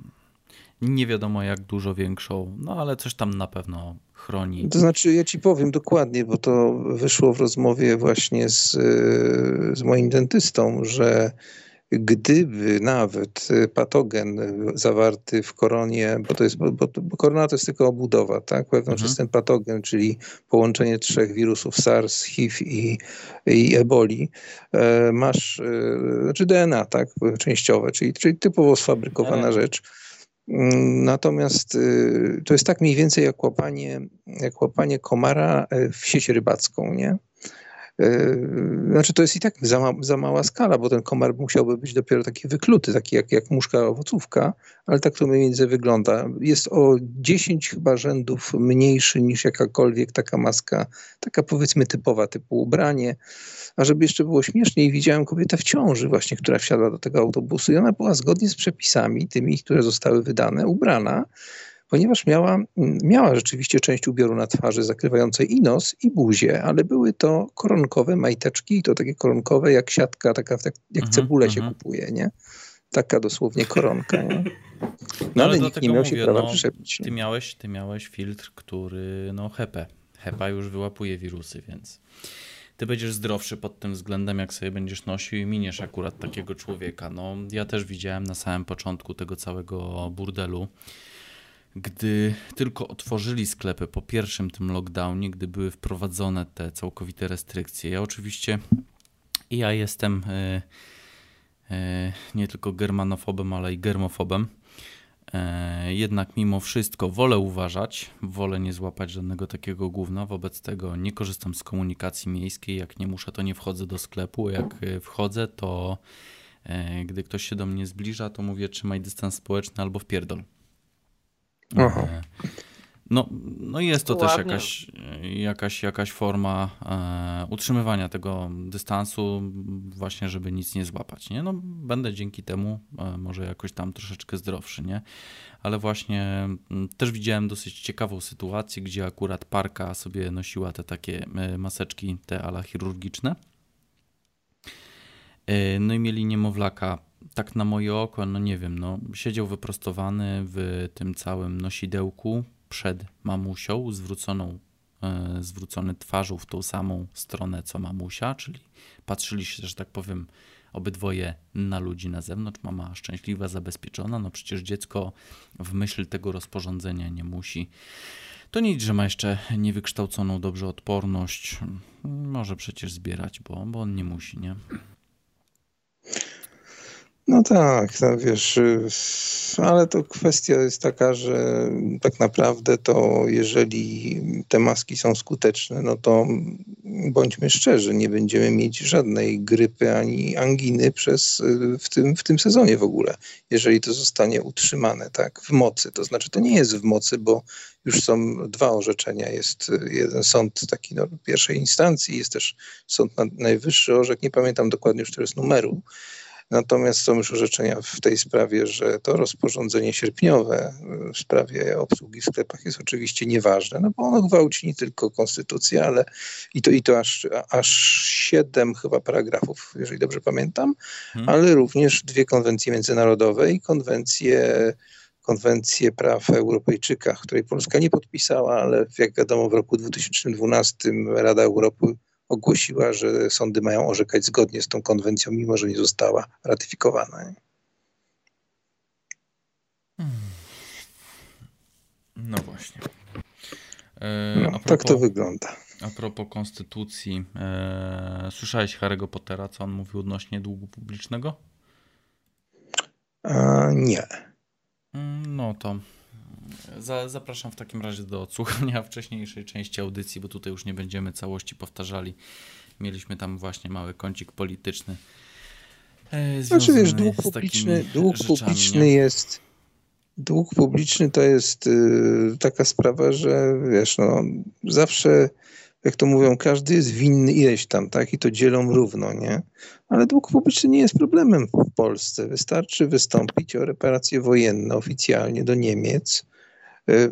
nie wiadomo jak dużo większą, no ale coś tam na pewno chroni. To znaczy, ja ci powiem dokładnie, bo to wyszło w rozmowie właśnie z, z moim dentystą, że gdyby nawet patogen zawarty w koronie, bo to jest, bo, bo korona to jest tylko obudowa, tak? Wewnątrz mhm. jest ten patogen, czyli połączenie trzech wirusów SARS, HIV i, i eboli. E, masz, e, znaczy DNA, tak? Częściowe, czyli, czyli typowo sfabrykowana rzecz Natomiast y, to jest tak mniej więcej jak łapanie, jak łapanie komara e, w sieć rybacką, nie? E, znaczy to jest i tak za, ma, za, mała skala, bo ten komar musiałby być dopiero taki wykluty, taki jak, jak muszka owocówka, ale tak to mniej więcej wygląda. Jest o 10 chyba rzędów mniejszy niż jakakolwiek taka maska, taka powiedzmy typowa, typu ubranie. A żeby jeszcze było śmieszniej, widziałem kobietę w ciąży właśnie, która wsiadła do tego autobusu i ona była zgodnie z przepisami, tymi, które zostały wydane, ubrana, ponieważ miała, miała rzeczywiście część ubioru na twarzy zakrywającej i nos, i buzię, ale były to koronkowe majteczki, i to takie koronkowe jak siatka, taka tak, jak mhm, cebulę się mhm. kupuje, nie? Taka dosłownie koronka, nie? No, no ale nikt nie miał mówię, się prawa no, przyczepić. Ty miałeś, ty miałeś filtr, który, no HEPA. HEPA już wyłapuje wirusy, więc ty będziesz zdrowszy pod tym względem, jak sobie będziesz nosił i miniesz akurat takiego człowieka. No, ja też widziałem na samym początku tego całego burdelu, gdy tylko otworzyli sklepy po pierwszym tym lockdownie, gdy były wprowadzone te całkowite restrykcje. Ja oczywiście ja jestem yy, yy, nie tylko germanofobem, ale i germofobem. E, jednak mimo wszystko wolę uważać, wolę nie złapać żadnego takiego gówna, wobec tego nie korzystam z komunikacji miejskiej, jak nie muszę to nie wchodzę do sklepu, jak e, wchodzę to e, gdy ktoś się do mnie zbliża to mówię trzymaj dystans społeczny albo wpierdol. Aha. No, no jest to Ładnie. też jakaś, jakaś, jakaś forma e, utrzymywania tego dystansu, właśnie, żeby nic nie złapać. Nie? No, będę dzięki temu e, może jakoś tam troszeczkę zdrowszy, nie? Ale właśnie m, też widziałem dosyć ciekawą sytuację, gdzie akurat parka sobie nosiła te takie e, maseczki, te ala chirurgiczne. E, no i mieli niemowlaka tak na moje oko, no nie wiem, no siedział wyprostowany w tym całym nosidełku przed mamusią, zwróconą, e, zwrócony twarzą w tą samą stronę co mamusia, czyli patrzyli się, że tak powiem, obydwoje na ludzi na zewnątrz. Mama szczęśliwa, zabezpieczona, no przecież dziecko w myśl tego rozporządzenia nie musi. To nic, że ma jeszcze niewykształconą dobrze odporność. Może przecież zbierać, bo, bo on nie musi, nie? No tak, no wiesz, y, ale to kwestia jest taka, że tak naprawdę to jeżeli te maski są skuteczne, no to bądźmy szczerzy, nie będziemy mieć żadnej grypy ani anginy przez, y, w, tym, w tym sezonie w ogóle, jeżeli to zostanie utrzymane tak, w mocy. To znaczy to nie jest w mocy, bo już są dwa orzeczenia. Jest y, jeden sąd taki no, pierwszej instancji, jest też sąd najwyższy orzek, nie pamiętam dokładnie już teraz numeru, Natomiast są już orzeczenia w tej sprawie, że to rozporządzenie sierpniowe w sprawie obsługi w sklepach jest oczywiście nieważne, no bo ono gwałci nie tylko konstytucję, ale i to, i to aż, aż siedem chyba paragrafów, jeżeli dobrze pamiętam, hmm. ale również dwie konwencje międzynarodowe i konwencje konwencję praw Europejczykach, której Polska nie podpisała, ale jak wiadomo w roku 2012 Rada Europy ogłosiła, że sądy mają orzekać zgodnie z tą konwencją, mimo że nie została ratyfikowana. Hmm. No właśnie. E, no, propos, tak to wygląda. A propos konstytucji, e, słyszałeś Harry'ego Pottera, co on mówił odnośnie długu publicznego? A, nie. Mm, no to za, zapraszam w takim razie do odsłuchania *laughs* wcześniejszej części audycji, bo tutaj już nie będziemy całości powtarzali. Mieliśmy tam właśnie mały kącik polityczny. E, znaczy wiesz, dług publiczny, dług publiczny jest dług publiczny to jest y, taka sprawa, że wiesz, no zawsze jak to mówią, każdy jest winny ileś tam, tak? I to dzielą równo, nie? Ale dług publiczny nie jest problemem w Polsce. Wystarczy wystąpić o reparacje wojenne oficjalnie do Niemiec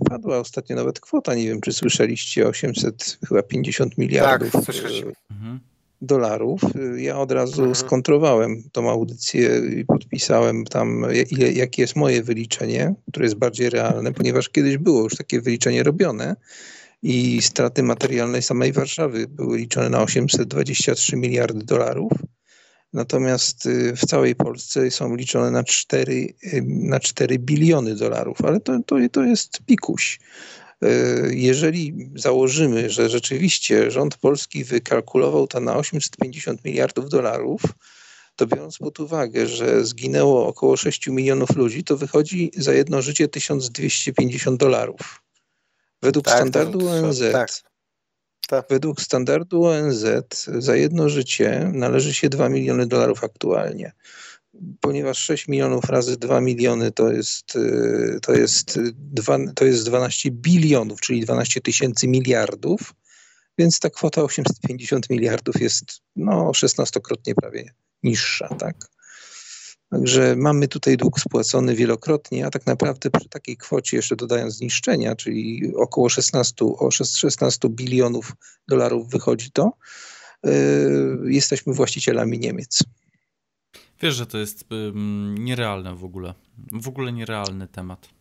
padła ostatnio nawet kwota, nie wiem czy słyszeliście, 850 miliardów tak, e, mhm. dolarów. E, ja od razu mhm. skontrowałem tą audycję i podpisałem tam, ile, jakie jest moje wyliczenie, które jest bardziej realne, ponieważ kiedyś było już takie wyliczenie robione i straty materialne samej Warszawy były liczone na 823 miliardy dolarów. Natomiast y, w całej Polsce są liczone na 4, y, na 4 biliony dolarów, ale to, to, to jest pikuś. Y, jeżeli założymy, że rzeczywiście rząd polski wykalkulował to na 850 miliardów dolarów, to biorąc pod uwagę, że zginęło około 6 milionów ludzi, to wychodzi za jedno życie 1250 dolarów. Według tak, standardu ONZ tak. Tak. Według standardu ONZ za jedno życie należy się 2 miliony dolarów aktualnie. Ponieważ 6 milionów razy 2 miliony to jest, y, to jest, 2, to jest 12 bilionów, czyli 12 tysięcy miliardów, więc ta kwota 850 miliardów jest no, 16-krotnie prawie niższa. Tak? Także mamy tutaj dług spłacony wielokrotnie, a tak naprawdę przy takiej kwocie, jeszcze dodając zniszczenia, czyli około 16, o 16 bilionów dolarów wychodzi to, yy, jesteśmy właścicielami Niemiec. Wiesz, że to jest nierealne w ogóle. W ogóle nierealny temat.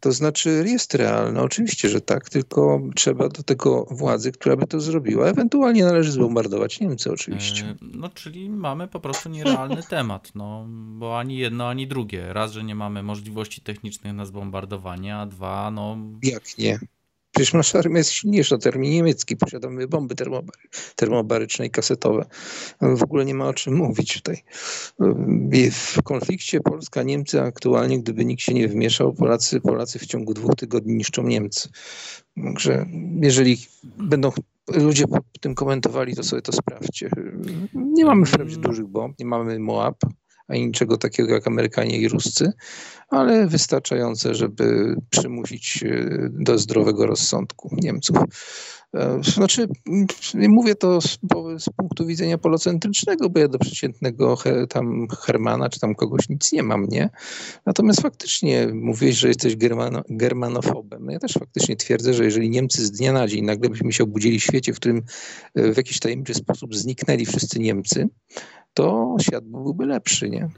To znaczy jest realne, oczywiście, że tak, tylko trzeba do tego władzy, która by to zrobiła. Ewentualnie należy zbombardować Niemcy oczywiście. E, no czyli mamy po prostu nierealny *laughs* temat, no bo ani jedno, ani drugie. Raz, że nie mamy możliwości technicznych na zbombardowanie, a dwa, no... Jak nie? Przecież nasza armia jest silniejsza od armii niemieckiej. Posiadamy bomby termobary, termobaryczne i kasetowe. W ogóle nie ma o czym mówić tutaj. W konflikcie Polska-Niemcy aktualnie, gdyby nikt się nie wmieszał, Polacy, Polacy w ciągu dwóch tygodni niszczą Niemcy. Także jeżeli będą ludzie tym komentowali, to sobie to sprawdźcie. Nie mamy wprawdzie dużych bomb, nie mamy Moab, ani niczego takiego jak Amerykanie i Ruscy, ale wystarczające, żeby przymusić e, do zdrowego rozsądku Niemców. E, znaczy, mówię to z, z, punktu widzenia polocentrycznego, bo ja do przeciętnego he, tam Hermana czy tam kogoś nic nie mam, nie? Natomiast faktycznie mówiłeś, że jesteś germano, germanofobem. No ja też faktycznie twierdzę, że jeżeli Niemcy z dnia na dzień nagle byśmy się obudzili w świecie, w którym e, w jakiś tajemniczy sposób zniknęli wszyscy Niemcy, to świat byłby lepszy, nie?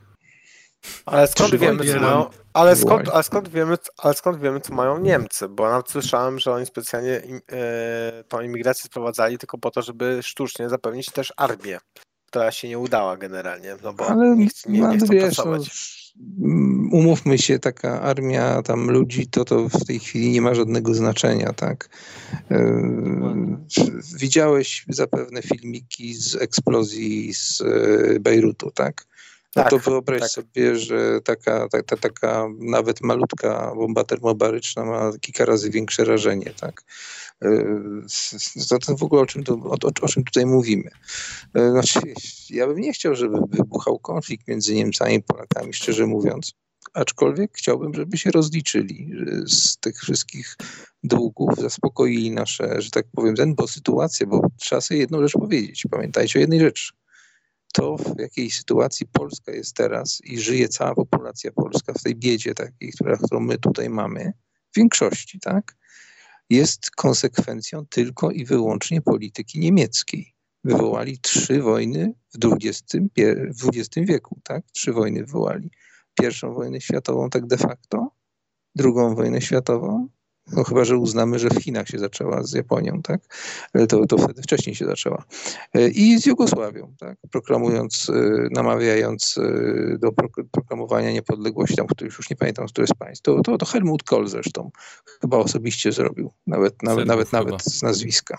Ale skąd wiemy, co mają, ale skąd, ale, skąd wiemy, ale skąd wiemy, co mają Niemcy? Bo nawet słyszałem, że oni specjalnie im, e, tą imigrację sprowadzali tylko po to, żeby sztucznie zapewnić też armię, która się nie udała generalnie, no bo ale, nie, nie, nie chcą wiesz, no, pracować. No, umówmy się, taka armia tam ludzi, to to w tej chwili nie ma żadnego znaczenia, tak? E, widziałeś zapewne filmiki z eksplozji z e, Bejrutu, tak? No tak, to wyobraź tak. sobie, że taka, ta, taka nawet malutka bomba termobaryczna ma kilka razy większe rażenie, tak? Zatem w ogóle o czym, to, o, o, czym tutaj mówimy? E, znaczy, ja bym nie chciał, żeby wybuchał konflikt między Niemcami i Polakami, szczerze mówiąc. Aczkolwiek chciałbym, żeby się rozliczyli z tych wszystkich długów, zaspokoili nasze, że tak powiem, ten, bo sytuację, bo trzeba sobie jedną rzecz powiedzieć. Pamiętajcie o jednej rzeczy to, w jakiej sytuacji Polska jest teraz i żyje cała populacja polska w tej biedzie takiej, która, którą my tutaj mamy, w większości, tak, jest konsekwencją tylko i wyłącznie polityki niemieckiej. Wywołali trzy wojny w XX, wieku, tak? Trzy wojny wywołali. Pierwszą wojnę światową tak de facto, drugą wojnę światową no chyba, że uznamy, że w Chinach się zaczęła z Japonią, tak? To, to wtedy wcześniej się zaczęła. E, I z Jugosławią, tak? Proklamując, e, namawiając e, do proklamowania niepodległości, tam, który już nie pamiętam, który z państw. To, to, to Helmut Kohl zresztą chyba osobiście zrobił, nawet, nawet, nawet, nawet z nazwiska.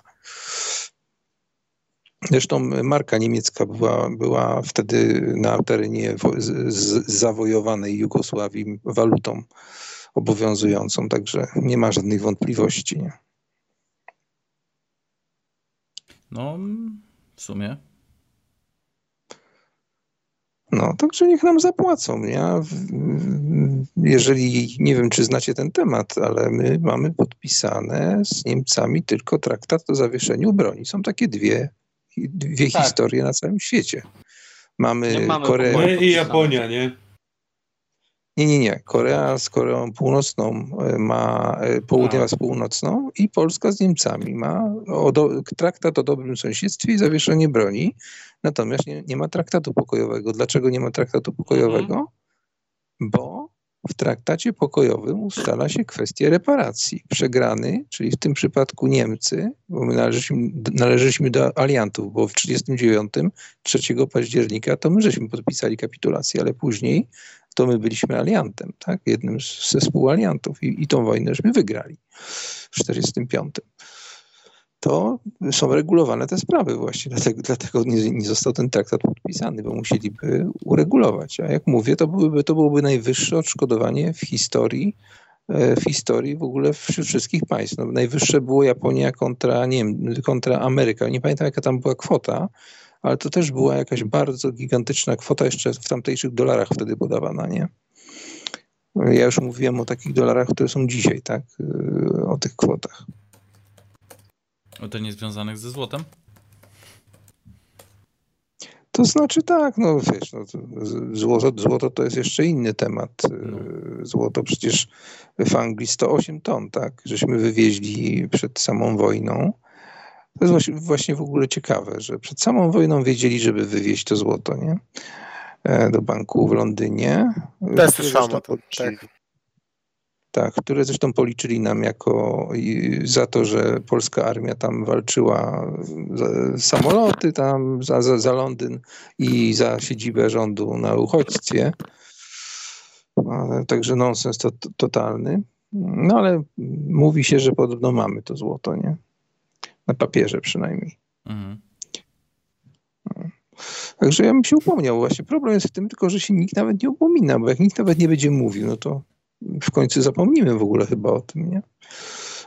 Zresztą marka niemiecka była, była wtedy na terenie zawojowanej Jugosławii walutą obowiązującą, także nie ma żadnych wątpliwości. Nie? No, w sumie. No, także niech nam zapłacą. Ja, jeżeli nie wiem, czy znacie ten temat, ale my mamy podpisane z Niemcami tylko traktat o zawieszeniu broni. Są takie dwie, dwie tak. historie na całym świecie. Mamy, mamy Koreę. I Japonia, nie? Nie, nie, nie. Korea z Koreą Północną e, ma e, południowa z północną i Polska z Niemcami ma traktat o dobrym sąsiedztwie i zawieszenie broni, natomiast nie, nie ma traktatu pokojowego. Dlaczego nie ma traktatu pokojowego? Mhm. Bo w traktacie pokojowym ustala się kwestię reparacji. Przegrany, czyli w tym przypadku Niemcy, bo my należyliśmy, do aliantów, bo w 1939, 3 października, to my żeśmy podpisali kapitulację, ale później to my byliśmy aliantem, tak? jednym ze współaliantów i, i tą wojnę żeśmy wygrali w 1945 to są regulowane te sprawy właśnie. Dlatego, dlatego nie, nie, został ten traktat podpisany, bo musieliby uregulować. A jak mówię, to byłoby, to byłoby najwyższe odszkodowanie w historii, e, w historii w ogóle wśród wszystkich państw. No, najwyższe było Japonia kontra, nie wiem, kontra Ameryka. Nie pamiętam, jaka tam była kwota, ale to też była jakaś bardzo gigantyczna kwota jeszcze w tamtejszych dolarach wtedy podawana, nie? Ja już mówiłem o takich dolarach, które są dzisiaj, tak? E, o tych kwotach. O to niezwiązanych ze złotem? To znaczy tak, no wiesz, no, złoto, złoto to jest jeszcze inny temat. No. Złoto przecież w Anglii 108 ton, tak, żeśmy wywieźli przed samą wojną. To jest właśnie, właśnie w ogóle ciekawe, że przed samą wojną wiedzieli, żeby wywieźć to złoto, nie? E, do banku w Londynie. Też słyszałem o tym, tak. Tak, które zresztą policzyli nam jako za to, że polska armia tam walczyła za samoloty tam za, za, za Londyn i za siedzibę rządu na uchodźstwie. Także nonsens to, to, totalny. No ale mówi się, że podobno mamy to złoto, nie? Na papierze przynajmniej. Mhm. Także ja bym się upomniał właśnie. Problem jest w tym tylko, że się nikt nawet nie upomina, bo jak nikt nawet nie będzie mówił, no to w końcu zapomnimy w ogóle chyba o tym, nie?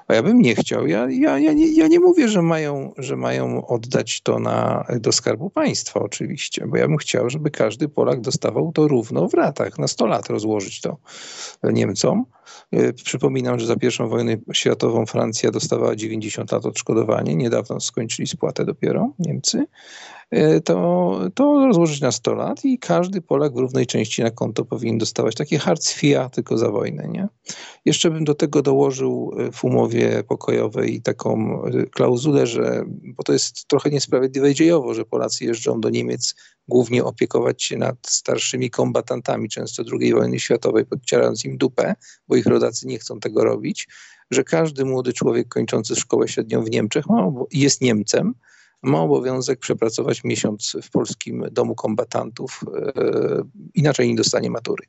A ja bym nie chciał. Ja, ja, ja, nie, ja nie mówię, że mają, że mają oddać to na, do Skarbu Państwa oczywiście, bo ja bym chciał, żeby każdy Polak dostawał to równo w ratach, na 100 lat rozłożyć to Niemcom. E, przypominam, że za pierwszą wojnę światową Francja dostawała 90 lat odszkodowanie. Niedawno skończyli spłatę dopiero Niemcy. E, to, to rozłożyć na 100 lat i każdy Polak w równej części na konto powinien dostawać takie harcfia tylko za wojnę. Nie? Jeszcze bym do tego dołożył e, w umowie pokojowej taką e, klauzulę, że, bo to jest trochę niesprawiedliwe dziejowo, że Polacy jeżdżą do Niemiec głównie opiekować się nad starszymi kombatantami, często II wojny światowej, podcierając im dupę, bo ich rodacy nie chcą tego robić, że każdy młody człowiek kończący szkołę średnią w Niemczech ma, jest Niemcem, ma obowiązek przepracować miesiąc w polskim domu kombatantów, e, inaczej nie dostanie matury.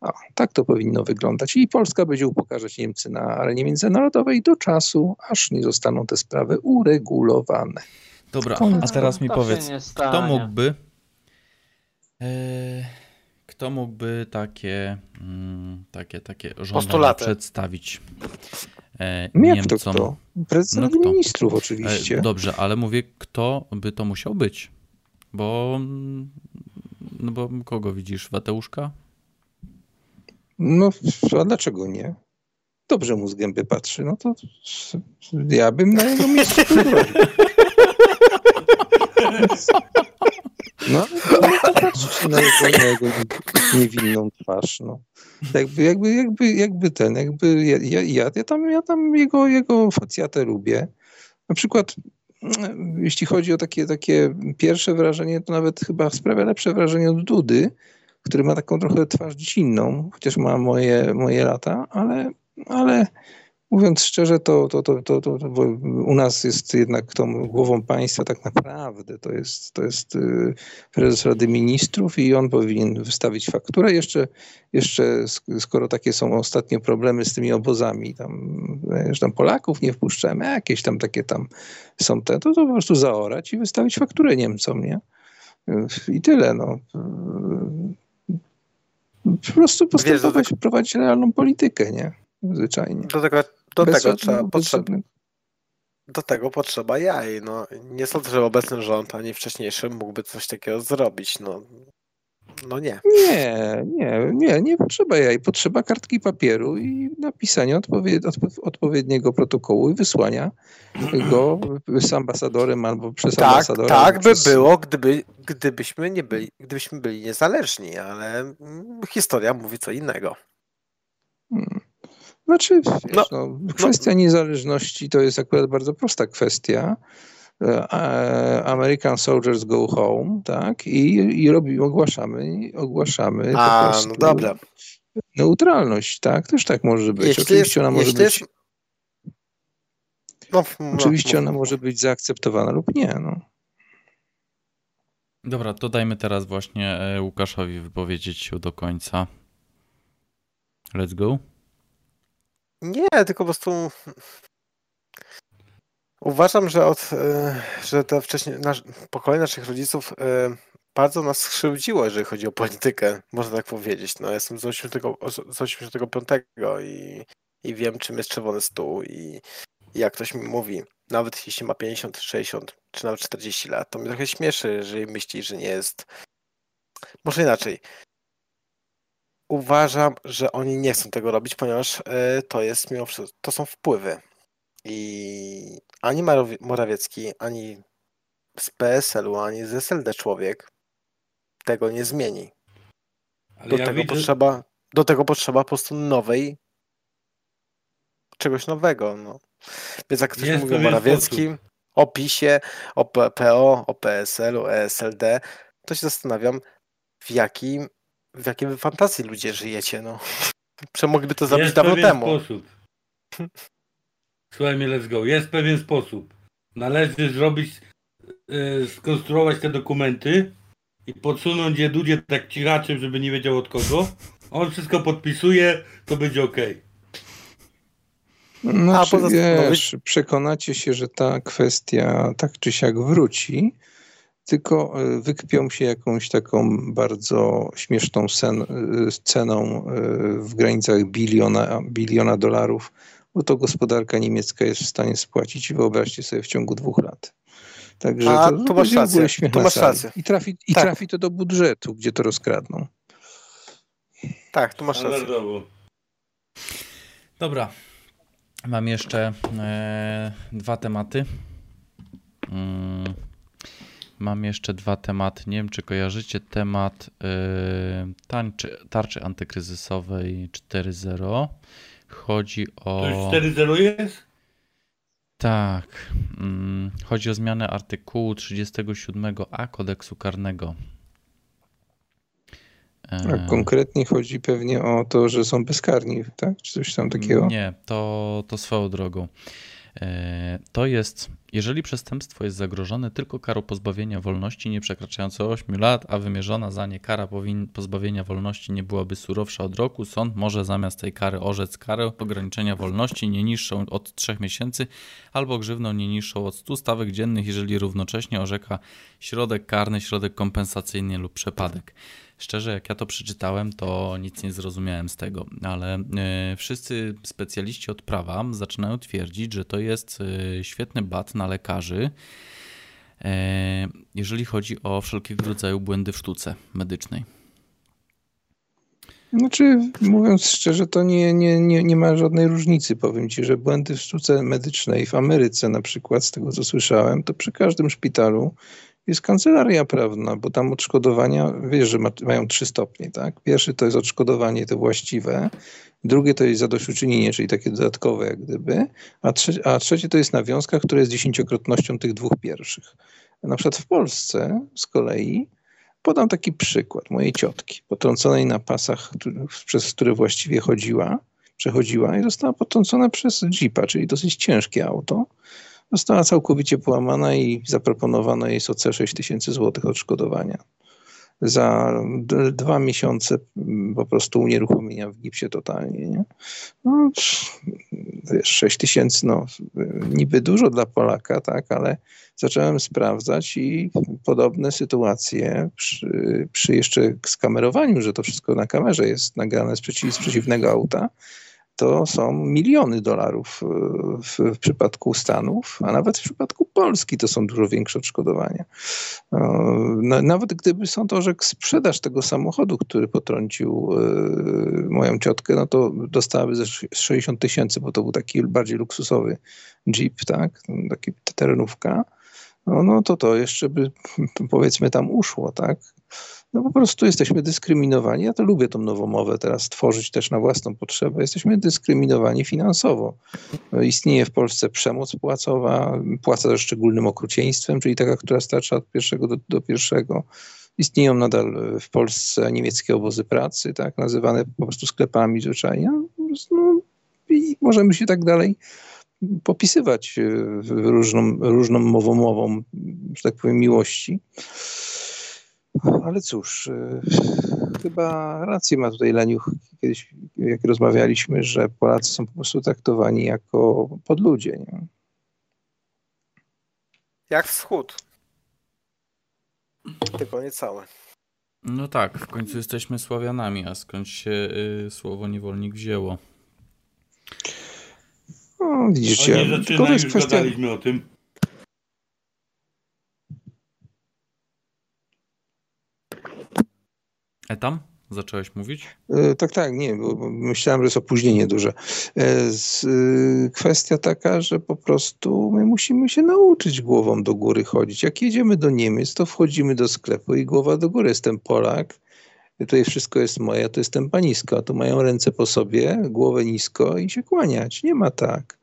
O, tak to powinno wyglądać. I Polska będzie upokarzać Niemcy na arenie międzynarodowej do czasu, aż nie zostaną te sprawy uregulowane. Dobra, a teraz mi powiedz, kto mógłby. E, kto mógłby takie, mm, takie, takie żądania przedstawić? E, no Niemcom. To kto? Prezydent no Ministrów oczywiście. E, dobrze, ale mówię, kto by to musiał być? Bo, no bo kogo widzisz? Wateuszka? No, a dlaczego nie? Dobrze mu z gęby patrzy, no to ja bym na jego miejscu *laughs* No, patrzcie na jego, na jego niewinną twarz, no. Jakby, jakby, jakby, jakby ten, jakby ja, ja, ja, tam, ja tam jego, jego facjatę lubię. Na przykład jeśli chodzi o takie, takie pierwsze wrażenie, to nawet chyba sprawia lepsze wrażenie od Dudy, który ma taką trochę twarz dziecinną, chociaż ma moje, moje lata, ale, ale Mówiąc szczerze, to, to, to, to, to, u nas jest jednak tą głową państwa tak naprawdę to jest, to jest y, prezes Rady Ministrów i on powinien wystawić fakturę. Jeszcze, jeszcze skoro takie są ostatnio problemy z tymi obozami, tam, że tam Polaków nie wpuszczamy, jakieś tam takie tam są te, to, to po prostu zaorać i wystawić fakturę Niemcom, nie? I tyle, no. Po prostu postępować, prowadzić realną politykę, nie? Zwyczajnie. Do tego do tego trzeba potrzeba, do tego potrzeba jaj. No, nie sądzę, że obecny rząd ani wcześniejszy mógłby coś takiego zrobić. No, no nie. Nie, nie, nie, nie potrzeba jaj. Potrzeba kartki papieru i napisania odpowied odpowiedniego protokołu i wysłania go z ambasadorem albo przez tak, ambasadora. Tak by przez... było, gdyby, gdybyśmy nie byli, gdybyśmy byli niezależni, ale mm, historia mówi co innego. Znaczy, wiesz, no, no, kwestia no. niezależności to jest akurat bardzo prosta kwestia. E, American Soldiers Go Home, tak? I, i robi, ogłaszamy, ogłaszamy A, no dobra. neutralność, tak? Też tak może być. Jeśli Oczywiście jest, ona może być. Jest... No, no, Oczywiście no, ona może być zaakceptowana lub nie. No. Dobra, to dajmy teraz właśnie e, Łukaszowi wypowiedzieć się do końca. Let's go. Nie, tylko po prostu uważam, że od, e, że to wcześniej nasz, pokolenie naszych rodziców e, bardzo nas skrzywdziło, jeżeli chodzi o politykę, można tak powiedzieć. No, jestem z 85 i, i wiem, czym jest czerwony stół i, i jak ktoś mi mówi, nawet jeśli ma 50, 60 czy nawet 40 lat, to mnie trochę śmieszy, jeżeli myśli, że nie jest. Może inaczej uważam, że oni nie chcą tego robić, ponieważ e, to jest mimo wszystko, to są wpływy. I ani Morawiecki, ani z PSL-u, ani z SLD człowiek tego nie zmieni. do, ja tego widzę... potrzeba, do tego potrzeba po prostu nowej czegoś nowego. No. Więc jak ktoś mówi o Morawieckim, o PiSie, o PO, o PSL-u, o ESLD, to się zastanawiam, w jakim w jakiej fantazji ludzie żyjecie, no. *laughs* Mogliby to zrobić dawno temu. Sposób. *laughs* Słuchaj mnie, let's go. Jest pewien sposób. Należy zrobić, yy, skonstruować te dokumenty i podsunąć je Dudzie tak cichaczem, żeby nie wiedział od kogo. On wszystko podpisuje, to będzie ok. No, A, poza... wiesz, przekonacie się, że ta kwestia tak czy siak wróci, tylko e, wykpią się jakąś taką bardzo śmieszną sen, e, ceną e, w granicach biliona, biliona dolarów bo to gospodarka niemiecka jest w stanie spłacić, wyobraźcie sobie, w ciągu dwóch lat. Także A, to, tu masz rację, na masz rację. I, trafi, I Tak. trafi to do budżetu, gdzie to rozkradną. Tak, tu masz rację. Dobra. Mam jeszcze e, dwa tematy. Mm, mam jeszcze dwa tematy. Nie wiem, czy kojarzycie temat e, tarczy, tarczy antykryzysowej 4.0. Chodzi o. To już 4-0 jest? Tak. Mm, chodzi o zmianę artykułu 37a kodeksu karnego. E, A konkretnie chodzi pewnie o to, że są bezkarni, tak? Czy coś tam takiego? Nie, to, to swoją drogą. E, To jest, jeżeli przestępstwo jest zagrożone tylko karą pozbawienia wolności nie przekraczającą 8 lat, a wymierzona za nie kara pozbawienia wolności nie byłaby surowsza od roku, sąd może zamiast tej kary orzec karę ograniczenia wolności nie niższą od 3 miesięcy albo grzywną nie niższą od 100 stawek dziennych, jeżeli równocześnie orzeka środek karny, środek kompensacyjny lub przepadek. Szczerze, jak ja to przeczytałem, to nic nie zrozumiałem z tego, ale e, wszyscy specjaliści od prawa zaczynają twierdzić, że to jest e, świetny bat na lekarzy, e, jeżeli chodzi o wszelkiego rodzaju błędy w sztuce medycznej. Znaczy, mówiąc szczerze, to nie, nie, nie, nie ma żadnej różnicy. Powiem ci, że błędy w sztuce medycznej w Ameryce na przykład, z tego co słyszałem, to przy każdym szpitalu jest kancelaria prawna, bo tam odszkodowania, wiesz, że ma, mają trzy stopnie, tak? Pierwszy to jest odszkodowanie to właściwe, drugie to jest zadośćuczynienie, czyli takie dodatkowe jak gdyby, a, trze- a trzecie to jest nawiązka, która jest dziesięciokrotnością tych dwóch pierwszych. Na przykład w Polsce z kolei Podam taki przykład mojej ciotki, potrąconej na pasach, przez które właściwie chodziła, przechodziła i została potrącona przez jeepa, czyli dosyć ciężkie auto. Została całkowicie połamana i zaproponowano jej OC 6 tysięcy złotych odszkodowania. Za dwa miesiące mm, po prostu unieruchomienia w gipsie totalnie. Nie? No, wiesz, 6 tysięcy, no niby dużo dla Polaka, tak, ale zacząłem sprawdzać i podobne sytuacje przy, przy jeszcze skamerowaniu, że to wszystko na kamerze jest nagrane z, przeciw, z przeciwnego auta, to są miliony dolarów e, w, w przypadku Stanów, a nawet w przypadku Polski to są dużo większe odszkodowania. Na- Nawet gdyby sąd orzekł sprzedaż tego samochodu, który potrącił e, moją ciotkę, no to dostałaby ze 60 tysięcy, bo to był taki bardziej luksusowy Jeep, tak, taki terenówka no, no to to jeszcze by powiedzmy tam uszło, tak? No po prostu jesteśmy dyskryminowani. Ja to lubię tą nowomowę teraz tworzyć też na własną potrzebę. Jesteśmy dyskryminowani finansowo. No, Istnieje w Polsce przemoc płacowa, płaca ze szczególnym okrucieństwem, czyli taka, która starcza od pierwszego do, do pierwszego. Istnieją nadal w Polsce niemieckie obozy pracy, tak, nazywane po prostu sklepami zwyczajnie. No, no, I możemy się tak dalej popisywać e, różną, różną mową, mową, że tak powiem, miłości. Ale cóż, e, chyba rację ma tutaj Leniuch, kiedyś jak rozmawialiśmy, że Polacy są po prostu traktowani jako podludzie. Nie? Jak wschód. Tylko nie całe. No tak, w końcu jesteśmy Sławianami, a skąd się y, słowo niewolnik wzięło? No, O, widzicie, nie tylko to jest już kwestia... gadaliśmy o tym. Etam? Zacząłeś mówić? E, Tak, tak, nie, bo bo myślałem, że jest opóźnienie duże. E, z, e, Kwestia taka, że po prostu my musimy się nauczyć głową do góry chodzić. Jak jedziemy do Niemiec, to wchodzimy do sklepu i głowa do góry. Jestem Polak, tutaj wszystko jest moje, to jestem panisko, a tu mają ręce po sobie, głowę nisko i się kłaniać. Nie ma tak.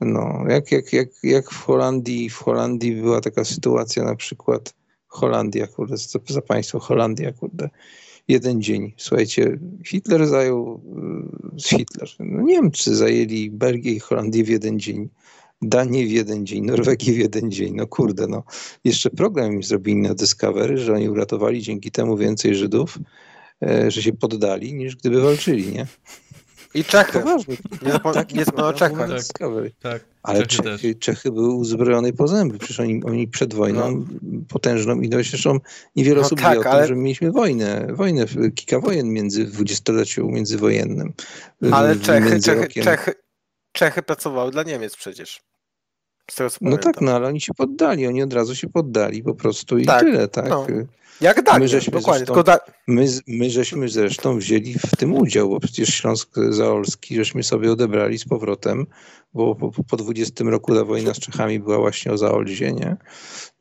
No, jak, jak, jak, jak w Holandii, w Holandii była taka sytuacja na przykład, Holandia, kurde, za, za państwo, Holandia, kurde, jeden dzień. Słuchajcie, Hitler zajął, y, Hitler, no Niemcy zajęli Belgię i Holandię w jeden dzień, Danię w jeden dzień, Norwegię w jeden dzień. No kurde, no. Jeszcze program im zrobili na Discovery, że oni uratowali dzięki temu więcej Żydów, e, że się poddali, niż gdyby walczyli, nie? I Czechy. Nie zapom- Taki nie zapomnę o Czechach. Tak. Ale Czechy. Czechy, Czechy były uzbrojone po zęby. Przecież oni, oni przed wojną potężną ilość, zresztą niewiele No osób tak, wie o ale- tym, że mieliśmy wojnę, wojnę, kilka wojen między w dwudziestoleciu międzywojennnym. Ale Czechy, Czechy, Czechy, Czechy pracowały dla Niemiec przecież. No tak, no ale oni się poddali, oni od razu się poddali po prostu i Tak, tyle, tak. no. Jak Dania, My żeśmy dokładnie. zresztą- Tylko da... My, my żeśmy zresztą wzięli w tym udział, bo przecież Śląsk Zaolski żeśmy sobie odebrali z powrotem, bo po, po 20 roku ta wojna z Czechami była właśnie o Zaolzie, nie?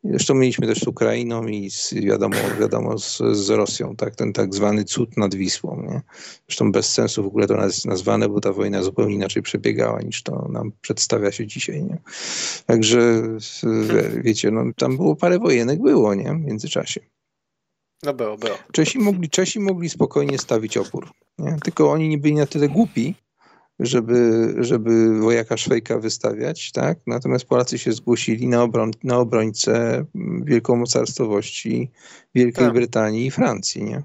Zresztą mieliśmy też z Ukrainą i z, wiadomo, wiadomo z, z Rosją, tak? Ten tak zwany cud nad Wisłą, nie? Zresztą bez sensu w ogóle to jest nazwane, bo ta wojna zupełnie inaczej przebiegała niż to nam przedstawia się dzisiaj, nie? Także wiecie, no, tam było parę wojenek, było, nie? W międzyczasie. No było, było. Czesi mogli, Czesi mogli spokojnie stawić opór. Nie? Tylko oni nie byli na tyle głupi, żeby, żeby wojaka Szwejka wystawiać, tak? Natomiast Polacy się zgłosili na, obroń, na obrońcę wielkomocarstwowości Wielkiej Tak. Brytanii i Francji, nie?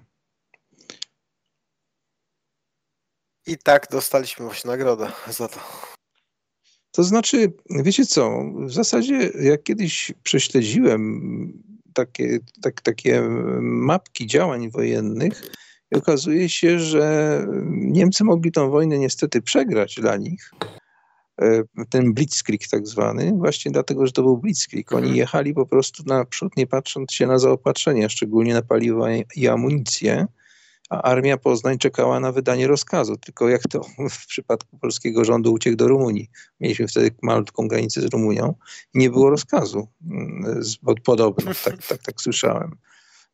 I tak dostaliśmy właśnie nagrodę za to. To znaczy, wiecie co, w zasadzie jak kiedyś prześledziłem takie, tak, takie mapki działań wojennych, i okazuje się, że Niemcy mogli tą wojnę niestety przegrać dla nich. E, Ten blitzkrieg tak zwany, właśnie dlatego, że to był blitzkrieg. Oni jechali po prostu naprzód, nie patrząc się na zaopatrzenie, szczególnie na paliwo i amunicję, a armia Poznań czekała na wydanie rozkazu. Tylko jak to *laughs* w przypadku polskiego rządu uciekł do Rumunii. Mieliśmy wtedy malutką granicę z Rumunią i nie było rozkazu. mm, Podobno, tak, tak, tak słyszałem.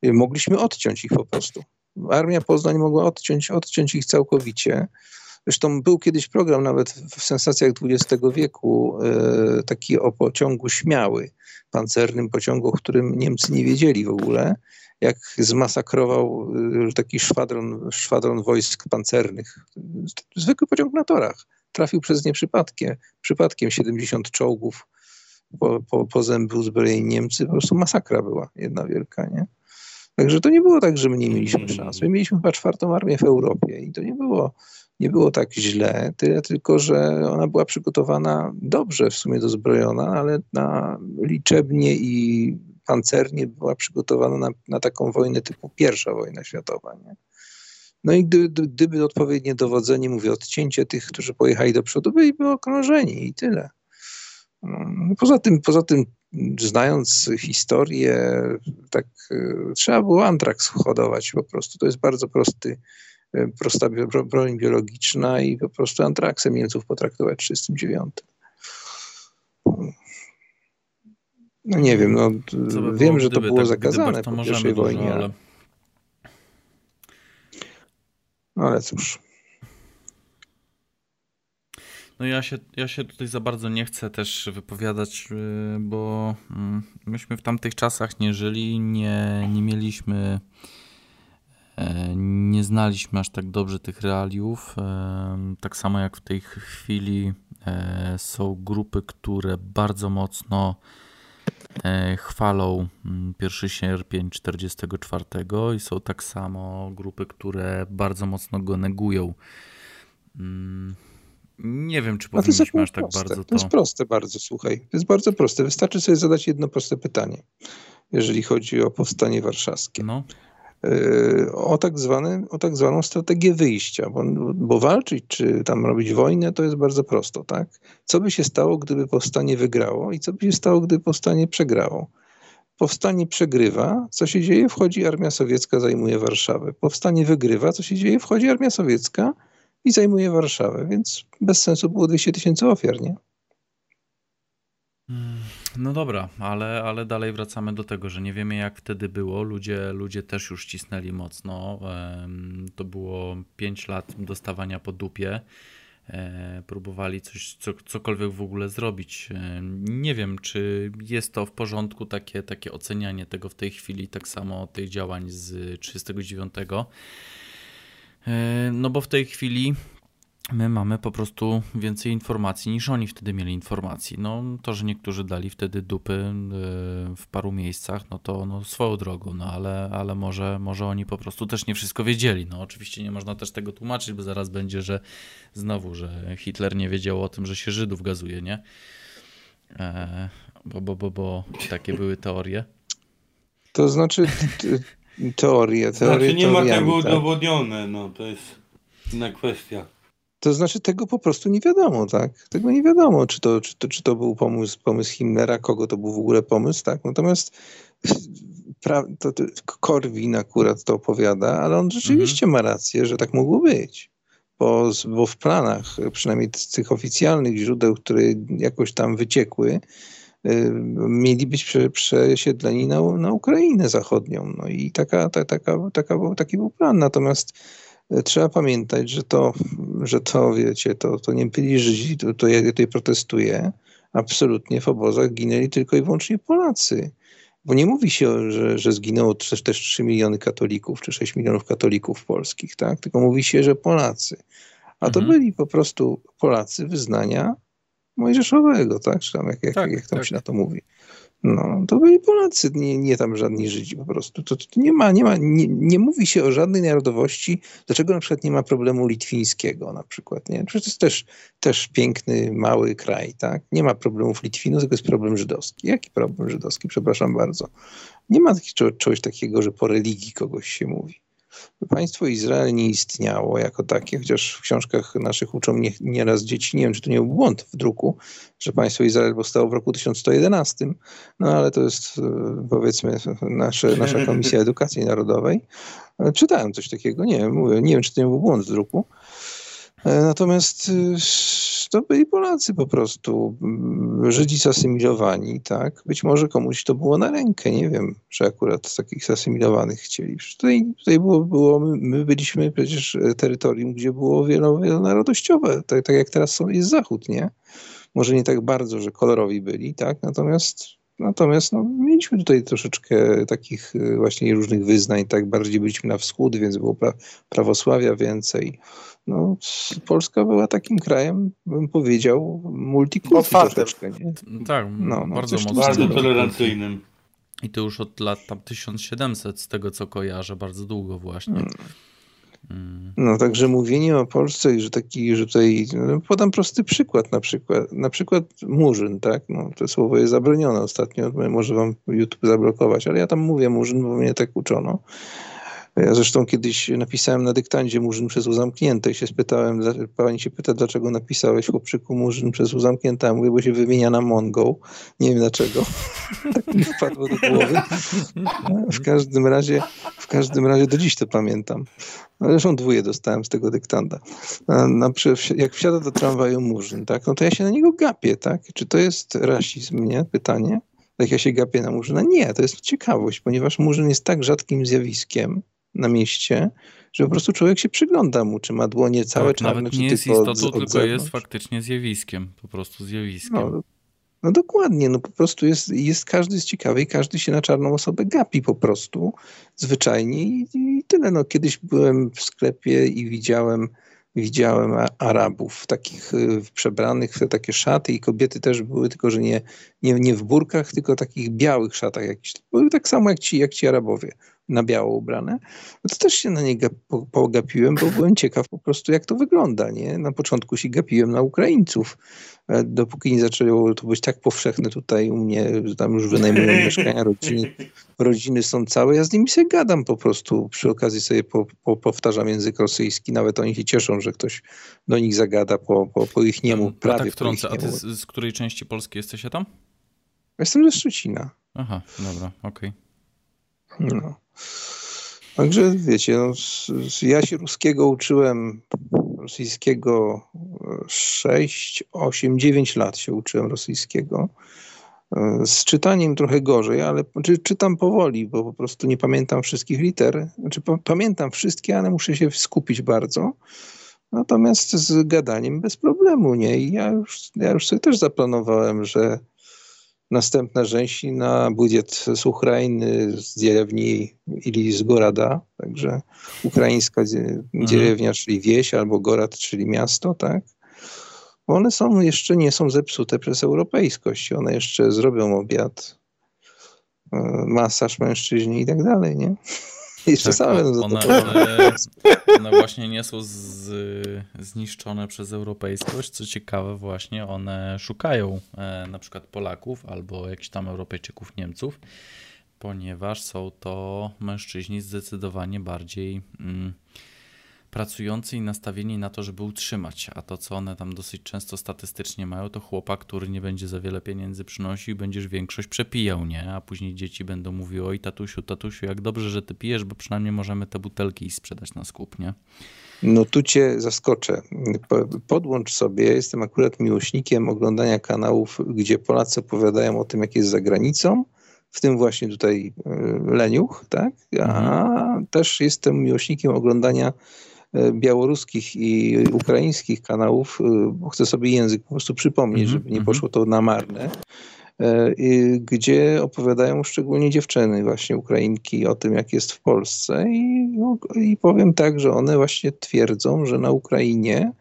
Mogliśmy odciąć ich po prostu. Armia Poznań mogła odciąć, odciąć ich całkowicie. Zresztą był kiedyś program nawet w sensacjach XX wieku, e, taki o pociągu śmiały, pancernym pociągu, o którym Niemcy nie wiedzieli w ogóle, jak zmasakrował e, taki szwadron, szwadron wojsk pancernych. Zwykły pociąg na torach. Trafił przez nie przypadkiem. Przypadkiem 70 czołgów po, po, po zęby uzbrojeni Niemcy. Po prostu masakra była jedna wielka, nie? Także to nie było tak, że my nie mieliśmy szans. My mieliśmy chyba czwartą armię w Europie i to nie było, nie było tak źle, tyle tylko, że ona była przygotowana dobrze w sumie dozbrojona, ale na liczebnie i pancernie była przygotowana na, na taką wojnę typu pierwsza wojna światowa. Nie? No i gdy, gdy- gdyby odpowiednie dowodzenie, mówię, odcięcie tych, którzy pojechali do przodu, byliby okrążeni i tyle. No, Poza tym, poza tym, znając historię, tak e, trzeba było antraks hodować po prostu. To jest bardzo prosty, e, prosta broń biologiczna i po prostu antraksem Niemców potraktować w 1939. No nie wiem, no by wiem, że to było tak, zakazane po pierwszej wojnie, ale... no ale cóż. No ja się, ja się tutaj za bardzo nie chcę też wypowiadać, yy, bo mm, myśmy w tamtych czasach nie żyli, nie, nie mieliśmy, e, nie znaliśmy aż tak dobrze tych realiów. E, Tak samo jak w tej chwili e, są grupy, które bardzo mocno chwalą mm, 1 sierpień 44 i są tak samo grupy, które bardzo mocno go negują. Nie wiem, czy No jest powinniśmy aż akurat tak proste. bardzo To jest to. proste bardzo, słuchaj. To jest bardzo proste. Wystarczy sobie zadać jedno proste pytanie, jeżeli chodzi o powstanie warszawskie. No, Yy, O tak, zwane, o tak zwaną strategię wyjścia, bo, bo walczyć czy tam robić wojnę to jest bardzo prosto, tak? Co by się stało, gdyby powstanie wygrało i co by się stało, gdyby powstanie przegrało? Powstanie przegrywa, co się dzieje? Wchodzi armia sowiecka, zajmuje Warszawę. Powstanie wygrywa, co się dzieje? Wchodzi armia sowiecka i zajmuje Warszawę, więc bez sensu było 200 tysięcy ofiar, nie? no dobra, ale, ale dalej wracamy do tego, że nie wiemy jak wtedy było. Ludzie, ludzie też już cisnęli mocno. To było 5 lat dostawania po dupie. E, Próbowali coś, co, cokolwiek w ogóle zrobić. E, Nie wiem, czy jest to w porządku, takie, takie ocenianie tego w tej chwili, tak samo tych działań z 39. E, No bo w tej chwili my mamy po prostu więcej informacji niż oni wtedy mieli informacji. No to, że niektórzy dali wtedy dupy e, w paru miejscach, no to no, swoją drogą, no ale, ale może, może oni po prostu też nie wszystko wiedzieli. No oczywiście nie można też tego tłumaczyć, bo zaraz będzie, że znowu, że Hitler nie wiedział o tym, że się Żydów gazuje, nie? E, bo, bo, bo, bo takie były teorie. To znaczy teorie, teorie Znaczy nie ma teoriami, tego tak? udowodnione, no to jest inna kwestia. To znaczy tego po prostu nie wiadomo, tak? Tego nie wiadomo, czy to, czy to, czy to był pomysł, pomysł Himmlera, kogo to był w ogóle pomysł, tak? Natomiast *laughs* pra, to, to, Korwin akurat to opowiada, ale on rzeczywiście mhm. ma rację, że tak mogło być. Bo, bo w planach, przynajmniej z tych oficjalnych źródeł, które jakoś tam wyciekły, mieli być prze, przesiedleni na, na Ukrainę zachodnią. No i taka, ta, taka, taka, taki był plan. Natomiast trzeba pamiętać, że to, że to wiecie, to, to nie byli Żydzi, to, to ja tutaj protestuję. Absolutnie w obozach ginęli tylko i wyłącznie Polacy. Bo nie mówi się, że, że zginęło też, też 3 miliony katolików, czy 6 milionów katolików polskich, tak? Tylko mówi się, że Polacy. A to mhm. byli po prostu Polacy wyznania mojżeszowego, tak? Czy tam jak, jak, tak, jak tam tak. się na to mówi. No, to byli Polacy, nie, nie tam żadni Żydzi po prostu. To, to nie ma, nie ma, nie, nie, mówi się o żadnej narodowości. Dlaczego na przykład nie ma problemu litwińskiego na przykład, nie? Przecież to jest też, też piękny, mały kraj, tak? Nie ma problemów Litwinów, tylko jest problem żydowski. Jaki problem żydowski? Przepraszam bardzo. Nie ma takiego, czegoś takiego, że po religii kogoś się mówi. Państwo Izrael nie istniało jako takie, chociaż w książkach naszych uczą nie, nieraz dzieci, nie wiem czy to nie był błąd w druku, że państwo Izrael powstało w roku 1111, no ale to jest e, powiedzmy nasze, nasza Komisja Edukacji Narodowej. E, czytałem coś takiego, nie wiem, mówię, nie wiem czy to nie był błąd w druku. E, natomiast to byli Polacy po prostu, mm, Żydzi zasymilowani, tak? Być może komuś to było na rękę, nie wiem, że akurat takich zasymilowanych chcieli. Tutaj, tutaj było, było my byliśmy przecież e, terytorium, gdzie było wielo, wielonarodowościowe, tak, tak jak teraz jest Zachód, nie? Może nie tak bardzo, że kolorowi byli, tak? Natomiast Natomiast no, mieliśmy tutaj troszeczkę takich y, właśnie różnych wyznań, tak bardziej byliśmy na wschód, więc było pra prawosławia więcej. No, Polska była takim krajem, bym powiedział, troszeczkę, nie? Tak, no, no, bardzo mocno. Bardzo tolerancyjnym. I to już od lat tam 1700, z tego co kojarzę, bardzo długo właśnie. Hmm. Mm. No także mówienie o Polsce, że taki, że tutaj, no, podam prosty przykład na przykład, na przykład Murzyn, tak, no to słowo jest zabronione ostatnio, może wam YouTube zablokować, ale ja tam mówię Murzyn, bo mnie tak uczono. Ja zresztą kiedyś napisałem na dyktandzie Murzyn przez U i się spytałem, pani się pyta, dlaczego napisałeś chłopczyku Murzyn przez U zamknięte, a mówię, bo się wymienia na Mongo. Nie wiem dlaczego. *laughs* tak mi wpadło do głowy. W każdym razie, w każdym razie do dziś to pamiętam. Zresztą dwóje dostałem z tego dyktanda. Na, jak wsiada do tramwaju Murzyn, tak, no to ja się na niego gapię, tak? Czy to jest rasizm, nie? Pytanie. Jak ja się gapię na Murzyna? Nie, to jest ciekawość, ponieważ Murzyn jest tak rzadkim zjawiskiem, na mieście, że po prostu człowiek się przygląda mu, czy ma dłonie całe tak, czarne, nawet czy nie jest istotą, od, tylko zewnątrz. jest faktycznie zjawiskiem, po prostu zjawiskiem. No, no dokładnie, no po prostu jest, jest każdy jest ciekawy i każdy się na czarną osobę gapi po prostu, zwyczajnie i, i tyle. No kiedyś byłem w sklepie i widziałem widziałem Arabów takich y, przebranych w takie szaty i kobiety też były, tylko że nie, nie, nie w burkach, tylko takich białych szatach jakichś. Były tak samo jak ci, jak ci Arabowie na biało ubrane, no to też się na nie pogapiłem, bo byłem ciekaw po prostu, jak to wygląda. Nie? Na początku się gapiłem na Ukraińców, dopóki nie zaczęło to być tak powszechne tutaj u mnie, że tam już wynajmują *laughs* mieszkania, rodziny, rodziny są całe, ja z nimi sobie gadam po prostu, przy okazji sobie po, po, powtarzam język rosyjski, nawet oni się cieszą, że ktoś do nich zagada po, po, po ich niemu, prawie tak wtrącę, a ty z, z, której części Polski jesteś tam? Jestem ze Szczecina. Aha, dobra, okej. Okay. No. Także wiecie, no, ja się ruskiego uczyłem, rosyjskiego 6, 8, 9 lat się uczyłem rosyjskiego. E, z czytaniem trochę gorzej, ale czy, czytam powoli, bo po prostu nie pamiętam wszystkich liter. Znaczy, pamiętam wszystkie, ale muszę się skupić bardzo. Natomiast z gadaniem bez problemu, nie? I ja już, ja już sobie też zaplanowałem, że Następna rzęsina, budżet z Ukrainy, z dzielewni ili z Gorada, także ukraińska dzielewnia, mhm. czyli wieś, albo Gorad, czyli miasto, tak? One są jeszcze nie są zepsute przez europejskość, one jeszcze zrobią obiad, e, masaż mężczyźni i tak dalej, nie? Jeszcze tak, same one, one, one, właśnie nie są z, zniszczone przez europejskość. Co ciekawe, właśnie one szukają e, na przykład Polaków albo jakichś tam Europejczyków, Niemców, ponieważ są to mężczyźni zdecydowanie bardziej. Mm, pracujący i nastawieni na to, żeby utrzymać. A to, co one tam dosyć często statystycznie mają, to chłopak, który nie będzie za wiele pieniędzy przynosił i będziesz większość przepijał, nie? A później dzieci będą mówiły, oj tatusiu, tatusiu, jak dobrze, że ty pijesz, bo przynajmniej możemy te butelki sprzedać na skup, nie? No tu cię zaskoczę. Podłącz sobie, jestem akurat miłośnikiem oglądania kanałów, gdzie Polacy opowiadają o tym, jak jest za granicą, w tym właśnie tutaj e, Leniuch, tak? A mhm. też jestem miłośnikiem oglądania białoruskich i ukraińskich kanałów, e, bo chcę sobie język po prostu przypomnieć, mhm. żeby nie mhm. poszło to na marne. E, gdzie opowiadają szczególnie dziewczyny, właśnie Ukrainki, o tym, jak jest w Polsce. I, no, I powiem tak, że one właśnie twierdzą, że na Ukrainie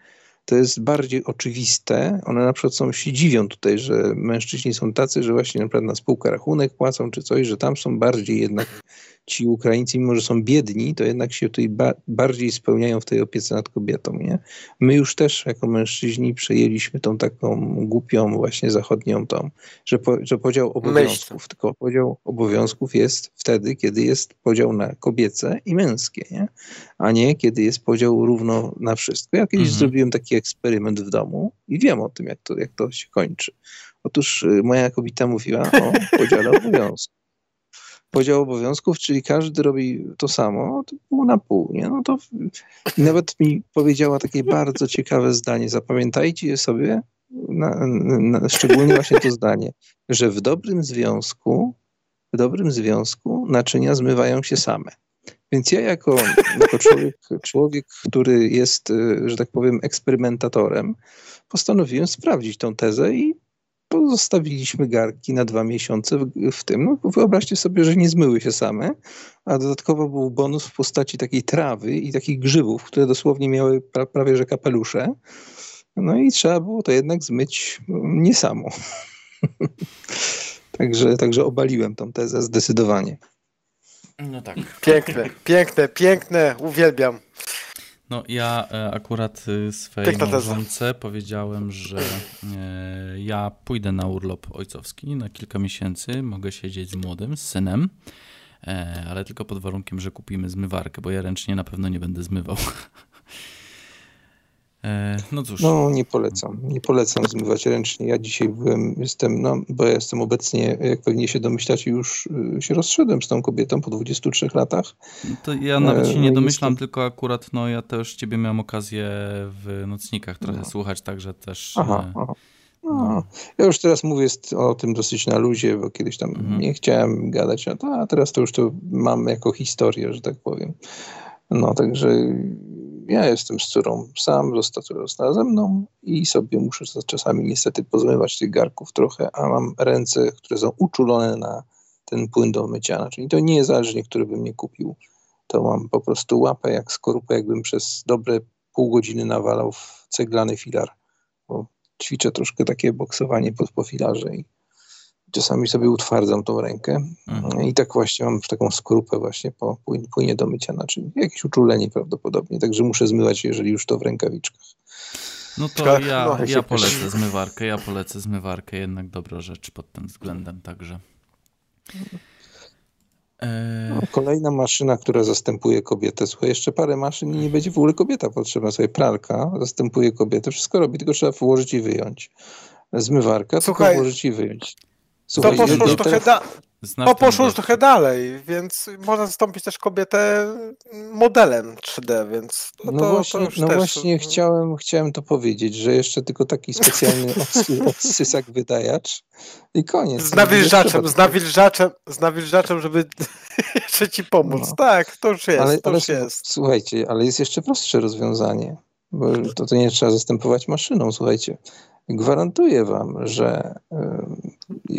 to jest bardziej oczywiste. One na przykład są, się dziwią tutaj, że mężczyźni są tacy, że właśnie na przykład na spółkę rachunek płacą czy coś, że tam są bardziej jednak ci Ukraińcy, mimo że są biedni, to jednak się tutaj ba bardziej spełniają w tej opiece nad kobietą. Nie? My już też jako mężczyźni przejęliśmy tą taką głupią właśnie zachodnią tą, że, po, że podział obowiązków, Myśl. tylko podział obowiązków jest wtedy, kiedy jest podział na kobiece i męskie, nie? a nie kiedy jest podział równo na wszystko. Ja kiedyś mhm. zrobiłem taki eksperyment w domu i wiem o tym, jak to, jak to się kończy. Otóż y, moja kobieta mówiła o podziale obowiązków podział obowiązków, czyli każdy robi to samo, to pół na pół, nie? No to nawet mi powiedziała takie bardzo ciekawe zdanie, zapamiętajcie je sobie, na, na, szczególnie właśnie to zdanie, że w dobrym związku, w dobrym związku naczynia zmywają się same. Więc ja jako, jako człowiek, człowiek, który jest, że tak powiem, eksperymentatorem, postanowiłem sprawdzić tą tezę i pozostawiliśmy garki na dwa miesiące w, w, tym. No, wyobraźcie sobie, że nie zmyły się same, a dodatkowo był bonus w postaci takiej trawy i takich grzybów, które dosłownie miały pra, prawie że kapelusze. No i trzeba było to jednak zmyć mm, nie samo. *laughs* także, także obaliłem tą tezę zdecydowanie. No tak. Piękne, piękne, piękne, uwielbiam. No ja e, akurat y, swojej małżonce powiedziałem, że e, ja pójdę na urlop ojcowski na kilka miesięcy, mogę siedzieć z młodym, z synem, e, ale tylko pod warunkiem, że kupimy zmywarkę, bo ja ręcznie na pewno nie będę zmywał. *laughs* E, no cóż. No nie polecam. Nie polecam zmywać ręcznie. Ja dzisiaj byłem, jestem, no bo ja jestem obecnie, jak pewnie się domyślacie, już y, się rozszedłem z tą kobietą po 23 latach. To ja nawet się nie no domyślam, tylko akurat no ja też ciebie miałem okazję w nocnikach trochę no. słuchać, także też... Aha, e, aha. No. no. Ja już teraz mówię o tym dosyć na luzie, bo kiedyś tam mhm. nie chciałem gadać, a teraz to już to mam jako historię, że tak powiem. No, także ja jestem z córą sam, została ze mną i sobie muszę czasami niestety pozmywać tych garków trochę, a mam ręce, które są uczulone na ten płyn do mycia. Czyli to nie zależnie, który bym nie kupił. To mam po prostu łapę jak skorupę, jakbym przez dobre pół godziny nawalał w ceglany filar. Bo ćwiczę troszkę takie boksowanie pod po filarze i czasami sobie utwardzam tą rękę mhm. i tak właśnie mam taką skorupę właśnie po płynie do mycia naczyń. Jakieś uczulenie prawdopodobnie, także muszę zmywać, jeżeli już to w rękawiczkach. No to ja, no, ja polecę zmywarkę, ja polecę zmywarkę, jednak dobra rzecz pod tym względem, także... No, kolejna maszyna, która zastępuje kobietę. Słuchaj, jeszcze parę maszyn i nie będzie w ogóle kobieta potrzebna. Sobie pralka zastępuje kobietę, wszystko robi, tylko trzeba włożyć i wyjąć. Zmywarka, Słuchaj, tylko włożyć i wyjąć. Słuchaj, to poszło już trochę, da... to poszło już trochę dalej, więc można zastąpić też kobietę modelem 3D, więc no, to, właśnie, to no też... właśnie chciałem, chciałem to powiedzieć, że jeszcze tylko taki specjalny *laughs* odsysak wydajacz i koniec. Z nawilżaczem, z nawilżaczem, z nawilżaczem, żeby *laughs* jeszcze ci pomóc. No. Tak, to już jest, ale, to już jest. Słuchajcie, ale jest jeszcze prostsze rozwiązanie, bo to, to nie trzeba zastępować maszyną, słuchajcie. Gwarantuję wam, że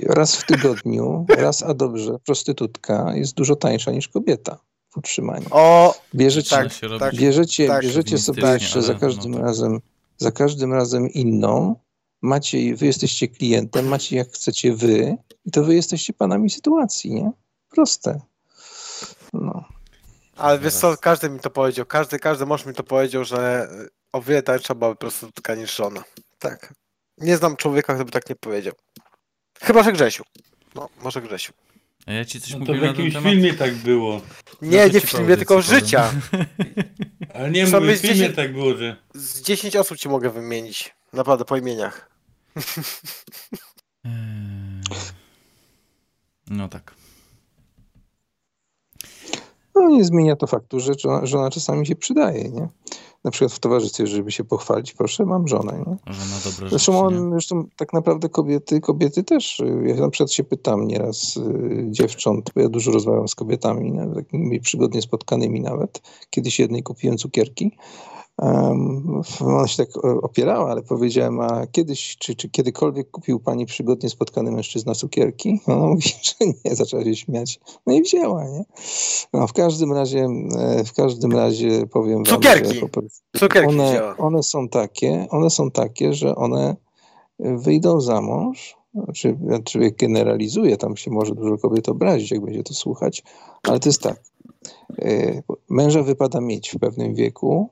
raz w tygodniu, raz a dobrze, prostytutka jest dużo tańsza niż kobieta w utrzymaniu. O, bierzecie, tak, tak, bierzecie, tak, bierzecie sobie jeszcze za każdym no razem, za każdym razem inną, macie, wy jesteście klientem, macie jak chcecie wy i to wy jesteście panami sytuacji, nie? Proste. No. Ale wiesz co, każdy mi to powiedział, każdy, każdy mąż mi to powiedział, że o wiele tańsza była prostytutka niż żona. Tak. Nie znam człowieka, który by tak nie powiedział. Chyba, że Grzesiu. No, może Grzesiu. A ja ci coś No to w mówiłem na ten jakimś temat? filmie tak było. Nie, to *laughs* nie w filmie, tylko życia. Ale nie mówię, w filmie 10 tak było, że... Z 10 osób ci mogę wymienić. Naprawdę, po imieniach. *laughs* Eee, No tak. No nie zmienia to faktu, że żona, żona czasami się przydaje, nie? Na przykład w towarzystwie, żeby się pochwalić, proszę, mam żonę, nie? Że dobre Zresztą, nie? on, zresztą tak naprawdę kobiety, kobiety też. Ja na przykład się pytam nieraz y, dziewcząt, bo ja dużo rozmawiam z kobietami, nawet takimi przygodnie spotkanymi nawet. Kiedyś jednej kupiłem cukierki. Um, ona się tak o- opierała, ale powiedziałem, a kiedyś, czy, czy kiedykolwiek kupił pani przygodnie spotkany mężczyzna cukierki? Ona mówi, *laughs* że nie, zaczęła się śmiać. No i wzięła, nie? No w każdym razie, e, w każdym razie powiem wam, Cukierki. że po prostu Cukierki one, wzięła. one są takie, one są takie, że one wyjdą za mąż, znaczy, człowiek generalizuje, tam się może dużo kobiet obrazić, jak będzie to słuchać, ale to jest tak. e, Męża wypada mieć w pewnym wieku.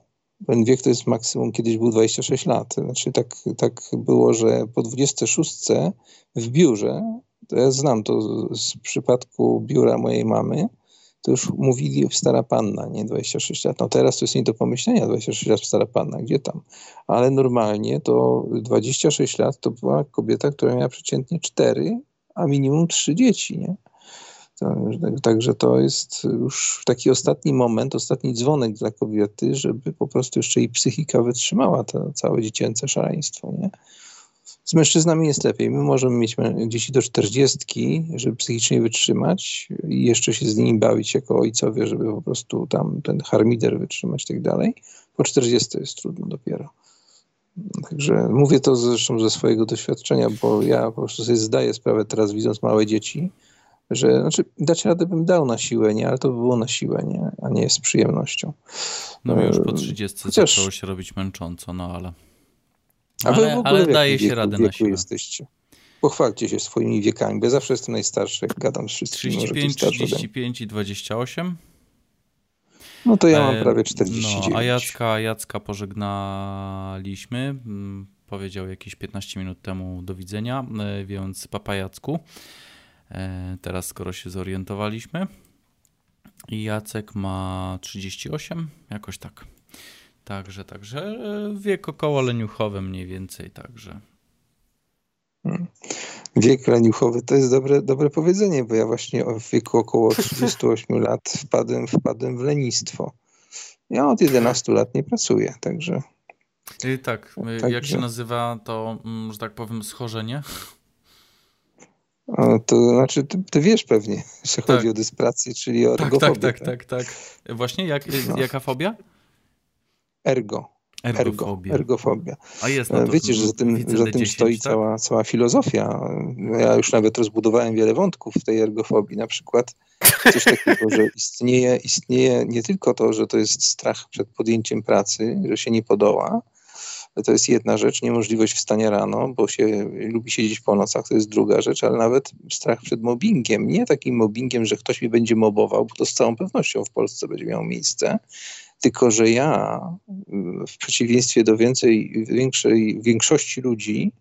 Ten wiek to jest maksimum, kiedyś był 26 lat. Znaczy tak, tak było, że po 26 w biurze, to ja znam to z przypadku biura mojej mamy, to już mówili stara panna, nie 26 lat. No teraz to jest nie do pomyślenia, 26 lat stara panna, gdzie tam? Ale normalnie to 26 lat to była kobieta, która miała przeciętnie 4, a minimum 3 dzieci, nie? Także to jest już taki ostatni moment, ostatni dzwonek dla kobiety, żeby po prostu jeszcze jej psychika wytrzymała to całe dziecięce szaleństwo, nie? Z mężczyznami jest lepiej. My możemy mieć dzieci do 40, żeby psychicznie wytrzymać i jeszcze się z nimi bawić jako ojcowie, żeby po prostu tam ten harmider wytrzymać i tak dalej. Po 40 jest trudno dopiero. Także mówię to zresztą ze swojego doświadczenia, bo ja po prostu sobie zdaję sprawę teraz, widząc małe dzieci, że znaczy dać radę bym dał na siłę, nie? Ale to by było na siłę, nie? A nie z przyjemnością. No już po Eee, 30 chociaż- zaczęło się robić męcząco, no ale... A w Ale, ogóle ale w daje się wieku, radę na wieku siłę. jesteście? Pochwalcie się swoimi wiekami, bo ja zawsze jestem najstarszy, jak gadam z wszystkimi. może ktoś 35, starszy ode mnie. 35 i 28. No to ja mam E, prawie 49. No, a Jacka, Jacka pożegnaliśmy. mm, Powiedział jakieś 15 minut temu do widzenia, e, więc papa Jacku. E, Teraz skoro się zorientowaliśmy. I Jacek ma 38, jakoś tak. Także, także e, wiek około leniuchowy mniej więcej, także. Wiek leniuchowy to jest dobre, dobre powiedzenie, bo ja właśnie w wieku około *laughs* 38 lat wpadłem, wpadłem w lenistwo. Ja od 11 lat nie pracuję, także I tak, e, jak Także- się nazywa to, mm, że tak powiem, schorzenie? o, to znaczy, ty, ty wiesz pewnie, że chodzi Tak. o dysprację, czyli o Tak, ergofobię. tak, tak, tak, tak. Właśnie, jak, No. jaka fobia? Ergo. Ergo, Ergofobia. ergofobia. A jest Wiecie, że za tym, za tym D10, stoi tak? cała, cała filozofia. Ja już nawet rozbudowałem wiele wątków w tej ergofobii. Na przykład coś takiego, że istnieje, istnieje nie tylko to, że to jest strach przed podjęciem pracy, że się nie podoła. To jest jedna rzecz, niemożliwość wstania rano, bo się lubi siedzieć po nocach, to jest druga rzecz, ale nawet strach przed mobbingiem. Nie takim mobbingiem, że ktoś mnie będzie mobował, bo to z całą pewnością w Polsce będzie miało miejsce, tylko że ja w przeciwieństwie do więcej, większej, większości ludzi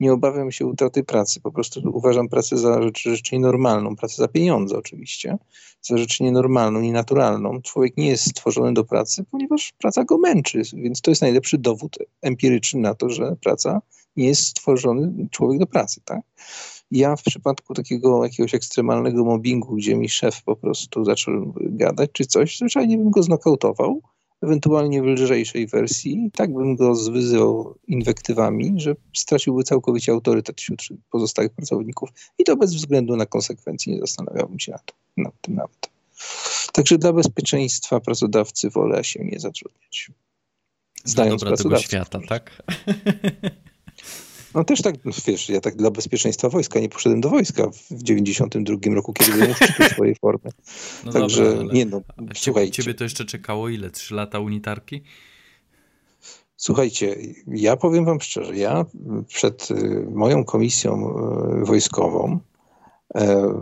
nie obawiam się utraty pracy. Po prostu uważam pracę za rzecz, rzecz nienormalną, pracę za pieniądze oczywiście, za rzecz nienormalną, nienaturalną. Człowiek nie jest stworzony do pracy, ponieważ praca go męczy, więc to jest najlepszy dowód empiryczny na to, że praca nie jest stworzony człowiek do pracy, tak? Ja w przypadku takiego jakiegoś ekstremalnego mobbingu, gdzie mi szef po prostu zaczął gadać czy coś, zwyczajnie bym go znokautował, ewentualnie w lżejszej wersji, tak bym go zwyzywał inwektywami, że straciłby całkowicie autorytet wśród pozostałych pracowników i to bez względu na konsekwencje, nie zastanawiałbym się nad, nad tym nawet. Także dla bezpieczeństwa pracodawcy wolę się nie zatrudniać. Dla Znając dobra tego świata, tak? *laughs* No też tak, wiesz, ja tak dla bezpieczeństwa wojska nie poszedłem do wojska w 92 roku, kiedy byłem szczytu swojej formy. *laughs* No Także dobra, ale nie no, a ciebie, to jeszcze czekało ile? Trzy lata unitarki? Słuchajcie, ja powiem wam szczerze, ja przed y, moją komisją y, wojskową e,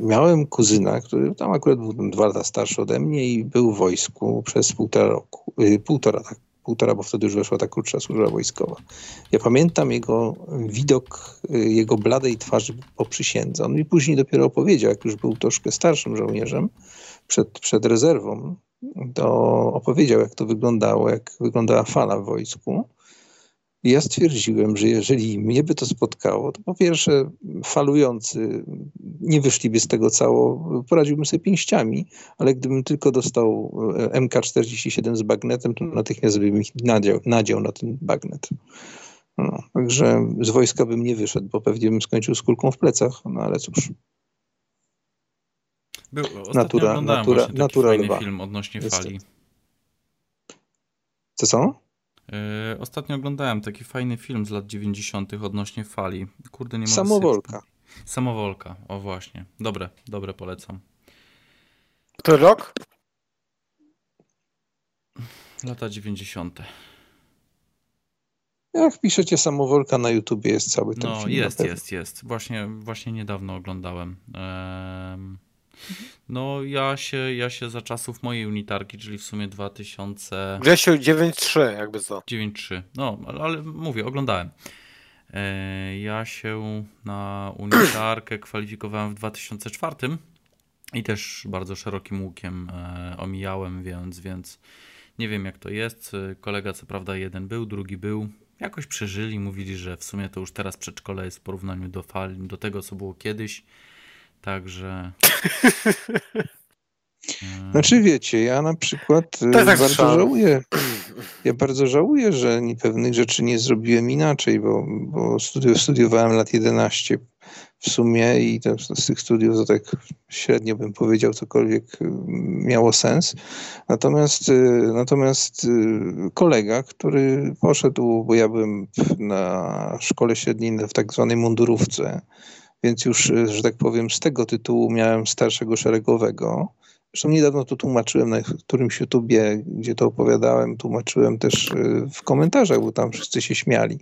miałem kuzyna, który tam akurat był dwa lata starszy ode mnie i był w wojsku przez półtora roku, y, półtora, tak, półtora, bo wtedy już weszła ta krótsza służba wojskowa. Ja pamiętam jego widok, y, jego bladej twarzy po przysiędze. On mi później dopiero opowiedział, jak już był troszkę starszym żołnierzem, przed, przed rezerwą, to opowiedział, jak to wyglądało, jak wyglądała fala w wojsku. I ja stwierdziłem, że jeżeli mnie by to spotkało, to po pierwsze falujący nie wyszliby z tego cało, poradziłbym sobie pięściami, ale gdybym tylko dostał e, MK47 z bagnetem, to natychmiast bym ich nadział, nadział na ten bagnet. No, także z wojska bym nie wyszedł, bo pewnie bym skończył z kulką w plecach, no ale cóż. Był, natura, natura, natura fajny lwa. film odnośnie fali. Co są? Yy, ostatnio oglądałem taki fajny film z lat 90. odnośnie fali. Kurde, nie mogę Samowolka. Sobie... Samowolka, o właśnie. Dobre, dobre polecam. To rok? Lata 90. Jak piszecie samowolka na YouTubie jest cały ten no, film. No jest, jest, jest. Właśnie, właśnie niedawno oglądałem. Ehm... No ja się, ja się za czasów mojej unitarki, czyli w sumie 2000... Grzesiu 9.3 jakby co. 9.3, no ale, ale mówię, oglądałem. E, ja się na unitarkę *clears throat* kwalifikowałem w 2004 i też bardzo szerokim łukiem e, omijałem, więc, więc nie wiem jak to jest. Kolega co prawda jeden był, drugi był. Jakoś przeżyli, mówili, że w sumie to już teraz przedszkole jest w porównaniu do, fali, do tego, co było kiedyś. Także. *laughs* Znaczy wiecie, ja na przykład y, tak bardzo żałuję. Ja bardzo żałuję, że pewnych rzeczy nie zrobiłem inaczej, bo, bo studiowałem lat 11 w sumie i to, z tych studiów to tak średnio bym powiedział cokolwiek y, miało sens. Natomiast, y, natomiast kolega, który poszedł, bo ja byłem na szkole średniej w tak zwanej mundurówce, więc już, e, że tak powiem, z tego tytułu miałem starszego szeregowego. Zresztą niedawno to tłumaczyłem na którymś YouTubie, gdzie to opowiadałem, tłumaczyłem też e, w komentarzach, bo tam wszyscy się śmiali.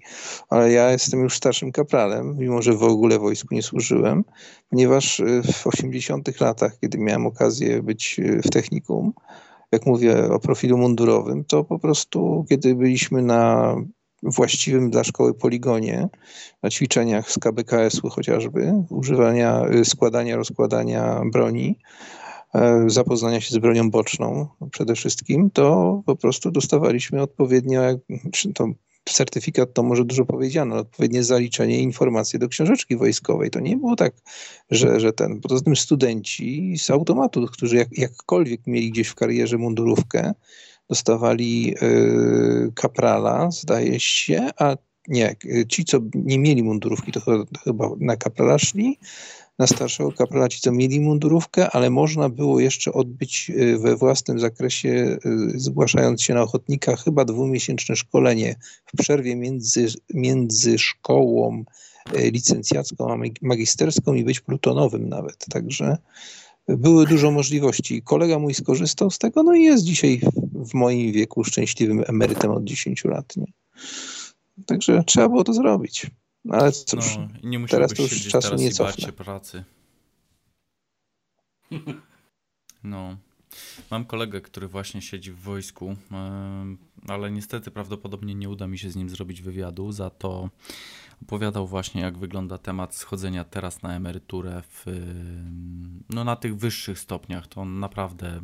Ale ja jestem już starszym kapralem, mimo że w ogóle wojsku nie służyłem, ponieważ e, w 80 latach, kiedy miałem okazję być w technikum, jak mówię o profilu mundurowym, to po prostu kiedy byliśmy na właściwym dla szkoły poligonie, na ćwiczeniach z KBKS-u chociażby, używania, y, składania, rozkładania broni, e, zapoznania się z bronią boczną przede wszystkim, to po prostu dostawaliśmy odpowiednio, to certyfikat to może dużo powiedziano, odpowiednie zaliczenie informacji do książeczki wojskowej. To nie było tak, że, że ten, poza tym studenci z automatu, którzy jak, jakkolwiek mieli gdzieś w karierze mundurówkę, dostawali y, kaprala, zdaje się, a nie, ci, co nie mieli mundurówki, to chyba na kaprala szli, na starszego kaprala ci, co mieli mundurówkę, ale można było jeszcze odbyć y, we własnym zakresie, y, zgłaszając się na ochotnika, chyba dwumiesięczne szkolenie w przerwie między, między szkołą licencjacką a magisterską i być plutonowym nawet. Także były dużo możliwości. Kolega mój skorzystał z tego, no i jest dzisiaj w moim wieku szczęśliwym emerytem od 10 lat. Nie? Także trzeba było to zrobić. Ale cóż, no, nie teraz to już czasu nie cofnę. pracy. No. Mam kolegę, który właśnie siedzi w wojsku, ale niestety prawdopodobnie nie uda mi się z nim zrobić wywiadu. Za to opowiadał właśnie, jak wygląda temat schodzenia teraz na emeryturę w, no, na tych wyższych stopniach. To naprawdę e,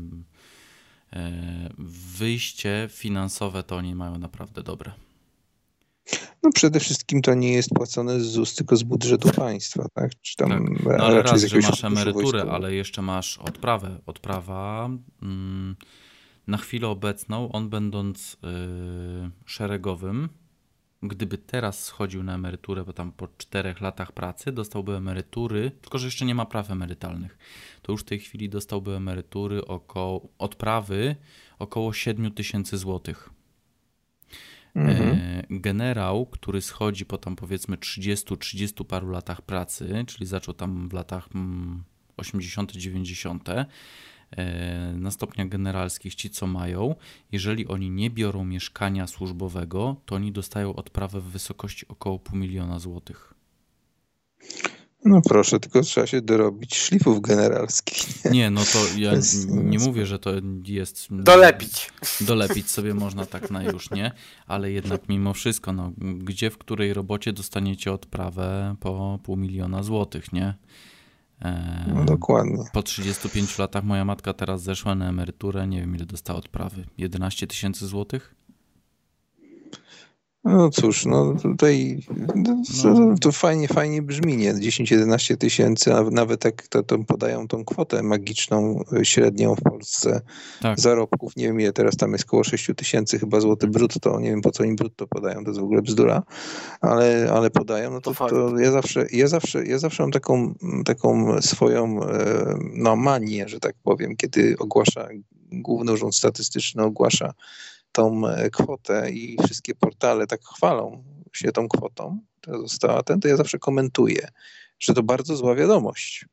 wyjście finansowe to oni mają naprawdę dobre. No przede wszystkim to nie jest płacone z ZUS, tylko z budżetu państwa, tak? Czy tam tak. No ale raz, że masz emeryturę, ale jeszcze masz odprawę. Odprawa mm, na chwilę obecną, on będąc yy, szeregowym, gdyby teraz schodził na emeryturę, bo tam po czterech latach pracy dostałby emerytury, tylko że jeszcze nie ma praw emerytalnych, to już w tej chwili dostałby emerytury około, odprawy około 7 tysięcy złotych. Mhm. E, generał, który schodzi po tam powiedzmy 30-30 paru latach pracy, czyli zaczął tam w latach 80-90, mm, na stopniach generalskich ci, co mają, jeżeli oni nie biorą mieszkania służbowego, to oni dostają odprawę w wysokości około pół miliona złotych. No proszę, tylko trzeba się dorobić szlifów generalskich. Nie, *laughs* nie no to ja nie mówię, że to jest... Dolepić. Dolepić sobie można tak na już, nie? Ale jednak mimo wszystko, no, gdzie w której robocie dostaniecie odprawę po pół miliona złotych, nie? No dokładnie. Po 35 latach moja matka teraz zeszła na emeryturę, nie wiem ile dostała odprawy. 11 tysięcy złotych? No cóż, no tutaj no, to, to, fajnie, fajnie brzmi, nie? 10-11 tysięcy, a nawet jak to, to, podają tą kwotę magiczną, y, średnią w Polsce tak. zarobków, nie wiem ile teraz tam jest, około 6 tysięcy chyba złoty brutto, nie wiem po co im brutto podają, to jest w ogóle bzdura, ale, ale podają, no to, to ja zawsze, ja zawsze, ja zawsze mam taką, taką swoją e, no, manię, że tak powiem, kiedy ogłasza, Główny Urząd Statystyczny ogłasza tą e, kwotę i wszystkie portale tak chwalą się tą kwotą, która została ten, to ja zawsze komentuję, że to bardzo zła wiadomość,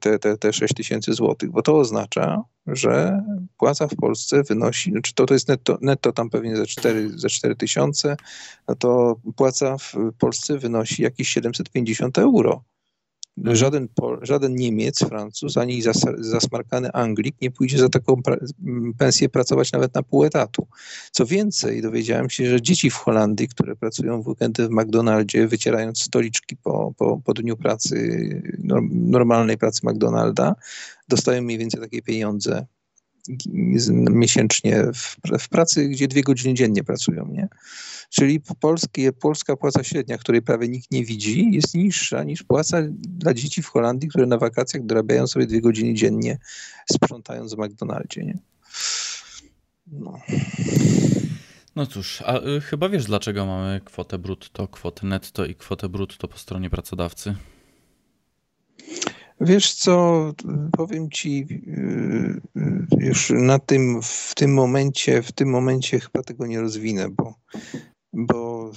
te, te, te 6 tysięcy złotych, bo to oznacza, że płaca w Polsce wynosi, znaczy to, to jest netto, netto tam pewnie za 4, za 4 tysiące, no to płaca w Polsce wynosi jakieś 750 euro. Żaden, żaden Niemiec, Francuz, ani zas, zasmarkany Anglik nie pójdzie za taką pra pensję pracować nawet na pół etatu. Co więcej, dowiedziałem się, że dzieci w Holandii, które pracują w weekendy w McDonaldzie, wycierając stoliczki po, po, po dniu pracy, normalnej pracy McDonalda, dostają mniej więcej takie pieniądze miesięcznie w, w, pracy, gdzie dwie godziny dziennie pracują, nie? Czyli polskie, polska płaca średnia, której prawie nikt nie widzi, jest niższa niż płaca dla dzieci w Holandii, które na wakacjach dorabiają sobie dwie godziny dziennie sprzątając w McDonaldzie, nie? No. No cóż, a y, chyba wiesz, dlaczego mamy kwotę brutto, kwotę netto i kwotę brutto po stronie pracodawcy? Wiesz co, powiem ci y, y, już na tym, w tym momencie, w tym momencie chyba tego nie rozwinę, bo, bo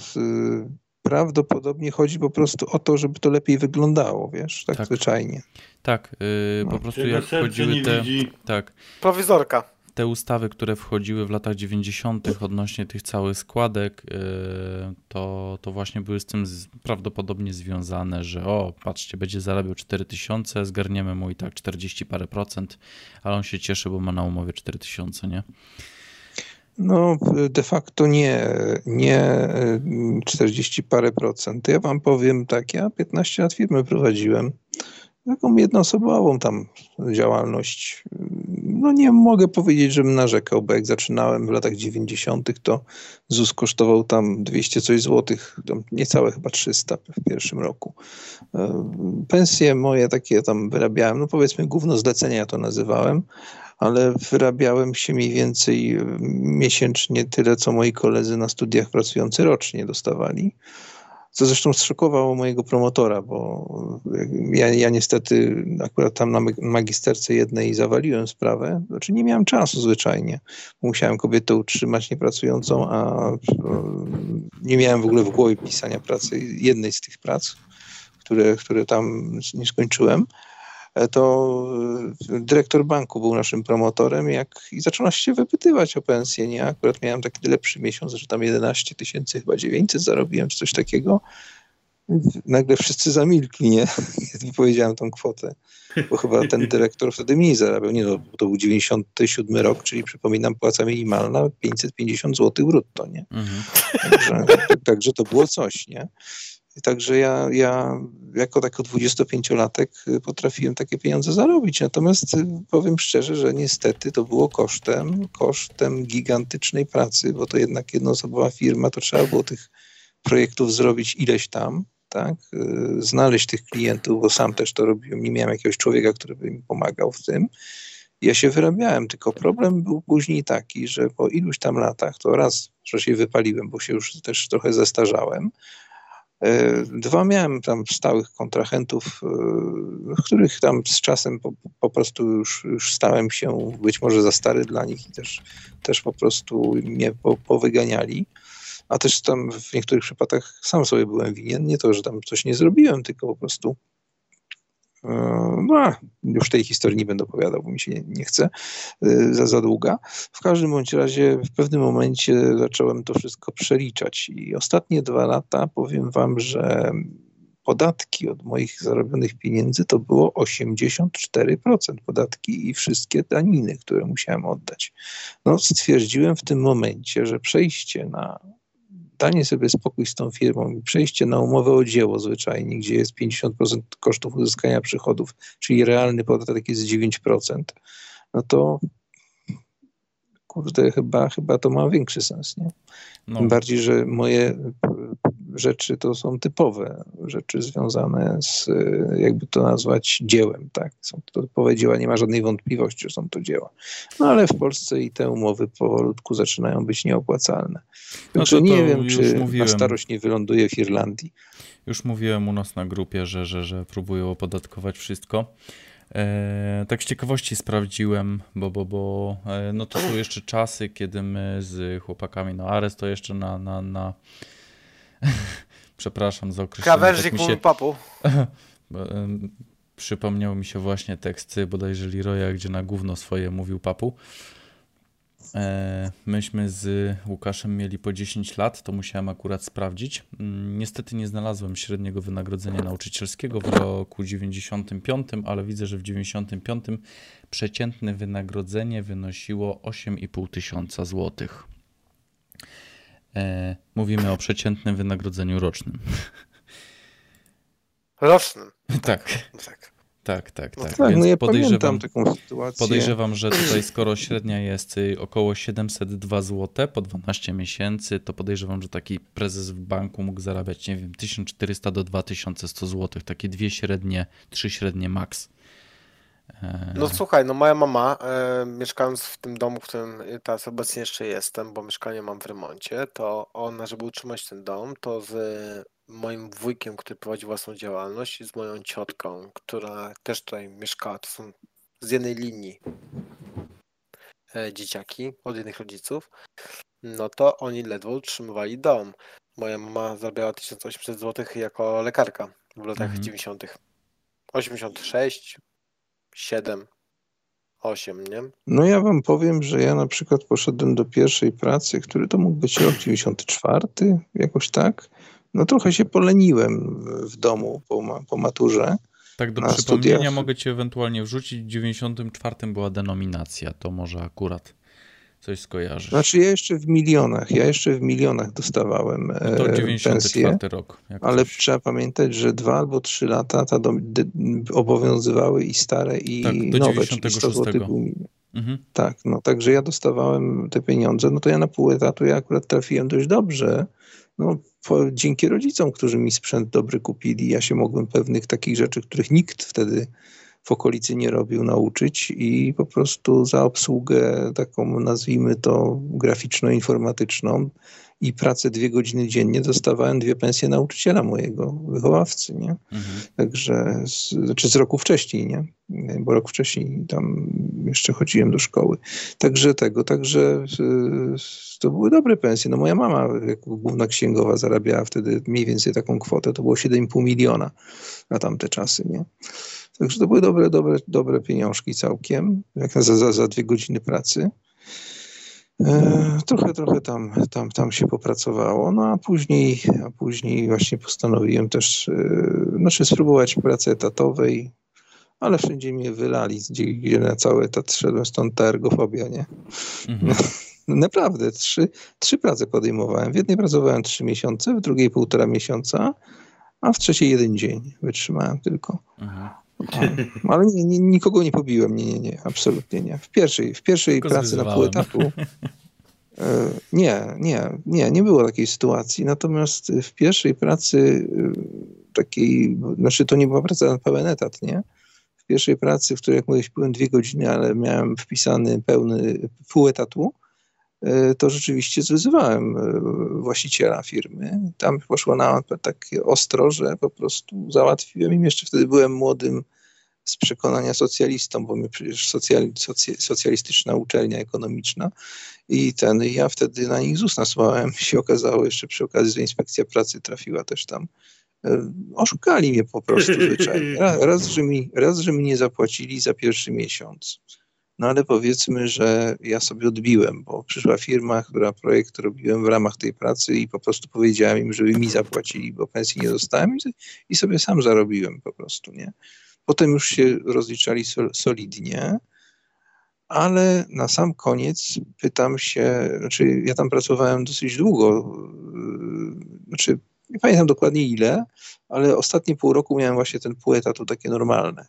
prawdopodobnie chodzi po prostu o to, żeby to lepiej wyglądało, wiesz, tak, tak. zwyczajnie. Tak, yy, po no. prostu jak wchodziły te... Tak. Prowizorka te ustawy, które wchodziły w latach 90. odnośnie tych całych składek, y, to, to właśnie były z tym prawdopodobnie związane, że o, patrzcie, będzie zarabiał 4000, zgarniemy mu i tak 40 parę procent, ale on się cieszy, bo ma na umowie 4000, nie? No, de facto nie, nie 40 parę procent. Ja wam powiem tak, ja 15 lat firmy prowadziłem taką jednoosobową tam działalność. No nie mogę powiedzieć, żebym narzekał, bo jak zaczynałem w latach 90., to ZUS kosztował tam 200 coś złotych, niecałe chyba 300 w pierwszym roku. E, pensje moje takie tam wyrabiałem, no powiedzmy główno zlecenia to nazywałem, ale wyrabiałem się mniej więcej miesięcznie tyle, co moi koledzy na studiach pracujący rocznie dostawali co zresztą zszokowało mojego promotora, bo ja, ja niestety akurat tam na magisterce jednej zawaliłem sprawę, znaczy nie miałem czasu zwyczajnie. Musiałem kobietę utrzymać niepracującą, a nie miałem w ogóle w głowie pisania pracy, jednej z tych prac, które, które tam nie skończyłem. E, to e, dyrektor banku był naszym promotorem jak, i zaczęła się wypytywać o pensję. Nie? Akurat miałem taki lepszy miesiąc, że tam 11 tysięcy, chyba 900 zarobiłem, czy coś takiego. Nagle wszyscy zamilkli, nie? *laughs* Powiedziałem tą kwotę. Bo chyba ten dyrektor wtedy mniej zarabiał. Nie no, to był 97 rok, czyli przypominam, płaca minimalna 550 zł brutto, nie? Mhm. Także, także to było coś, nie? Także ja, ja jako tako 25-latek y, potrafiłem takie pieniądze zarobić. Natomiast y, powiem szczerze, że niestety to było kosztem, kosztem gigantycznej pracy, bo to jednak jednoosobowa firma, to trzeba było tych projektów zrobić ileś tam, tak? Y, znaleźć tych klientów, bo sam też to robiłem, nie miałem jakiegoś człowieka, który by mi pomagał w tym. Ja się wyrabiałem, tylko problem był później taki, że po iluś tam latach, to raz, że się wypaliłem, bo się już też trochę zestarzałem, dwa miałem tam stałych kontrahentów, e, których tam z czasem po, po, prostu już, już stałem się być może za stary dla nich i też, też po prostu mnie po, powyganiali. A też tam w niektórych przypadkach sam sobie byłem winien. Nie to, że tam coś nie zrobiłem, tylko po prostu E, no, już tej historii nie będę opowiadał, bo mi się nie, nie chce e, za, za długa. W każdym bądź razie w pewnym momencie zacząłem to wszystko przeliczać i ostatnie dwa lata powiem wam, że podatki od moich zarobionych pieniędzy to było 84% podatki i wszystkie daniny, które musiałem oddać. No, stwierdziłem w tym momencie, że przejście na danie sobie spokój z tą firmą i przejście na umowę o dzieło zwyczajnie, gdzie jest 50% kosztów uzyskania przychodów, czyli realny podatek jest 9%, no to kurde, chyba, chyba to ma większy sens, nie? No. Tym bardziej, że moje rzeczy to są typowe rzeczy związane z, jakby to nazwać, dziełem, tak? Są to typowe dzieła, nie ma żadnej wątpliwości, że są to dzieła. No ale w Polsce i te umowy powolutku zaczynają być nieopłacalne. No to, to nie wiem, czy mówiłem. na starość nie wyląduje w Irlandii. Już mówiłem u nas na grupie, że, że, że próbują opodatkować wszystko. E, tak z ciekawości sprawdziłem, bo, bo, bo e, no to są jeszcze czasy, kiedy my z chłopakami, no Ares to jeszcze na, na, na *laughs* przepraszam za określenie. Krawężnik tak się... papu. *laughs* Przypomniał mi się właśnie tekst bodajże Leroya, gdzie na gówno swoje mówił papu. E, myśmy z Łukaszem mieli po 10 lat, to musiałem akurat sprawdzić. Mm, niestety nie znalazłem średniego wynagrodzenia nauczycielskiego w roku 95, ale widzę, że w 95 przeciętne wynagrodzenie wynosiło 8,5 tysiąca złotych. E, mówimy o przeciętnym wynagrodzeniu rocznym. *laughs* Rocznym. tak. tak. Tak, tak, no tak. tak. Więc no ja podejrzewam, taką sytuację. Podejrzewam, że tutaj skoro średnia jest y, około 702 zł po 12 miesięcy, to podejrzewam, że taki prezes w banku mógł zarabiać, nie wiem, 1400 do 2100 zł. Takie dwie średnie, trzy średnie max. E, no słuchaj, no moja mama, e, mieszkając w tym domu, w którym teraz obecnie jeszcze jestem, bo mieszkanie mam w remoncie, to ona, żeby utrzymać ten dom, to z moim wujkiem, który prowadzi własną działalność i z moją ciotką, która też tutaj mieszkała, to są z jednej linii e, dzieciaki od jednych rodziców, no to oni ledwo utrzymywali dom. Moja mama zarabiała 1800 zł jako lekarka w latach mhm. 90. 86, 7, 8, nie? No ja wam powiem, że ja na przykład poszedłem do pierwszej pracy, który to mógł być rok 94, jakoś tak. No trochę się poleniłem w domu po, po maturze. Tak, do przypomnienia studiach. mogę ci ewentualnie wrzucić. W 94 była denominacja, to może akurat coś skojarzysz. Znaczy ja jeszcze w milionach, ja jeszcze w milionach dostawałem no to 94 pensję, rok. Ale coś. trzeba pamiętać, że dwa albo trzy lata ta do, de, obowiązywały i stare i tak, do nowe, 96. Mhm. Tak, no także ja dostawałem te pieniądze, no to ja na pół etatu ja akurat trafiłem dość dobrze, no, po, dzięki rodzicom, którzy mi sprzęt dobry kupili, ja się mogłem pewnych takich rzeczy, których nikt wtedy w okolicy nie robił, nauczyć i po prostu za obsługę taką, nazwijmy to, graficzno-informatyczną i pracę dwie godziny dziennie dostawałem dwie pensje nauczyciela mojego, wychowawcy, nie? Mhm. Także, z, znaczy z roku wcześniej, nie? Bo rok wcześniej tam jeszcze chodziłem do szkoły. Także tego, także to były dobre pensje. No moja mama jako główna księgowa zarabiała wtedy mniej więcej taką kwotę, to było 7,5 miliona na tamte czasy, nie? Także to były dobre, dobre, dobre pieniążki całkiem, jak za, za, za dwie godziny pracy. E, trochę, trochę tam, tam, tam się popracowało, no a później, a później właśnie postanowiłem też, e, znaczy spróbować pracy etatowej, ale wszędzie mnie wylali, gdzie, gdzie na cały etat szedłem, stąd ta ergofobia, nie? Mhm. No, *laughs* naprawdę, trzy, trzy prace podejmowałem. W jednej pracowałem trzy miesiące, w drugiej półtora miesiąca, a w trzeciej jeden dzień wytrzymałem tylko. Mhm. Ale nie, nie, nikogo nie pobiłem, nie, nie, nie, absolutnie nie. W pierwszej, w pierwszej pracy na pół etatu *laughs* e, nie, nie, nie, nie było takiej sytuacji. Natomiast w pierwszej pracy e, takiej, znaczy to nie była praca na pełen etat, nie? W pierwszej pracy, w której jak mówię, byłem dwie godziny, ale miałem wpisany pełny pół etatu, to rzeczywiście zwyzywałem właściciela firmy. Tam poszło na takie ostro, że po prostu załatwiłem im. Jeszcze wtedy byłem młodym z przekonania socjalistą, bo my przecież socjal, socjalistyczna uczelnia ekonomiczna i ten, ja wtedy na nich ZUS nasłałem. *laughs* się okazało jeszcze przy okazji, że inspekcja pracy trafiła też tam. E, oszukali mnie po prostu zwyczajnie. Raz, że mi, raz, że mi nie zapłacili za pierwszy miesiąc. No ale powiedzmy, że ja sobie odbiłem, bo przyszła firma, która projekt robiłem w ramach tej pracy i po prostu powiedziałem im, żeby mi zapłacili, bo pensji nie dostałem i sobie sam zarobiłem po prostu, nie? Potem już się rozliczali sol, solidnie, ale na sam koniec pytam się, znaczy ja tam pracowałem dosyć długo, yy, znaczy nie pamiętam dokładnie ile, ale ostatnie pół roku miałem właśnie ten pół etatu takie normalne,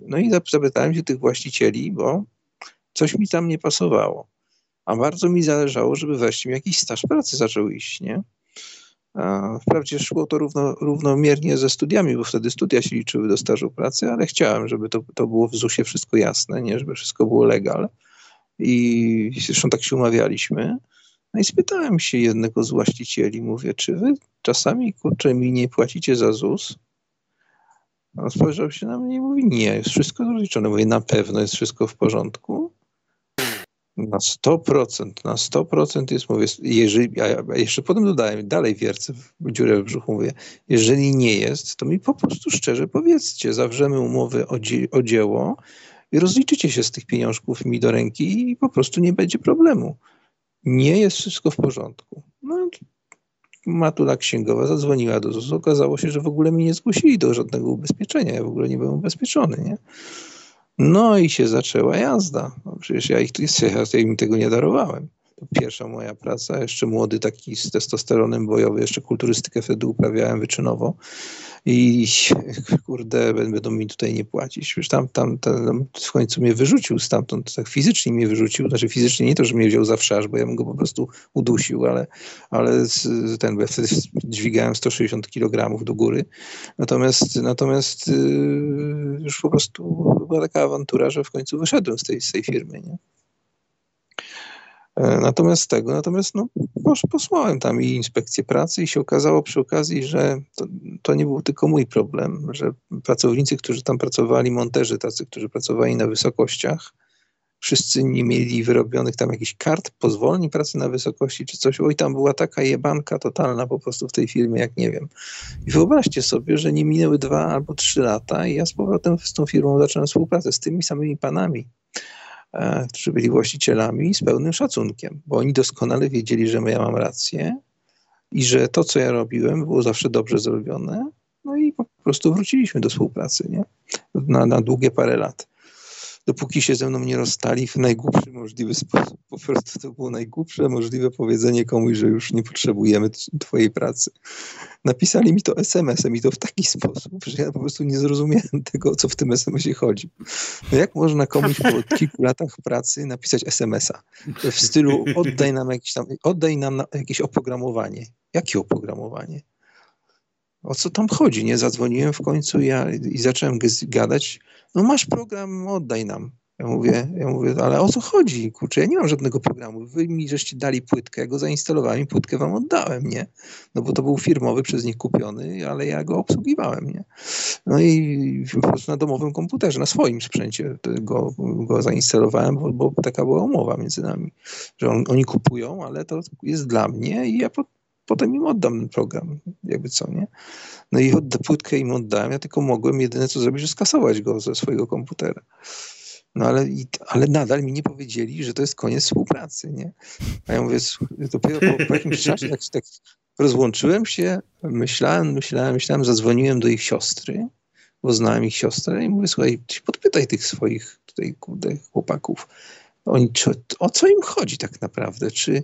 No i zapytałem się tych właścicieli, bo coś mi tam nie pasowało. A bardzo mi zależało, żeby wreszcie jakiś staż pracy zaczął iść, nie? Wprawdzie szło to równo, równomiernie ze studiami, bo wtedy studia się liczyły do stażu pracy, ale chciałem, żeby to, to było w ZUS-ie wszystko jasne, nie? żeby wszystko było legal. I zresztą tak się umawialiśmy. No i spytałem się jednego z właścicieli, mówię, czy wy czasami, kurczę, mi nie płacicie za ZUS? On spojrzał się na mnie i mówi, nie, jest wszystko rozliczone. Mówię, na pewno jest wszystko w porządku. Na 100%, na 100% jest, mówię, jeżeli, a jeszcze potem dodałem, dalej wiercę w dziurę w brzuchu, mówię, jeżeli nie jest, to mi po prostu szczerze powiedzcie, zawrzemy umowę o, dzie o dzieło i rozliczycie się z tych pieniążków mi do ręki i po prostu nie będzie problemu. Nie jest wszystko w porządku. No, matula księgowa zadzwoniła do ZUS, okazało się, że w ogóle mi nie zgłosili do żadnego ubezpieczenia, ja w ogóle nie byłem ubezpieczony, nie? No i się zaczęła jazda. No przecież ja, ich, ja im tego nie darowałem. Pierwsza moja praca, jeszcze młody taki z testosteronem bojowy, jeszcze kulturystykę wtedy uprawiałem wyczynowo i kurde, będą mi tutaj nie płacić. Przecież tam, tam, tam w końcu mnie wyrzucił stamtąd, tak fizycznie mnie wyrzucił, znaczy fizycznie nie to, że mnie wziął za wszarz, bo ja bym go po prostu udusił, ale, ale ten, bo ja wtedy dźwigałem 160 kg do góry. Natomiast, natomiast yy, już po prostu była taka awantura, że w końcu wyszedłem z tej, z tej firmy, nie? E, natomiast tego, natomiast no, posłałem tam i inspekcję pracy i się okazało przy okazji, że to, to, nie był tylko mój problem, że pracownicy, którzy tam pracowali, monterzy tacy, którzy pracowali na wysokościach, wszyscy nie mieli wyrobionych tam jakichś kart, pozwolni pracy na wysokości czy coś. Oj, tam była taka jebanka totalna po prostu w tej firmie, jak nie wiem. I wyobraźcie sobie, że nie minęły dwa albo trzy lata i ja z powrotem z tą firmą zacząłem współpracę z tymi samymi panami którzy byli właścicielami z pełnym szacunkiem, bo oni doskonale wiedzieli, że ja mam rację i że to, co ja robiłem, było zawsze dobrze zrobione. No i po prostu wróciliśmy do współpracy nie? Na, na długie parę lat dopóki się ze mną nie rozstali w najgłupszy możliwy sposób. Po prostu to było najgłupsze możliwe powiedzenie komuś, że już nie potrzebujemy twojej pracy. Napisali mi to SMS-em i to w taki sposób, że ja po prostu nie zrozumiałem *laughs* tego, o co w tym SMS-ie chodzi. No jak można komuś po *laughs* kilku latach pracy napisać SMS-a w stylu oddaj nam jakieś tam, oddaj nam jakieś oprogramowanie. Jakie oprogramowanie? O co tam chodzi, nie? Zadzwoniłem w końcu ja, i zacząłem gadać, no masz program, oddaj nam. Ja mówię, ja mówię, ale o co chodzi? Kurczę, ja nie mam żadnego programu. Wy mi żeście dali płytkę, go zainstalowałem i płytkę wam oddałem, nie? No bo to był firmowy, przez nich kupiony, ale ja go obsługiwałem, nie? No i po prostu na domowym komputerze, na swoim sprzęcie go, go zainstalowałem, bo, bo taka była umowa między nami, że on, oni kupują, ale to jest dla mnie i ja po, potem im oddam program, jakby co, nie? No i odda, płytkę im oddałem, ja tylko mogłem jedyne co zrobić, że skasować go ze swojego komputera. No ale, ale nadal mi nie powiedzieli, że to jest koniec współpracy, nie? A ja mówię, dopiero po, po jakimś czasie tak, tak rozłączyłem się, myślałem, myślałem, myślałem, zadzwoniłem do ich siostry, bo znałem ich siostrę i mówię, słuchaj, podpytaj tych swoich tutaj kurde, chłopaków, oni, czy, o co im chodzi tak naprawdę, czy,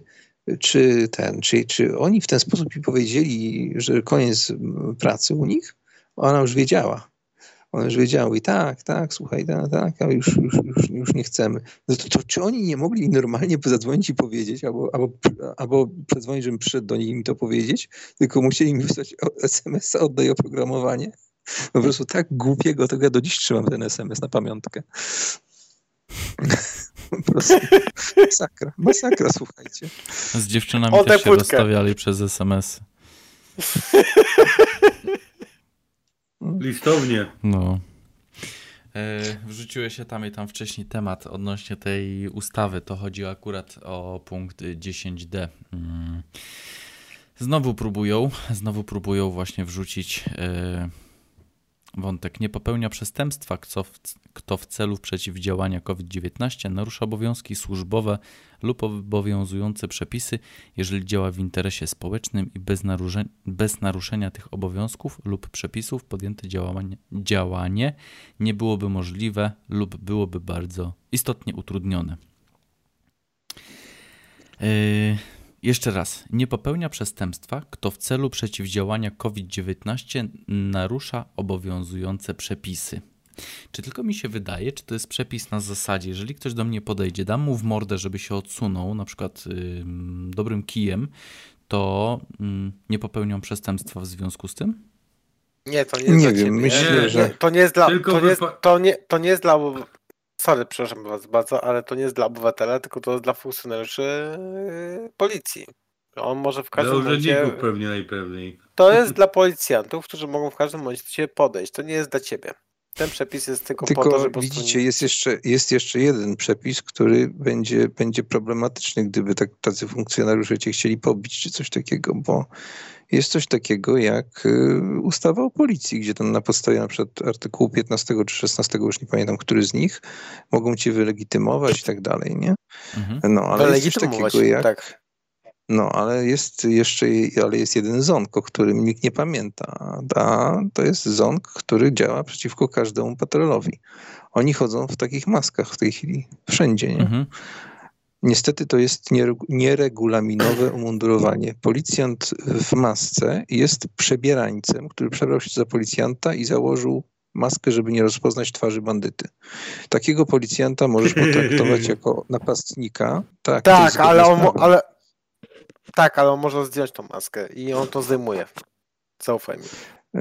czy ten, czy, czy oni w ten sposób mi powiedzieli, że koniec pracy u nich? Ona już wiedziała. Ona już wiedziała i tak, tak, słuchaj, tak, tak, ale już, już, już, już nie chcemy. No to, to, czy oni nie mogli normalnie zadzwonić i powiedzieć, albo, albo, albo przedzwonić, żebym przyszedł do nich i mi to powiedzieć, tylko musieli mi wysłać SMS-a, oddaj oprogramowanie. Po prostu tak głupiego, to ja do dziś trzymam ten SMS na pamiątkę. Po prostu masakra, masakra, słuchajcie. Z dziewczynami o, też się rozstawiali przez SMS. Listownie. No. E, wrzuciłeś się tam i tam wcześniej temat odnośnie tej ustawy. To chodzi akurat o punkt 10d. Mm. Znowu próbują, znowu próbują właśnie wrzucić e, Wątek nie popełnia przestępstwa, kto w, kto w celu przeciwdziałania COVID-19 narusza obowiązki służbowe lub obowiązujące przepisy, jeżeli działa w interesie społecznym i bez, naruszenia, bez naruszenia tych obowiązków lub przepisów podjęte działanie, działanie nie byłoby możliwe lub byłoby bardzo istotnie utrudnione. Yy, jeszcze raz, nie popełnia przestępstwa, kto w celu przeciwdziałania COVID-19 narusza obowiązujące przepisy. Czy tylko mi się wydaje, czy to jest przepis na zasadzie, jeżeli ktoś do mnie podejdzie, dam mu w mordę, żeby się odsunął, na przykład yy, dobrym kijem, to yy, nie popełnią przestępstwa w związku z tym? Nie, to nie jest Nie dla wiem, ciebie. myślę, Nie, że- To nie jest dla... To nie to, nie, to nie jest dla... Sorry, przepraszam was bardzo, ale to nie jest dla obywatela, tylko to jest dla funkcjonariuszy yy, policji. On może w Dla każdym momencie... urzędników pewnie najpewniej. To jest dla policjantów, którzy mogą w każdym momencie do ciebie podejść. To nie jest dla ciebie. Ten przepis jest tylko, po to, Tylko żeby... widzicie, jest jeszcze, jest jeszcze jeden przepis, który będzie, będzie problematyczny, gdyby tak, tacy funkcjonariusze cię chcieli pobić czy coś takiego, bo jest coś takiego jak y, ustawa o policji, gdzie tam na podstawie na przykład artykułu 15 czy 16, już nie pamiętam, który z nich, mogą cię wylegitymować i tak dalej, nie? Mhm. No, ale jest coś takiego jak... tak. No, ale jest jeszcze ale jest jeden ząg, o którym nikt nie pamięta. A to jest ząg, który działa przeciwko każdemu patrolowi. Oni chodzą w takich maskach w tej chwili, wszędzie. Nie? Mhm. Niestety to jest nieregu- nieregulaminowe umundurowanie. Policjant w masce jest przebierańcem, który przebrał się za policjanta i założył maskę, żeby nie rozpoznać twarzy bandyty. Takiego policjanta możesz potraktować *laughs* jako napastnika. Tak, Tak, ale on, ale... Tak, ale on może zdjąć tą maskę i on to zdejmuje. Zaufaj mi.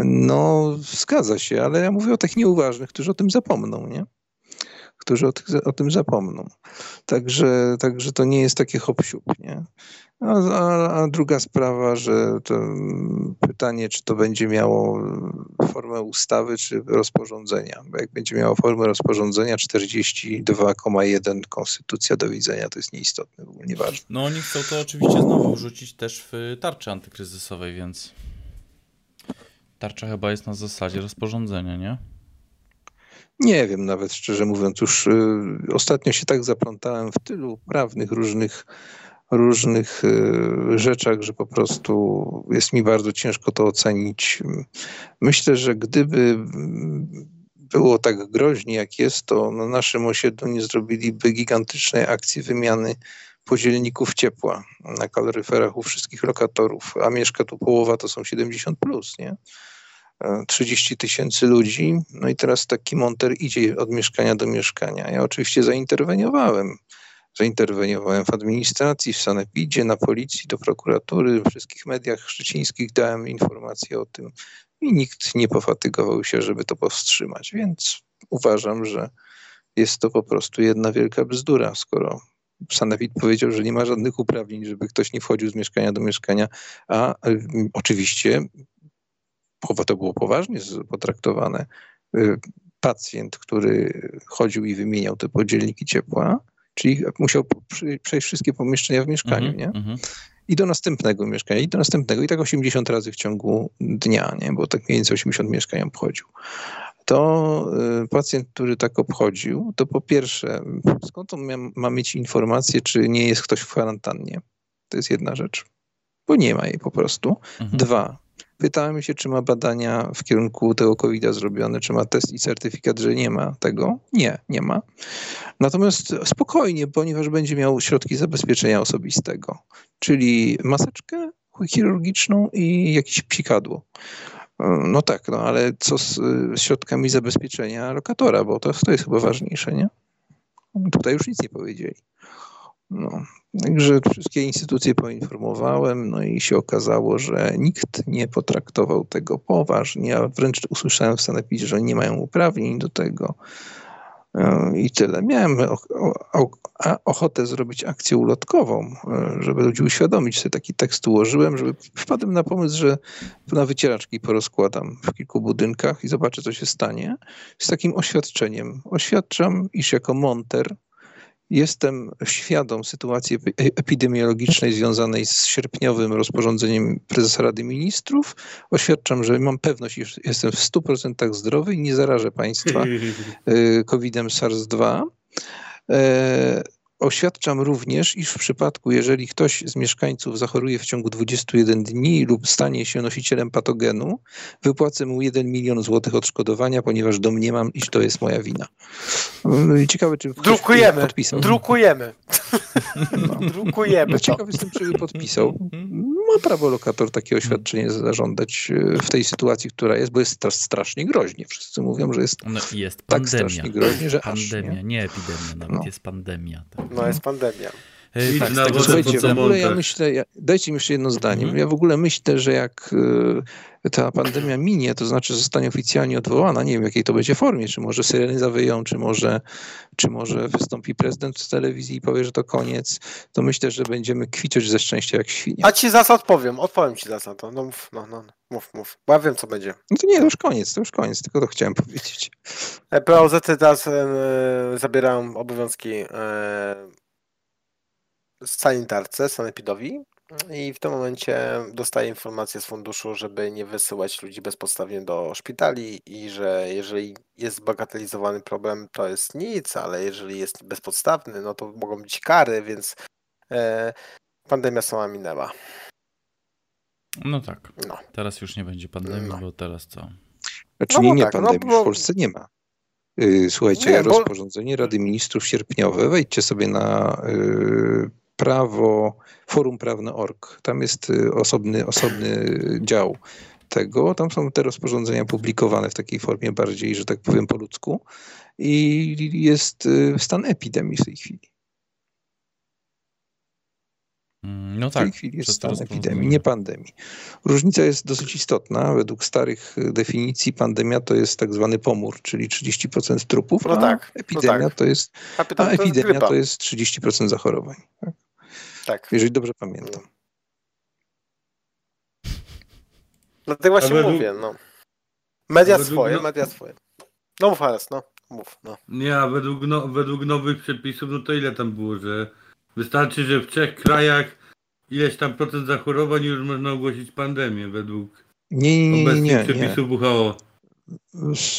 No, zgadza się, ale ja mówię o tych nieuważnych, którzy o tym zapomną, nie? Którzy o, tych, o tym zapomną. Także, także to nie jest takie hop nie? A, a, a druga sprawa, że mm, pytanie, czy to będzie miało mm, formę ustawy, czy rozporządzenia. Bo jak będzie miało formę rozporządzenia 42,1 konstytucja do widzenia, to jest nieistotne, w ogóle nieważne. No oni chcą to oczywiście znowu wrzucić też w tarczy antykryzysowej, więc tarcza chyba jest na zasadzie rozporządzenia, nie? Nie wiem nawet, szczerze mówiąc, już y, ostatnio się tak zaplątałem w tylu prawnych różnych, różnych y, rzeczach, że po prostu jest mi bardzo ciężko to ocenić. Myślę, że gdyby mm, było tak groźnie jak jest, to na naszym osiedlu nie zrobiliby gigantycznej akcji wymiany podzielników ciepła na kaloryferach u wszystkich lokatorów, a mieszka tu połowa, to są 70 plus, nie? 30 tysięcy ludzi. No i teraz taki monter idzie od mieszkania do mieszkania. Ja oczywiście zainterweniowałem. Zainterweniowałem w administracji, w sanepidzie, na policji, do prokuratury, w wszystkich mediach szczecińskich dałem informacje o tym i nikt nie pofatygował się, żeby to powstrzymać. Więc uważam, że jest to po prostu jedna wielka bzdura, skoro Sanepid powiedział, że nie ma żadnych uprawnień, żeby ktoś nie wchodził z mieszkania do mieszkania, a y, oczywiście to było poważnie potraktowane. Y, Pacjent, który chodził i wymieniał te podzielniki ciepła, czyli musiał przejść wszystkie pomieszczenia w mieszkaniu, Mhm, nie? mhm. I do następnego mieszkania, i do następnego, i tak 80 razy w ciągu dnia, nie? Bo tak mniej więcej 80 mieszkań obchodził. To y, pacjent, który tak obchodził, to po pierwsze, skąd on ma mieć informację, czy nie jest ktoś w kwarantannie? To jest jedna rzecz, bo nie ma jej po prostu. Mhm. Dwa, pytałem się, czy ma badania w kierunku tego COVID-a zrobione, czy ma test i certyfikat, że nie ma tego. Nie, nie ma. Natomiast spokojnie, ponieważ będzie miał środki zabezpieczenia osobistego, czyli maseczkę chirurgiczną i jakieś psikadło. No tak, no ale co z środkami zabezpieczenia lokatora, bo to, to jest chyba ważniejsze, nie? Tutaj już nic nie powiedzieli. No, także wszystkie instytucje poinformowałem, no i się okazało, że nikt nie potraktował tego poważnie, a wręcz usłyszałem w sanepidzie, że nie mają uprawnień do tego. E, I tyle. Miałem ochotę zrobić akcję ulotkową, e, żeby ludzi uświadomić. Sobie taki tekst ułożyłem, żeby wpadłem na pomysł, że na wycieraczki porozkładam w kilku budynkach i zobaczę, co się stanie. Z takim oświadczeniem. Oświadczam, iż jako monter Jestem świadom sytuacji epidemiologicznej związanej z sierpniowym rozporządzeniem prezesa Rady Ministrów. Oświadczam, że mam pewność, iż jestem w 100% zdrowy i nie zarażę państwa *laughs* y, COVID-em SARS-2. Oświadczam również, iż w przypadku, jeżeli ktoś z mieszkańców zachoruje w ciągu 21 dni lub stanie się nosicielem patogenu, wypłacę mu 1 milion złotych odszkodowania, ponieważ domniemam, iż to jest moja wina. Ciekawe, czy ktoś Drukujemy, podpisał. drukujemy. *laughs* No. Drukujemy No, ciekawy jestem, czy by podpisał. Ma prawo lokator takie oświadczenie zażądać e, w tej sytuacji, która jest, bo jest strasznie groźnie. Wszyscy mówią, że jest No, jest tak pandemia. strasznie groźnie, że aż. pandemia, Nie? nie, epidemia, nawet No. jest pandemia. Tak. No jest pandemia. E, Idź tak, z na tego, Słuchajcie, w ogóle ja myślę, ja, dajcie mi jeszcze jedno zdanie. Mhm. Ja w ogóle myślę, że jak y, ta pandemia minie, to znaczy zostanie oficjalnie odwołana, nie wiem w jakiej to będzie formie, czy może syreny zawyją, czy może, czy może wystąpi prezydent w telewizji i powie, że to koniec, to myślę, że będziemy kwitać ze szczęścia jak świnie. A ci za co odpowiem, odpowiem ci za co to. No mów, no, no, no. mów, mów. Bo ja wiem co będzie. No to nie, to już koniec, to już koniec, tylko to chciałem *laughs* powiedzieć. E, POZ teraz e, zabierają obowiązki e, sanitarce, sanepidowi i w tym momencie dostaje informację z funduszu, żeby nie wysyłać ludzi bezpodstawnie do szpitali i że jeżeli jest bagatelizowany problem, to jest nic, ale jeżeli jest bezpodstawny, no to mogą być kary, więc e, pandemia sama minęła. No tak, No. teraz już nie będzie pandemii, No. bo teraz co? Znaczy No nie, nie, tak, no pandemii bo- w Polsce nie ma. Y, Słuchajcie, Nie, bo- rozporządzenie Rady Ministrów sierpniowe, wejdźcie sobie na y, prawo, forum prawne.org. Tam jest y, osobny, osobny dział tego. Tam są te rozporządzenia publikowane w takiej formie bardziej, że tak powiem, po ludzku. I jest y, stan epidemii w tej chwili. Mm, No W tej tak. chwili jest stan epidemii, nie pandemii. Różnica jest dosyć istotna. Według starych y, definicji pandemia to jest tak zwany pomór, czyli 30% trupów, No a tak, no epidemia tak. to jest, A, a to jest epidemia to jest 30% zachorowań. Tak? Tak. Jeżeli dobrze pamiętam. Dlatego właśnie według- mówię, no. Media według swoje, no- media swoje. No mów no. Mów, no. Nie, a według, no, według nowych przepisów, no to ile tam było, że wystarczy, że w trzech krajach ileś tam procent zachorowań i już można ogłosić pandemię według Nie, nie, nie, nie, obecnych nie, nie. przepisów WHO.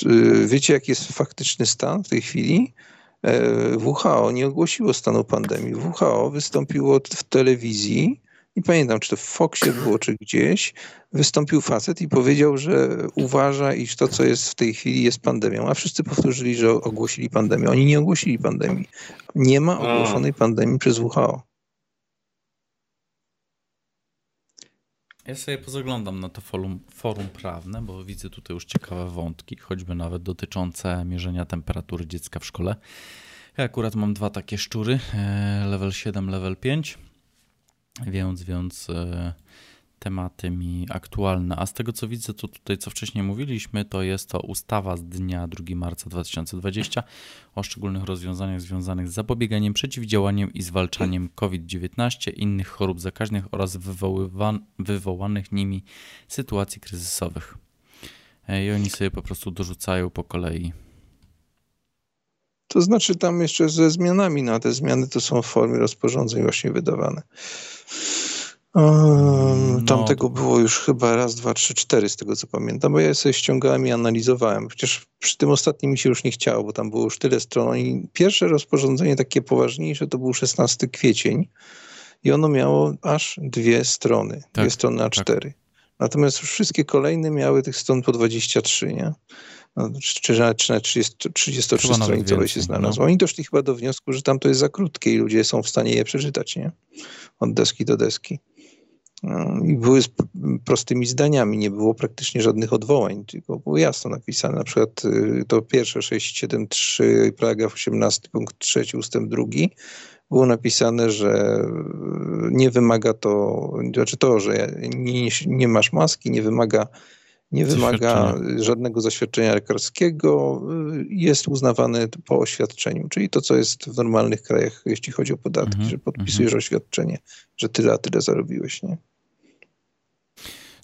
Y, Wiecie, jaki jest faktyczny stan w tej chwili? E, WHO nie ogłosiło stanu pandemii. WHO wystąpiło w telewizji, nie pamiętam, czy to w Foxie było, czy gdzieś, wystąpił facet i powiedział, że uważa, iż to, co jest w tej chwili, jest pandemią. A wszyscy powtórzyli, że ogłosili pandemię. Oni nie ogłosili pandemii. Nie ma ogłoszonej pandemii przez WHO. Ja sobie pozaglądam na to forum, forum prawne, bo widzę tutaj już ciekawe wątki, choćby nawet dotyczące mierzenia temperatury dziecka w szkole. Ja akurat mam dwa takie szczury, e, level 7, level 5, więc, więc e, tematy mi aktualne. A z tego co widzę, to tutaj co wcześniej mówiliśmy, to jest to ustawa z dnia 2 marca 2020 o szczególnych rozwiązaniach związanych z zapobieganiem, przeciwdziałaniem i zwalczaniem COVID-19, innych chorób zakaźnych oraz wywołanych nimi sytuacji kryzysowych. E, I oni sobie po prostu dorzucają po kolei. To znaczy tam jeszcze ze zmianami, no a te zmiany to są w formie rozporządzeń właśnie wydawane. Um, Tam No, tego było już chyba raz, dwa, trzy, cztery z tego co pamiętam, bo ja sobie ściągałem i analizowałem. Przecież przy tym ostatnim mi się już nie chciało, bo tam było już tyle stron. I pierwsze rozporządzenie takie poważniejsze to był 16 kwiecień i ono miało aż dwie strony, dwie Tak, strony A4. Natomiast już wszystkie kolejne miały tych stron po 23, nie? No, czy, na 30, Chyba nawet 33-stronicowe się znalazło. no. Oni doszli chyba do wniosku, że tam to jest za krótkie i ludzie są w stanie je przeczytać, nie? Od deski do deski. No, I były z prostymi zdaniami, nie było praktycznie żadnych odwołań, tylko było jasno napisane. Na przykład y, to pierwsze 673, paragraf 18, punkt 3, ustęp 2, było napisane, że y, nie wymaga to, znaczy to, że nie, nie masz maski, nie wymaga, nie wymaga żadnego zaświadczenia lekarskiego, y, jest uznawane po oświadczeniu, czyli to, co jest w normalnych krajach, jeśli chodzi o podatki, Mhm, że podpisujesz oświadczenie, że tyle, a tyle zarobiłeś, nie?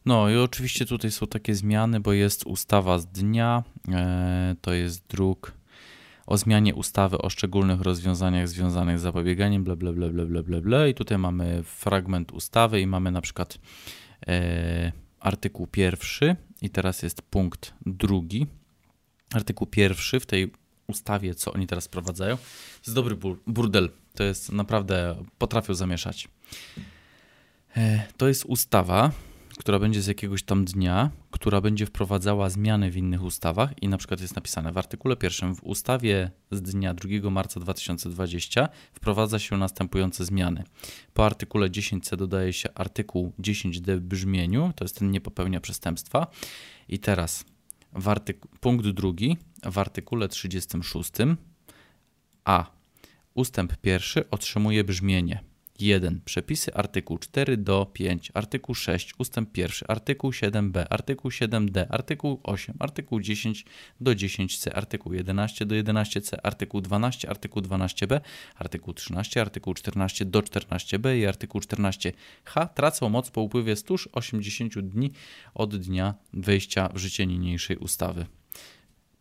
No i oczywiście tutaj są takie zmiany, bo jest ustawa z dnia, e, to jest druk o zmianie ustawy o szczególnych rozwiązaniach związanych z zapobieganiem, bla, bla, bla, bla, bla, bla, bla. I tutaj mamy fragment ustawy i mamy na przykład e, artykuł pierwszy i teraz jest punkt drugi. Artykuł pierwszy w tej ustawie, co oni teraz wprowadzają, jest dobry burdel. To jest naprawdę, potrafią zamieszać. E, to jest ustawa, która będzie z jakiegoś tam dnia, która będzie wprowadzała zmiany w innych ustawach i na przykład jest napisane w artykule pierwszym w ustawie z dnia 2 marca 2020 wprowadza się następujące zmiany. Po artykule 10c dodaje się artykuł 10d w brzmieniu, to jest ten nie popełnia przestępstwa. I teraz w artyku- punkt drugi w artykule 36 a ustęp pierwszy otrzymuje brzmienie 1. Przepisy artykuł 4 do 5, artykuł 6, ustęp 1, artykuł 7b, artykuł 7d, artykuł 8, artykuł 10 do 10c, artykuł 11 do 11c, artykuł 12, artykuł 12b, artykuł 13, artykuł 14 do 14b i artykuł 14h tracą moc po upływie 180 dni od dnia wejścia w życie niniejszej ustawy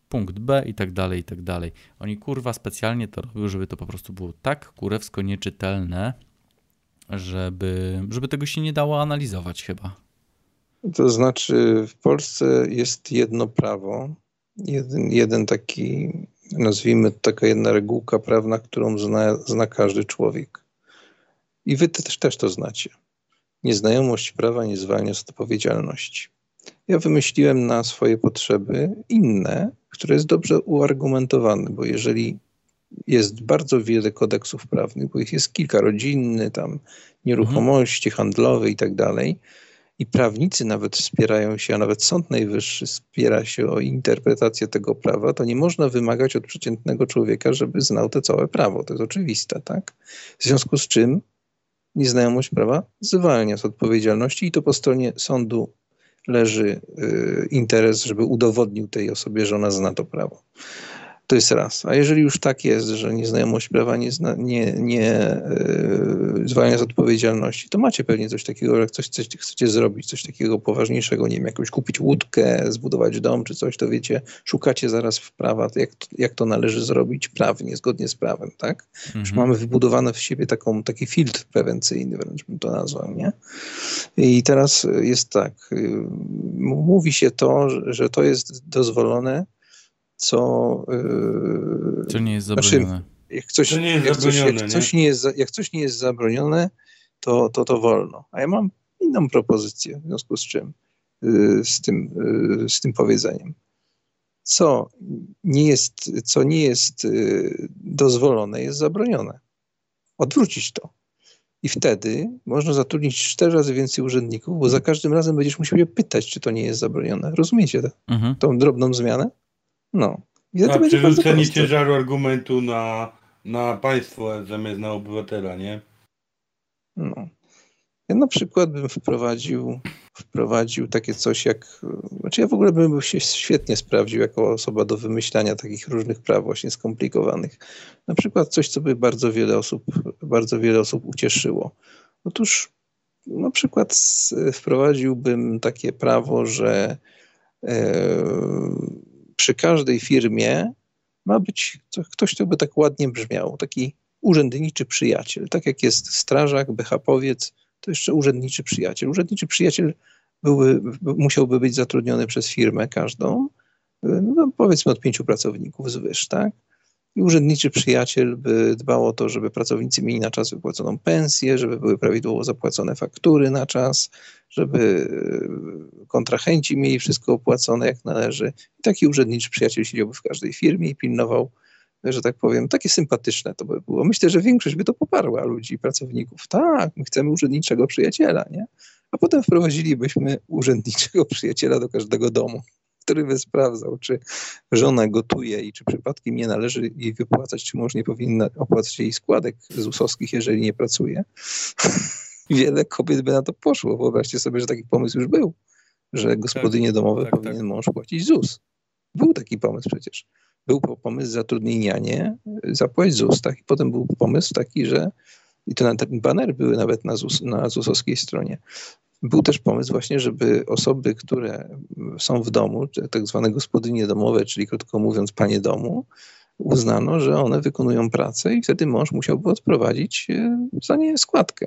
punkt B i tak dalej, i tak dalej. Oni kurwa specjalnie to robią, żeby to po prostu było tak kurewsko nieczytelne, żeby, żeby tego się nie dało analizować chyba. To znaczy, w Polsce jest jedno prawo, jeden, jeden taki, nazwijmy taka jedna regułka prawna, którą zna, zna każdy człowiek. I wy też, też to znacie. Nieznajomość prawa nie zwalnia z odpowiedzialności. Ja wymyśliłem na swoje potrzeby inne, które jest dobrze uargumentowane, bo jeżeli jest bardzo wiele kodeksów prawnych, bo ich jest kilka, rodzinny, tam nieruchomości, mhm. handlowe i tak dalej. I prawnicy nawet wspierają się, a nawet Sąd Najwyższy wspiera się o interpretację tego prawa, to nie można wymagać od przeciętnego człowieka, żeby znał to całe prawo. To jest oczywiste, tak? W związku z czym nieznajomość prawa zwalnia z odpowiedzialności i to po stronie sądu leży y, interes, żeby udowodnił tej osobie, że ona zna to prawo. To jest raz. A jeżeli już tak jest, że nieznajomość prawa nie, zna, nie, nie yy, zwalnia z odpowiedzialności, to macie pewnie coś takiego, jak coś, coś chcecie zrobić, coś takiego poważniejszego, nie wiem, jakąś kupić łódkę, zbudować dom czy coś, to wiecie, szukacie zaraz w prawa, jak to, jak to należy zrobić prawnie, zgodnie z prawem, tak? Mhm. Że mamy wybudowane w siebie taką, taki filtr prewencyjny, wręcz bym to nazwał, nie? I teraz jest tak, yy, mówi się to, że to jest dozwolone, co... Yy, co nie jest znaczy, zabronione. Znaczy, jak coś, nie jest jak, coś, jak, coś nie jest, jak coś nie jest zabronione, to, to to wolno. A ja mam inną propozycję, w związku z czym, yy, z tym, yy, z tym powiedzeniem. Co nie jest, co nie jest yy, dozwolone, jest zabronione. Odwrócić to. I wtedy można zatrudnić cztery razy więcej urzędników, bo za każdym razem będziesz musiał je pytać, czy to nie jest zabronione. Rozumiecie to? Mhm. tą drobną zmianę? No. I A przerzucenie ciężaru argumentu na, na państwo zamiast na obywatela, nie? No. Ja na przykład bym wprowadził, wprowadził takie coś jak. Znaczy, ja w ogóle bym się świetnie sprawdził jako osoba do wymyślania takich różnych praw, właśnie skomplikowanych. Na przykład coś, co by bardzo wiele osób, bardzo wiele osób ucieszyło. Otóż na przykład wprowadziłbym takie prawo, że. Yy, przy każdej firmie ma być ktoś, kto by tak ładnie brzmiał, taki urzędniczy przyjaciel. Tak jak jest strażak, bechapowiec, to jeszcze urzędniczy przyjaciel. Urzędniczy przyjaciel byłby, musiałby być zatrudniony przez firmę każdą, no powiedzmy od pięciu pracowników zwyż, tak? I urzędniczy przyjaciel by dbał o to, żeby pracownicy mieli na czas wypłaconą pensję, żeby były prawidłowo zapłacone faktury na czas, żeby e, kontrahenci mieli wszystko opłacone jak należy. I taki urzędniczy przyjaciel siedziałby w każdej firmie i pilnował, że tak powiem, takie sympatyczne to by było. Myślę, że większość by to poparła ludzi, pracowników. Tak, my chcemy urzędniczego przyjaciela, nie? A potem wprowadzilibyśmy urzędniczego przyjaciela do każdego domu który by sprawdzał, czy żona gotuje i czy przypadkiem nie należy jej wypłacać, czy mąż nie powinna opłacać jej składek ZUS-owskich, jeżeli nie pracuje. *laughs* Wiele kobiet by na to poszło. Wyobraźcie sobie, że taki pomysł już był, że gospodynie tak, domowe tak, powinien tak. mąż płacić ZUS. Był taki pomysł przecież. Był pomysł zatrudnienie, zapłać ZUS, tak? I potem był pomysł taki, że i to na ten baner były nawet na, ZUS, na ZUS-owskiej stronie, był też pomysł właśnie, żeby osoby, które są w domu, tak zwane gospodynie domowe, czyli krótko mówiąc panie domu, uznano, że one wykonują pracę i wtedy mąż musiałby odprowadzić e, za nie składkę.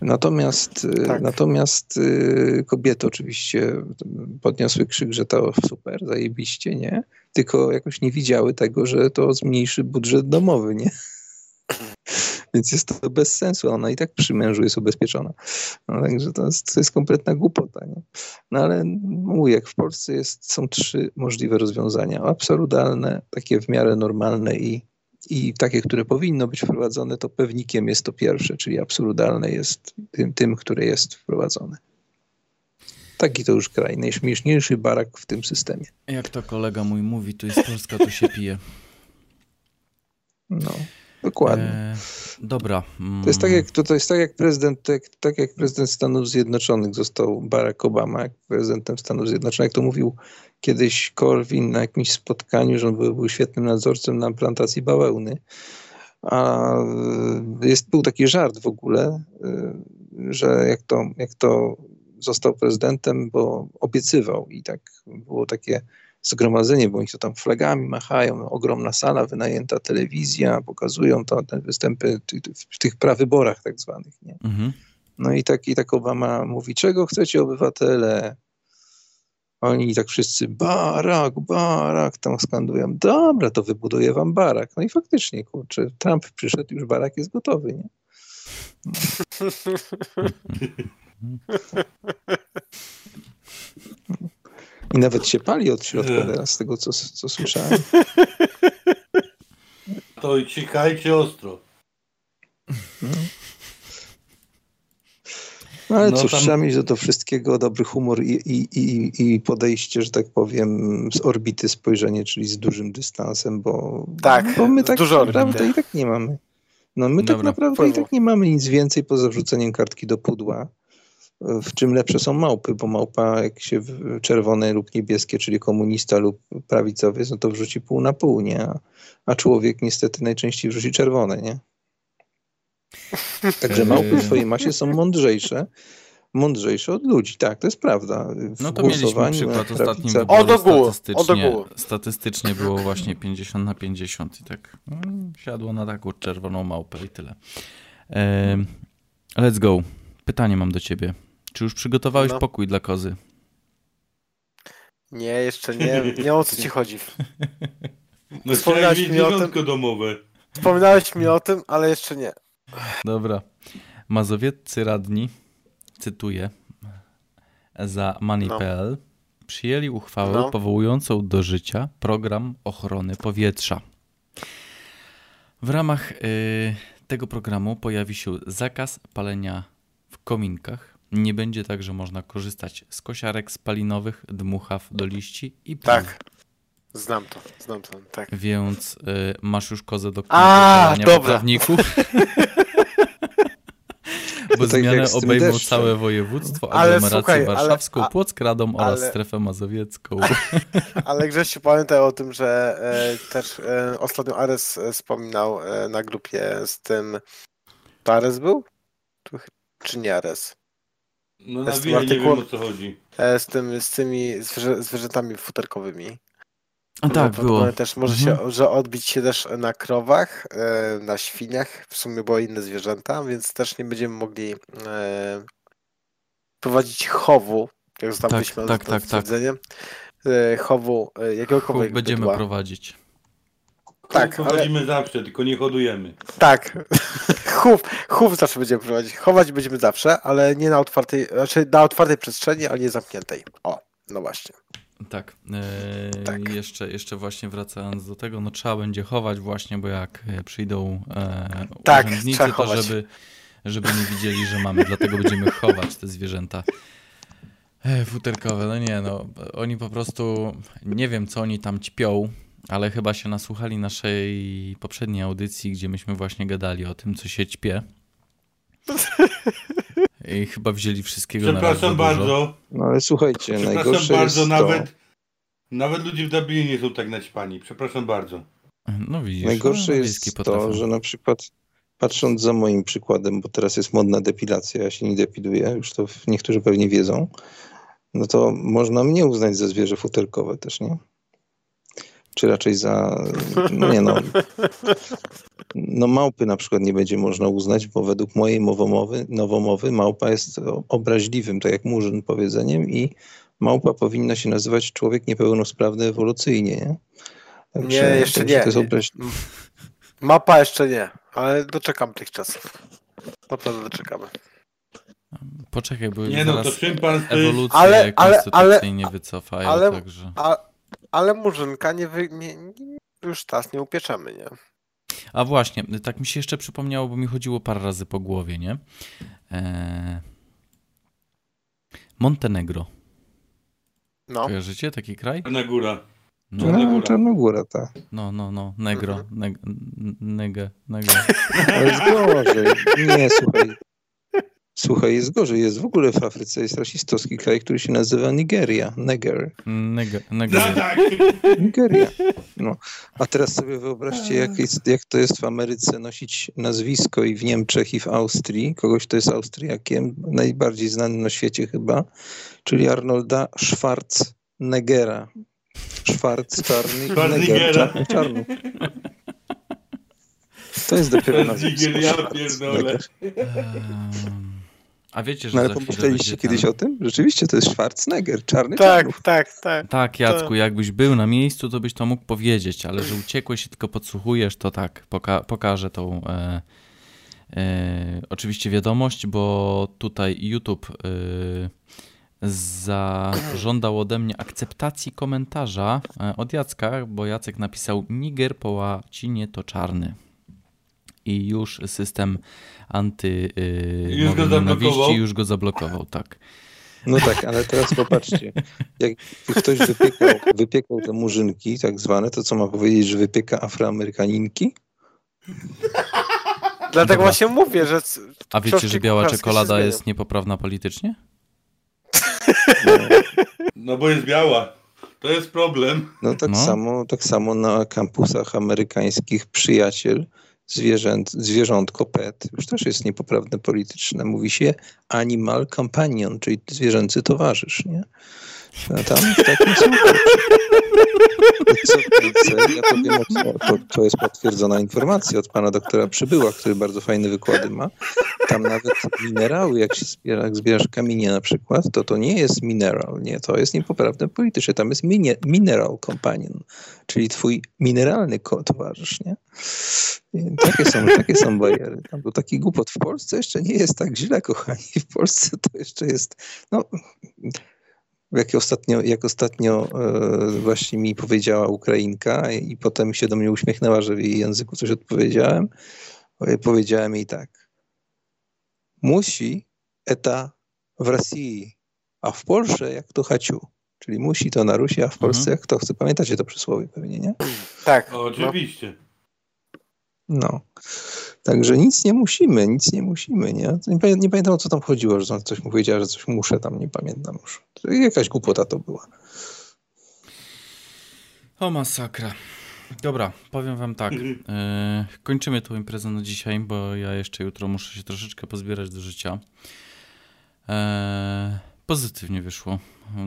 Natomiast, e, Tak. natomiast e, kobiety oczywiście podniosły krzyk, że to super, zajebiście, nie? Tylko jakoś nie widziały tego, że to zmniejszy budżet domowy, nie? *laughs* Więc jest to bez sensu. Ona i tak przy mężu jest ubezpieczona. No, także to jest, to jest kompletna głupota. Nie? No ale mówię, jak w Polsce jest, są trzy możliwe rozwiązania. Absurdalne, takie w miarę normalne i, i takie, które powinno być wprowadzone, to pewnikiem jest to pierwsze, czyli absurdalne jest tym, tym które jest wprowadzone. Taki to już kraj, najśmieszniejszy barak w tym systemie. Jak to kolega mój mówi, tu jest Polska, tu się pije. No, dokładnie. E, dobra. To jest tak mm, jak, to, to jest tak jak prezydent, tak, tak jak prezydent Stanów Zjednoczonych został Barack Obama, jak prezydentem Stanów Zjednoczonych, to mówił kiedyś Corwin na jakimś spotkaniu, że on był, był świetnym nadzorcą na plantacji bawełny. A y, jest, był taki żart w ogóle, y, że jak to, jak to został prezydentem, bo obiecywał i tak było takie zgromadzenie, bo oni to tam flagami machają, ogromna sala, wynajęta telewizja, pokazują to, te występy ty- ty- w tych prawyborach tak zwanych. Nie? Mhm. No i tak, i tak Obama mówi, czego chcecie obywatele? Oni tak wszyscy, barak, barak, tam skandują, dobra, to wybuduję wam barak. No i faktycznie, kurczę, Trump przyszedł, już barak jest gotowy, nie? *laughs* *laughs* *laughs* I nawet się pali od środka teraz, z tego co, co słyszałem. *laughs* To i cikajcie ostro. No ale No cóż, tam- trzeba mieć do tego wszystkiego dobry humor i, i, i, i podejście, że tak powiem, z orbity spojrzenie, czyli z dużym dystansem, bo, Tak, bo my tak dużo naprawdę orbity. i tak nie mamy. No my tak Dobra, naprawdę i tak nie mamy nic więcej poza wrzuceniem kartki do pudła. W czym lepsze są małpy, bo małpa jak się w- czerwone lub niebieskie, czyli komunista lub prawicowiec, no to wrzuci pół na pół, nie? A, człowiek niestety najczęściej wrzuci czerwone, nie? Także małpy w swojej masie są mądrzejsze, mądrzejsze od ludzi, tak, to jest prawda. W No to mieliśmy przykład ostatnim O, do góry, o, do statystycznie, statystycznie było właśnie 50 na 50 i tak mm, siadło na taką czerwoną małpę i tyle. Em, let's go. Pytanie mam do ciebie. Czy już przygotowałeś No. pokój dla kozy? Nie, jeszcze nie. Nie o co ci chodzi. *laughs* No mieć mi o tym- domowe. Wspominałeś mi o tym, ale jeszcze nie. Dobra. Mazowieccy radni, cytuję, za Money.pl przyjęli uchwałę No. powołującą do życia program ochrony powietrza. W ramach y, tego programu pojawi się zakaz palenia w kominkach. Nie będzie także można korzystać z kosiarek spalinowych, dmuchaw do liści i paliw. Tak. Znam to, znam to, tak. Więc y, masz już kozę do poprawników. *laughs* Bo tak zmianę jak z tym obejmą deszczem. całe województwo, Ale aglomerację słuchaj, ale- warszawską, a- Płock, Radom oraz ale- strefę mazowiecką. *laughs* Ale Grzesiu, pamiętaj o tym, że e, też e, ostatnio Ares e, wspominał e, na grupie z tym. To Ares był? Tu Czy nie Ares? No Jest nawijaj, nie artykuł- wiem o co chodzi. E, z, tym, z tymi zwierzę, zwierzętami futerkowymi. A tak, było. Też może Mhm. się że odbić się też na krowach, e, na świniach, w sumie było inne zwierzęta, więc też nie będziemy mogli e, prowadzić chowu, jak zostaliśmy tak, tak, tak. stwierdzeniem, e, chowu e, Chów jakiegokolwiek będziemy bydła. prowadzić. Tak, Tak, ale- zawsze, tylko nie hodujemy. Tak. *laughs* Chów, chów zawsze będziemy prowadzić. Chować będziemy zawsze, ale nie na otwartej, znaczy na otwartej przestrzeni, ale nie zamkniętej. O, no właśnie. Tak. E, Tak. Jeszcze, jeszcze właśnie wracając do tego, no trzeba będzie chować właśnie, bo jak e, przyjdą e, Tak, urzędnicy, to chować. żeby, żeby nie widzieli, że mamy, dlatego będziemy chować te zwierzęta. E, futerkowe, no nie no, oni po prostu, nie wiem co oni tam ćpią, ale chyba się nasłuchali naszej poprzedniej audycji, gdzie myśmy właśnie gadali o tym, co się ćpie. *laughs* I chyba wzięli wszystkiego na Przepraszam dużo. bardzo. No ale słuchajcie, Przepraszam najgorsze bardzo, jest nawet, to, nawet ludzie w Dublinie nie są tak naćpani. Przepraszam bardzo. No widzisz, najgorsze no, jest wiejskie to, potrafią. że na przykład patrząc za moim przykładem, bo teraz jest modna depilacja, ja się nie depiluję, już to niektórzy pewnie wiedzą, no to można mnie uznać za zwierzę futerkowe też, nie? Czy raczej za, no nie no, no małpy na przykład nie będzie można uznać, bo według mojej mowomowy, nowomowy małpa jest obraźliwym, tak jak murzyn powiedzeniem i małpa powinna się nazywać człowiek niepełnosprawny ewolucyjnie, nie? Także, nie, jeszcze nie. To jest obraź... Mapa jeszcze nie, ale doczekam tych czasów. Naprawdę doczekamy. Poczekaj, bo nie no, to szympan ewolucję ale, ale, ale, nie wycofają, ale, także... A, ale murzynka nie, wy, nie, nie, już teraz nie upieczemy, nie? A właśnie, tak mi się jeszcze przypomniało, bo mi chodziło parę razy po głowie, nie? Eee... Montenegro. No. Kojarzycie taki kraj? Czarnogóra. No, Czarnogóra, Czarnogóra tak. No, no, no, negro, neg, neg, negro. Ale jest gorzej. Nie, słuchaj. Słuchaj, jest gorzej. Jest w ogóle w Afryce jest rasistowski kraj, który się nazywa Nigeria. Neger. Neger. Neger. Tak. Nigeria. No. A teraz sobie wyobraźcie, jak, jest, jak to jest w Ameryce nosić nazwisko i w Niemczech i w Austrii. Kogoś, kto jest Austriakiem, najbardziej znany na świecie chyba, czyli Arnolda Schwarzeneggera. Schwarz, czarny, Neger, czarny, czarny. To jest dopiero nazwisko. Ja pierdolę. A wiecie, że no, ale pomyśleliście kiedyś ten... o tym? Rzeczywiście to jest Schwarzenegger, czarny Tak, czarnów. tak, tak. Tak, Jacku, to... jakbyś był na miejscu, to byś to mógł powiedzieć, ale że uciekłeś i tylko podsłuchujesz, to tak, poka pokażę tą e, e, oczywiście wiadomość, bo tutaj YouTube e, zażądał ode mnie akceptacji komentarza e, od Jacka, bo Jacek napisał Niger po łacinie to czarny. I już system anty yy, już go nienawiści już go zablokował, tak. No tak, ale teraz popatrzcie. Jak ktoś wypiekał, wypiekał te murzynki, tak zwane, to co ma powiedzieć, że wypieka afroamerykaninki? Dlatego Dobra. właśnie mówię, że. A wiecie, że biała czekolada jest niepoprawna politycznie? No. no bo jest biała. To jest problem. No tak, no. Samo, tak samo na kampusach amerykańskich przyjaciel zwierzęt, zwierzątko pet, już też jest niepoprawne polityczne. Mówi się animal companion, czyli zwierzęcy towarzysz, nie? Tam w takim co ja powiem, to, to jest potwierdzona informacja od pana doktora Przybyła, który bardzo fajne wykłady ma. Tam nawet minerały, jak się zbiera, jak zbierasz kamienie na przykład, to to nie jest mineral, nie, to jest niepoprawne politycznie. Tam jest minie, mineral companion, czyli twój mineralny towarzysz, nie? Takie są, takie są bariery. Tam był taki głupot. W Polsce jeszcze nie jest tak źle, kochani. W Polsce to jeszcze jest, no, jak ostatnio, jak ostatnio e, właśnie mi powiedziała Ukrainka i potem się do mnie uśmiechnęła, że w jej języku coś odpowiedziałem, powiedziałem jej tak. Musi eta w Rosji, a w Polsce jak to chaciu. Czyli musi to na Rusi, a w Polsce mhm. jak to chce. Pamiętacie to przysłowie pewnie, nie? Tak. O, oczywiście. No. Także nic nie musimy, nic nie musimy, nie? Nie, pamiętam, nie pamiętam o co tam chodziło, że coś mu powiedziała, że coś muszę tam, nie pamiętam już. Jakaś głupota to była. O masakra. Dobra, powiem wam tak. E, kończymy tą imprezę na dzisiaj, bo ja jeszcze jutro muszę się troszeczkę pozbierać do życia. E, pozytywnie wyszło.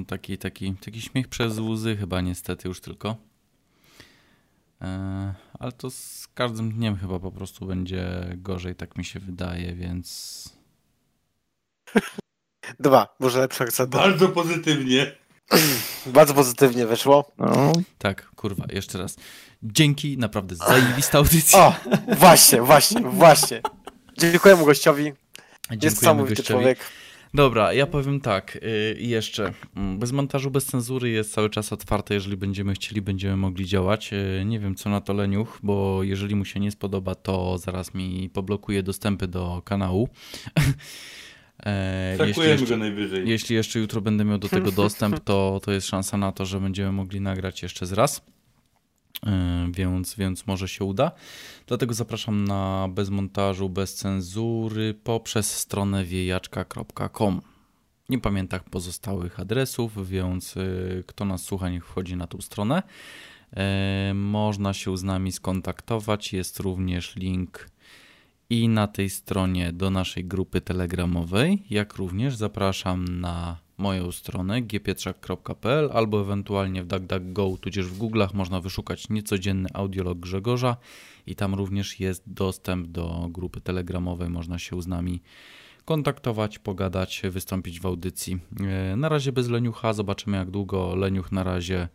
Taki, taki, taki śmiech przez łzy chyba niestety już tylko. E, ale to z każdym dniem chyba po prostu będzie gorzej, tak mi się wydaje, więc. *laughs* Dwa, może lepsza akcent. Bardzo pozytywnie. *laughs* Bardzo pozytywnie wyszło. No. Tak, kurwa, jeszcze raz. Dzięki, naprawdę zajebista *laughs* audycja. O, właśnie, właśnie, właśnie. Dziękujemy gościowi. Dziękujemy Jest niesamowity człowiek. Dobra, ja powiem tak, y, jeszcze. Mm, bez montażu, bez cenzury jest cały czas otwarte. Jeżeli będziemy chcieli, będziemy mogli działać. Y, nie wiem, co na to Leniuch, bo jeżeli mu się nie spodoba, to zaraz mi poblokuje dostępy do kanału. *laughs* E, jeśli jeszcze, go najwyżej. Jeśli jeszcze jutro będę miał do tego dostęp, to, to jest szansa na to, że będziemy mogli nagrać jeszcze z raz. E, więc, więc może się uda. Dlatego zapraszam na bez montażu, bez cenzury poprzez stronę wiejaczka.com. Nie pamiętam pozostałych adresów, więc e, kto nas słucha, niech wchodzi na tą stronę. E, można się z nami skontaktować. Jest również link i na tej stronie do naszej grupy telegramowej, jak również zapraszam na moją stronę gpietrzak.pl albo ewentualnie w DuckDuckGo tudzież w Google'ach można wyszukać niecodzienny audiolog Grzegorza i tam również jest dostęp do grupy telegramowej, można się z nami kontaktować, pogadać, wystąpić w audycji. E, na razie bez leniucha, zobaczymy jak długo leniuch na razie,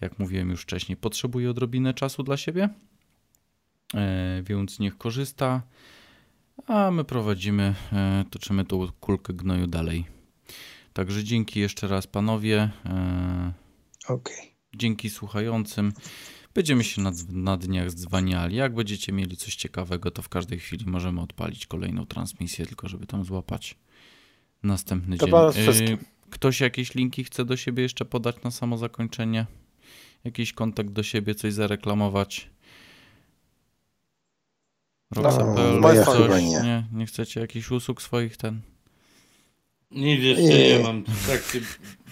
jak mówiłem już wcześniej, potrzebuje odrobinę czasu dla siebie, e, więc niech korzysta, a my prowadzimy, e, toczymy tą kulkę gnoju dalej. Także dzięki jeszcze raz panowie. Okej. Okay. Dzięki słuchającym. Będziemy się na, na dniach dzwaniali. Jak będziecie mieli coś ciekawego, to w każdej chwili możemy odpalić kolejną transmisję, tylko żeby tam złapać następny to dzień. Y, ktoś jakieś linki chce do siebie jeszcze podać na samo zakończenie? Jakiś kontakt do siebie, coś zareklamować? Roxa.pl, no, coś? Nie. nie. Nie chcecie jakichś usług swoich ten? Nic jeszcze nie, nie mam.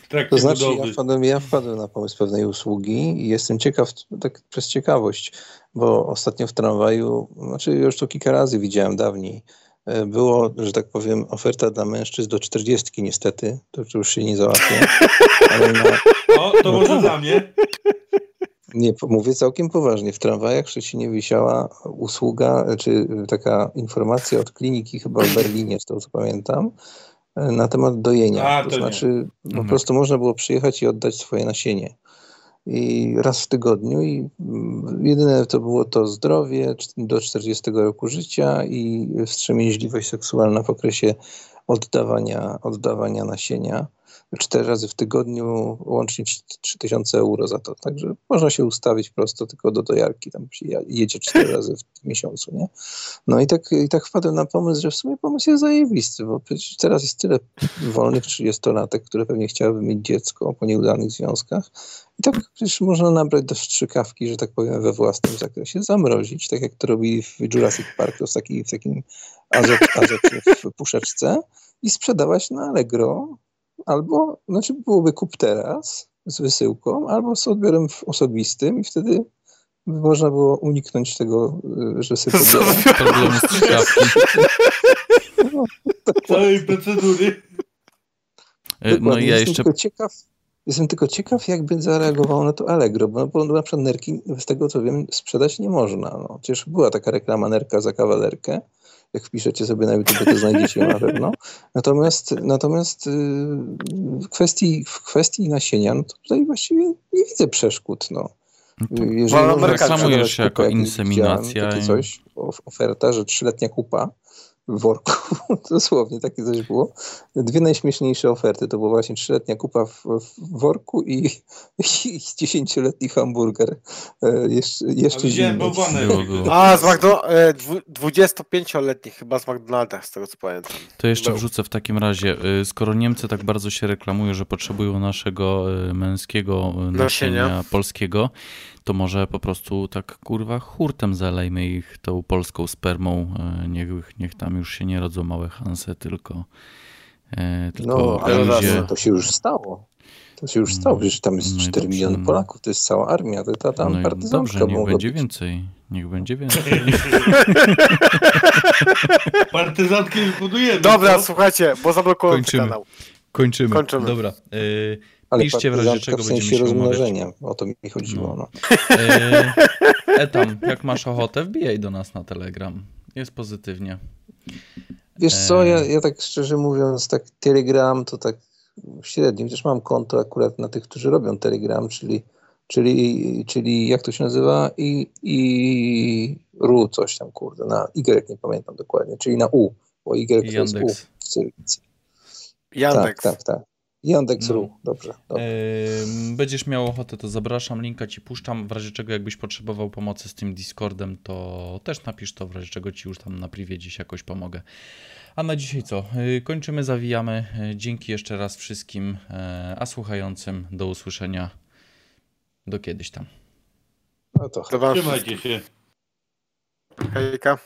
Tak to znaczy, ja wpadłem, ja wpadłem na pomysł pewnej usługi i jestem ciekaw, tak przez ciekawość, bo ostatnio w tramwaju, znaczy już to kilka razy widziałem dawniej, e, było, że tak powiem, oferta dla mężczyzn do 40 niestety, to już się nie załatwia. *laughs* Na... O, to może dla mnie. Nie, mówię całkiem poważnie. W tramwajach w Szczecinie wisiała usługa, czy taka informacja od kliniki chyba w Berlinie, z tego co pamiętam, na temat dojenia. A, to, to znaczy, nie. po mhm. prostu można było przyjechać i oddać swoje nasienie. I raz w tygodniu i mm, jedyne to było to zdrowie do 40 roku życia i wstrzemięźliwość seksualna w okresie oddawania, oddawania nasienia cztery razy w tygodniu, łącznie 3000 euro za to. Także można się ustawić prosto tylko do dojarki, tam się jedzie cztery razy w miesiącu, nie? No i tak, i tak wpadłem na pomysł, że w sumie pomysł jest zajebisty, bo teraz jest tyle wolnych 30-latek, które pewnie chciałyby mieć dziecko po nieudanych związkach i tak przecież można nabrać do strzykawki, że tak powiem, we własnym zakresie, zamrozić, tak jak to robili w Jurassic Park, to w, taki, w takim azocie w puszeczce i sprzedawać na Allegro albo, znaczy byłoby kup teraz z wysyłką, albo z odbiorem osobistym i wtedy by można było uniknąć tego, y, że sobie Problemu Całej procedury. Y, no i ja jeszcze... Tylko ciekaw, jestem tylko ciekaw, jakby zareagowało na to Allegro, bo, bo na przykład nerki, z tego co wiem, sprzedać nie można. No, przecież była taka reklama nerka za kawalerkę, jak wpiszecie sobie na YouTube, to znajdziecie na pewno. Natomiast, natomiast y, w kwestii, w kwestii nasienia, no to tutaj właściwie nie widzę przeszkód. No. no Jeżeli reklamujesz jako inseminacja. Takie coś, oferta, że trzyletnia kupa w worku. *laughs* Dosłownie takie coś było. Dwie najśmieszniejsze oferty to była właśnie trzyletnia kupa w, w worku i, i dziesięcioletni hamburger. E, jeszcze jeszcze zimny. A, z McDonald's, 25-letni chyba z McDonalda, z tego co pamiętam. To jeszcze wrzucę w takim razie. E, skoro Niemcy tak bardzo się reklamują, że potrzebują naszego e, męskiego nasienia, nasienia polskiego, to może po prostu tak kurwa hurtem zalejmy ich tą polską spermą. E, niech, niech tam już się nie rodzą małe hanse, tylko, e, tylko no, ale ludzie... to się już stało. To się już stało, przecież tam jest no 4 dobrze, miliony no. Polaków, to jest cała armia, to ta tam no Dobrze, niech będzie być. więcej. Niech będzie *laughs* więcej. Partyzantki budujemy. Dobra, co? słuchajcie, bo zablokowałem kanał. Kończymy. Kończymy. Dobra. Y ale Piszcie w razie czego w sensie rozmnożenia. O to mi chodziło. No. no. E, Etam, jak masz ochotę, wbijaj do nas na Telegram. Jest pozytywnie. Wiesz co, ja, ja tak szczerze mówiąc, tak Telegram to tak średnio, chociaż mam konto akurat na tych, którzy robią Telegram, czyli, czyli, czyli jak to się nazywa? I, i RU coś tam, kurde, na Y nie pamiętam dokładnie, czyli na U, bo Y to jest U w cyrylicy. Yandex. Tak, tak, tak. Yandex.ru, no. dobrze. dobrze. Będziesz miał ochotę, to zapraszam, linka ci puszczam. W razie czego, jakbyś potrzebował pomocy z tym Discordem, to też napisz to, w razie czego ci już tam na privie dziś jakoś pomogę. A na dzisiaj co? Y, kończymy, zawijamy. Y, dzięki jeszcze raz wszystkim, y, a słuchającym do usłyszenia. Do kiedyś tam. No to Trzymajcie się. Hejka.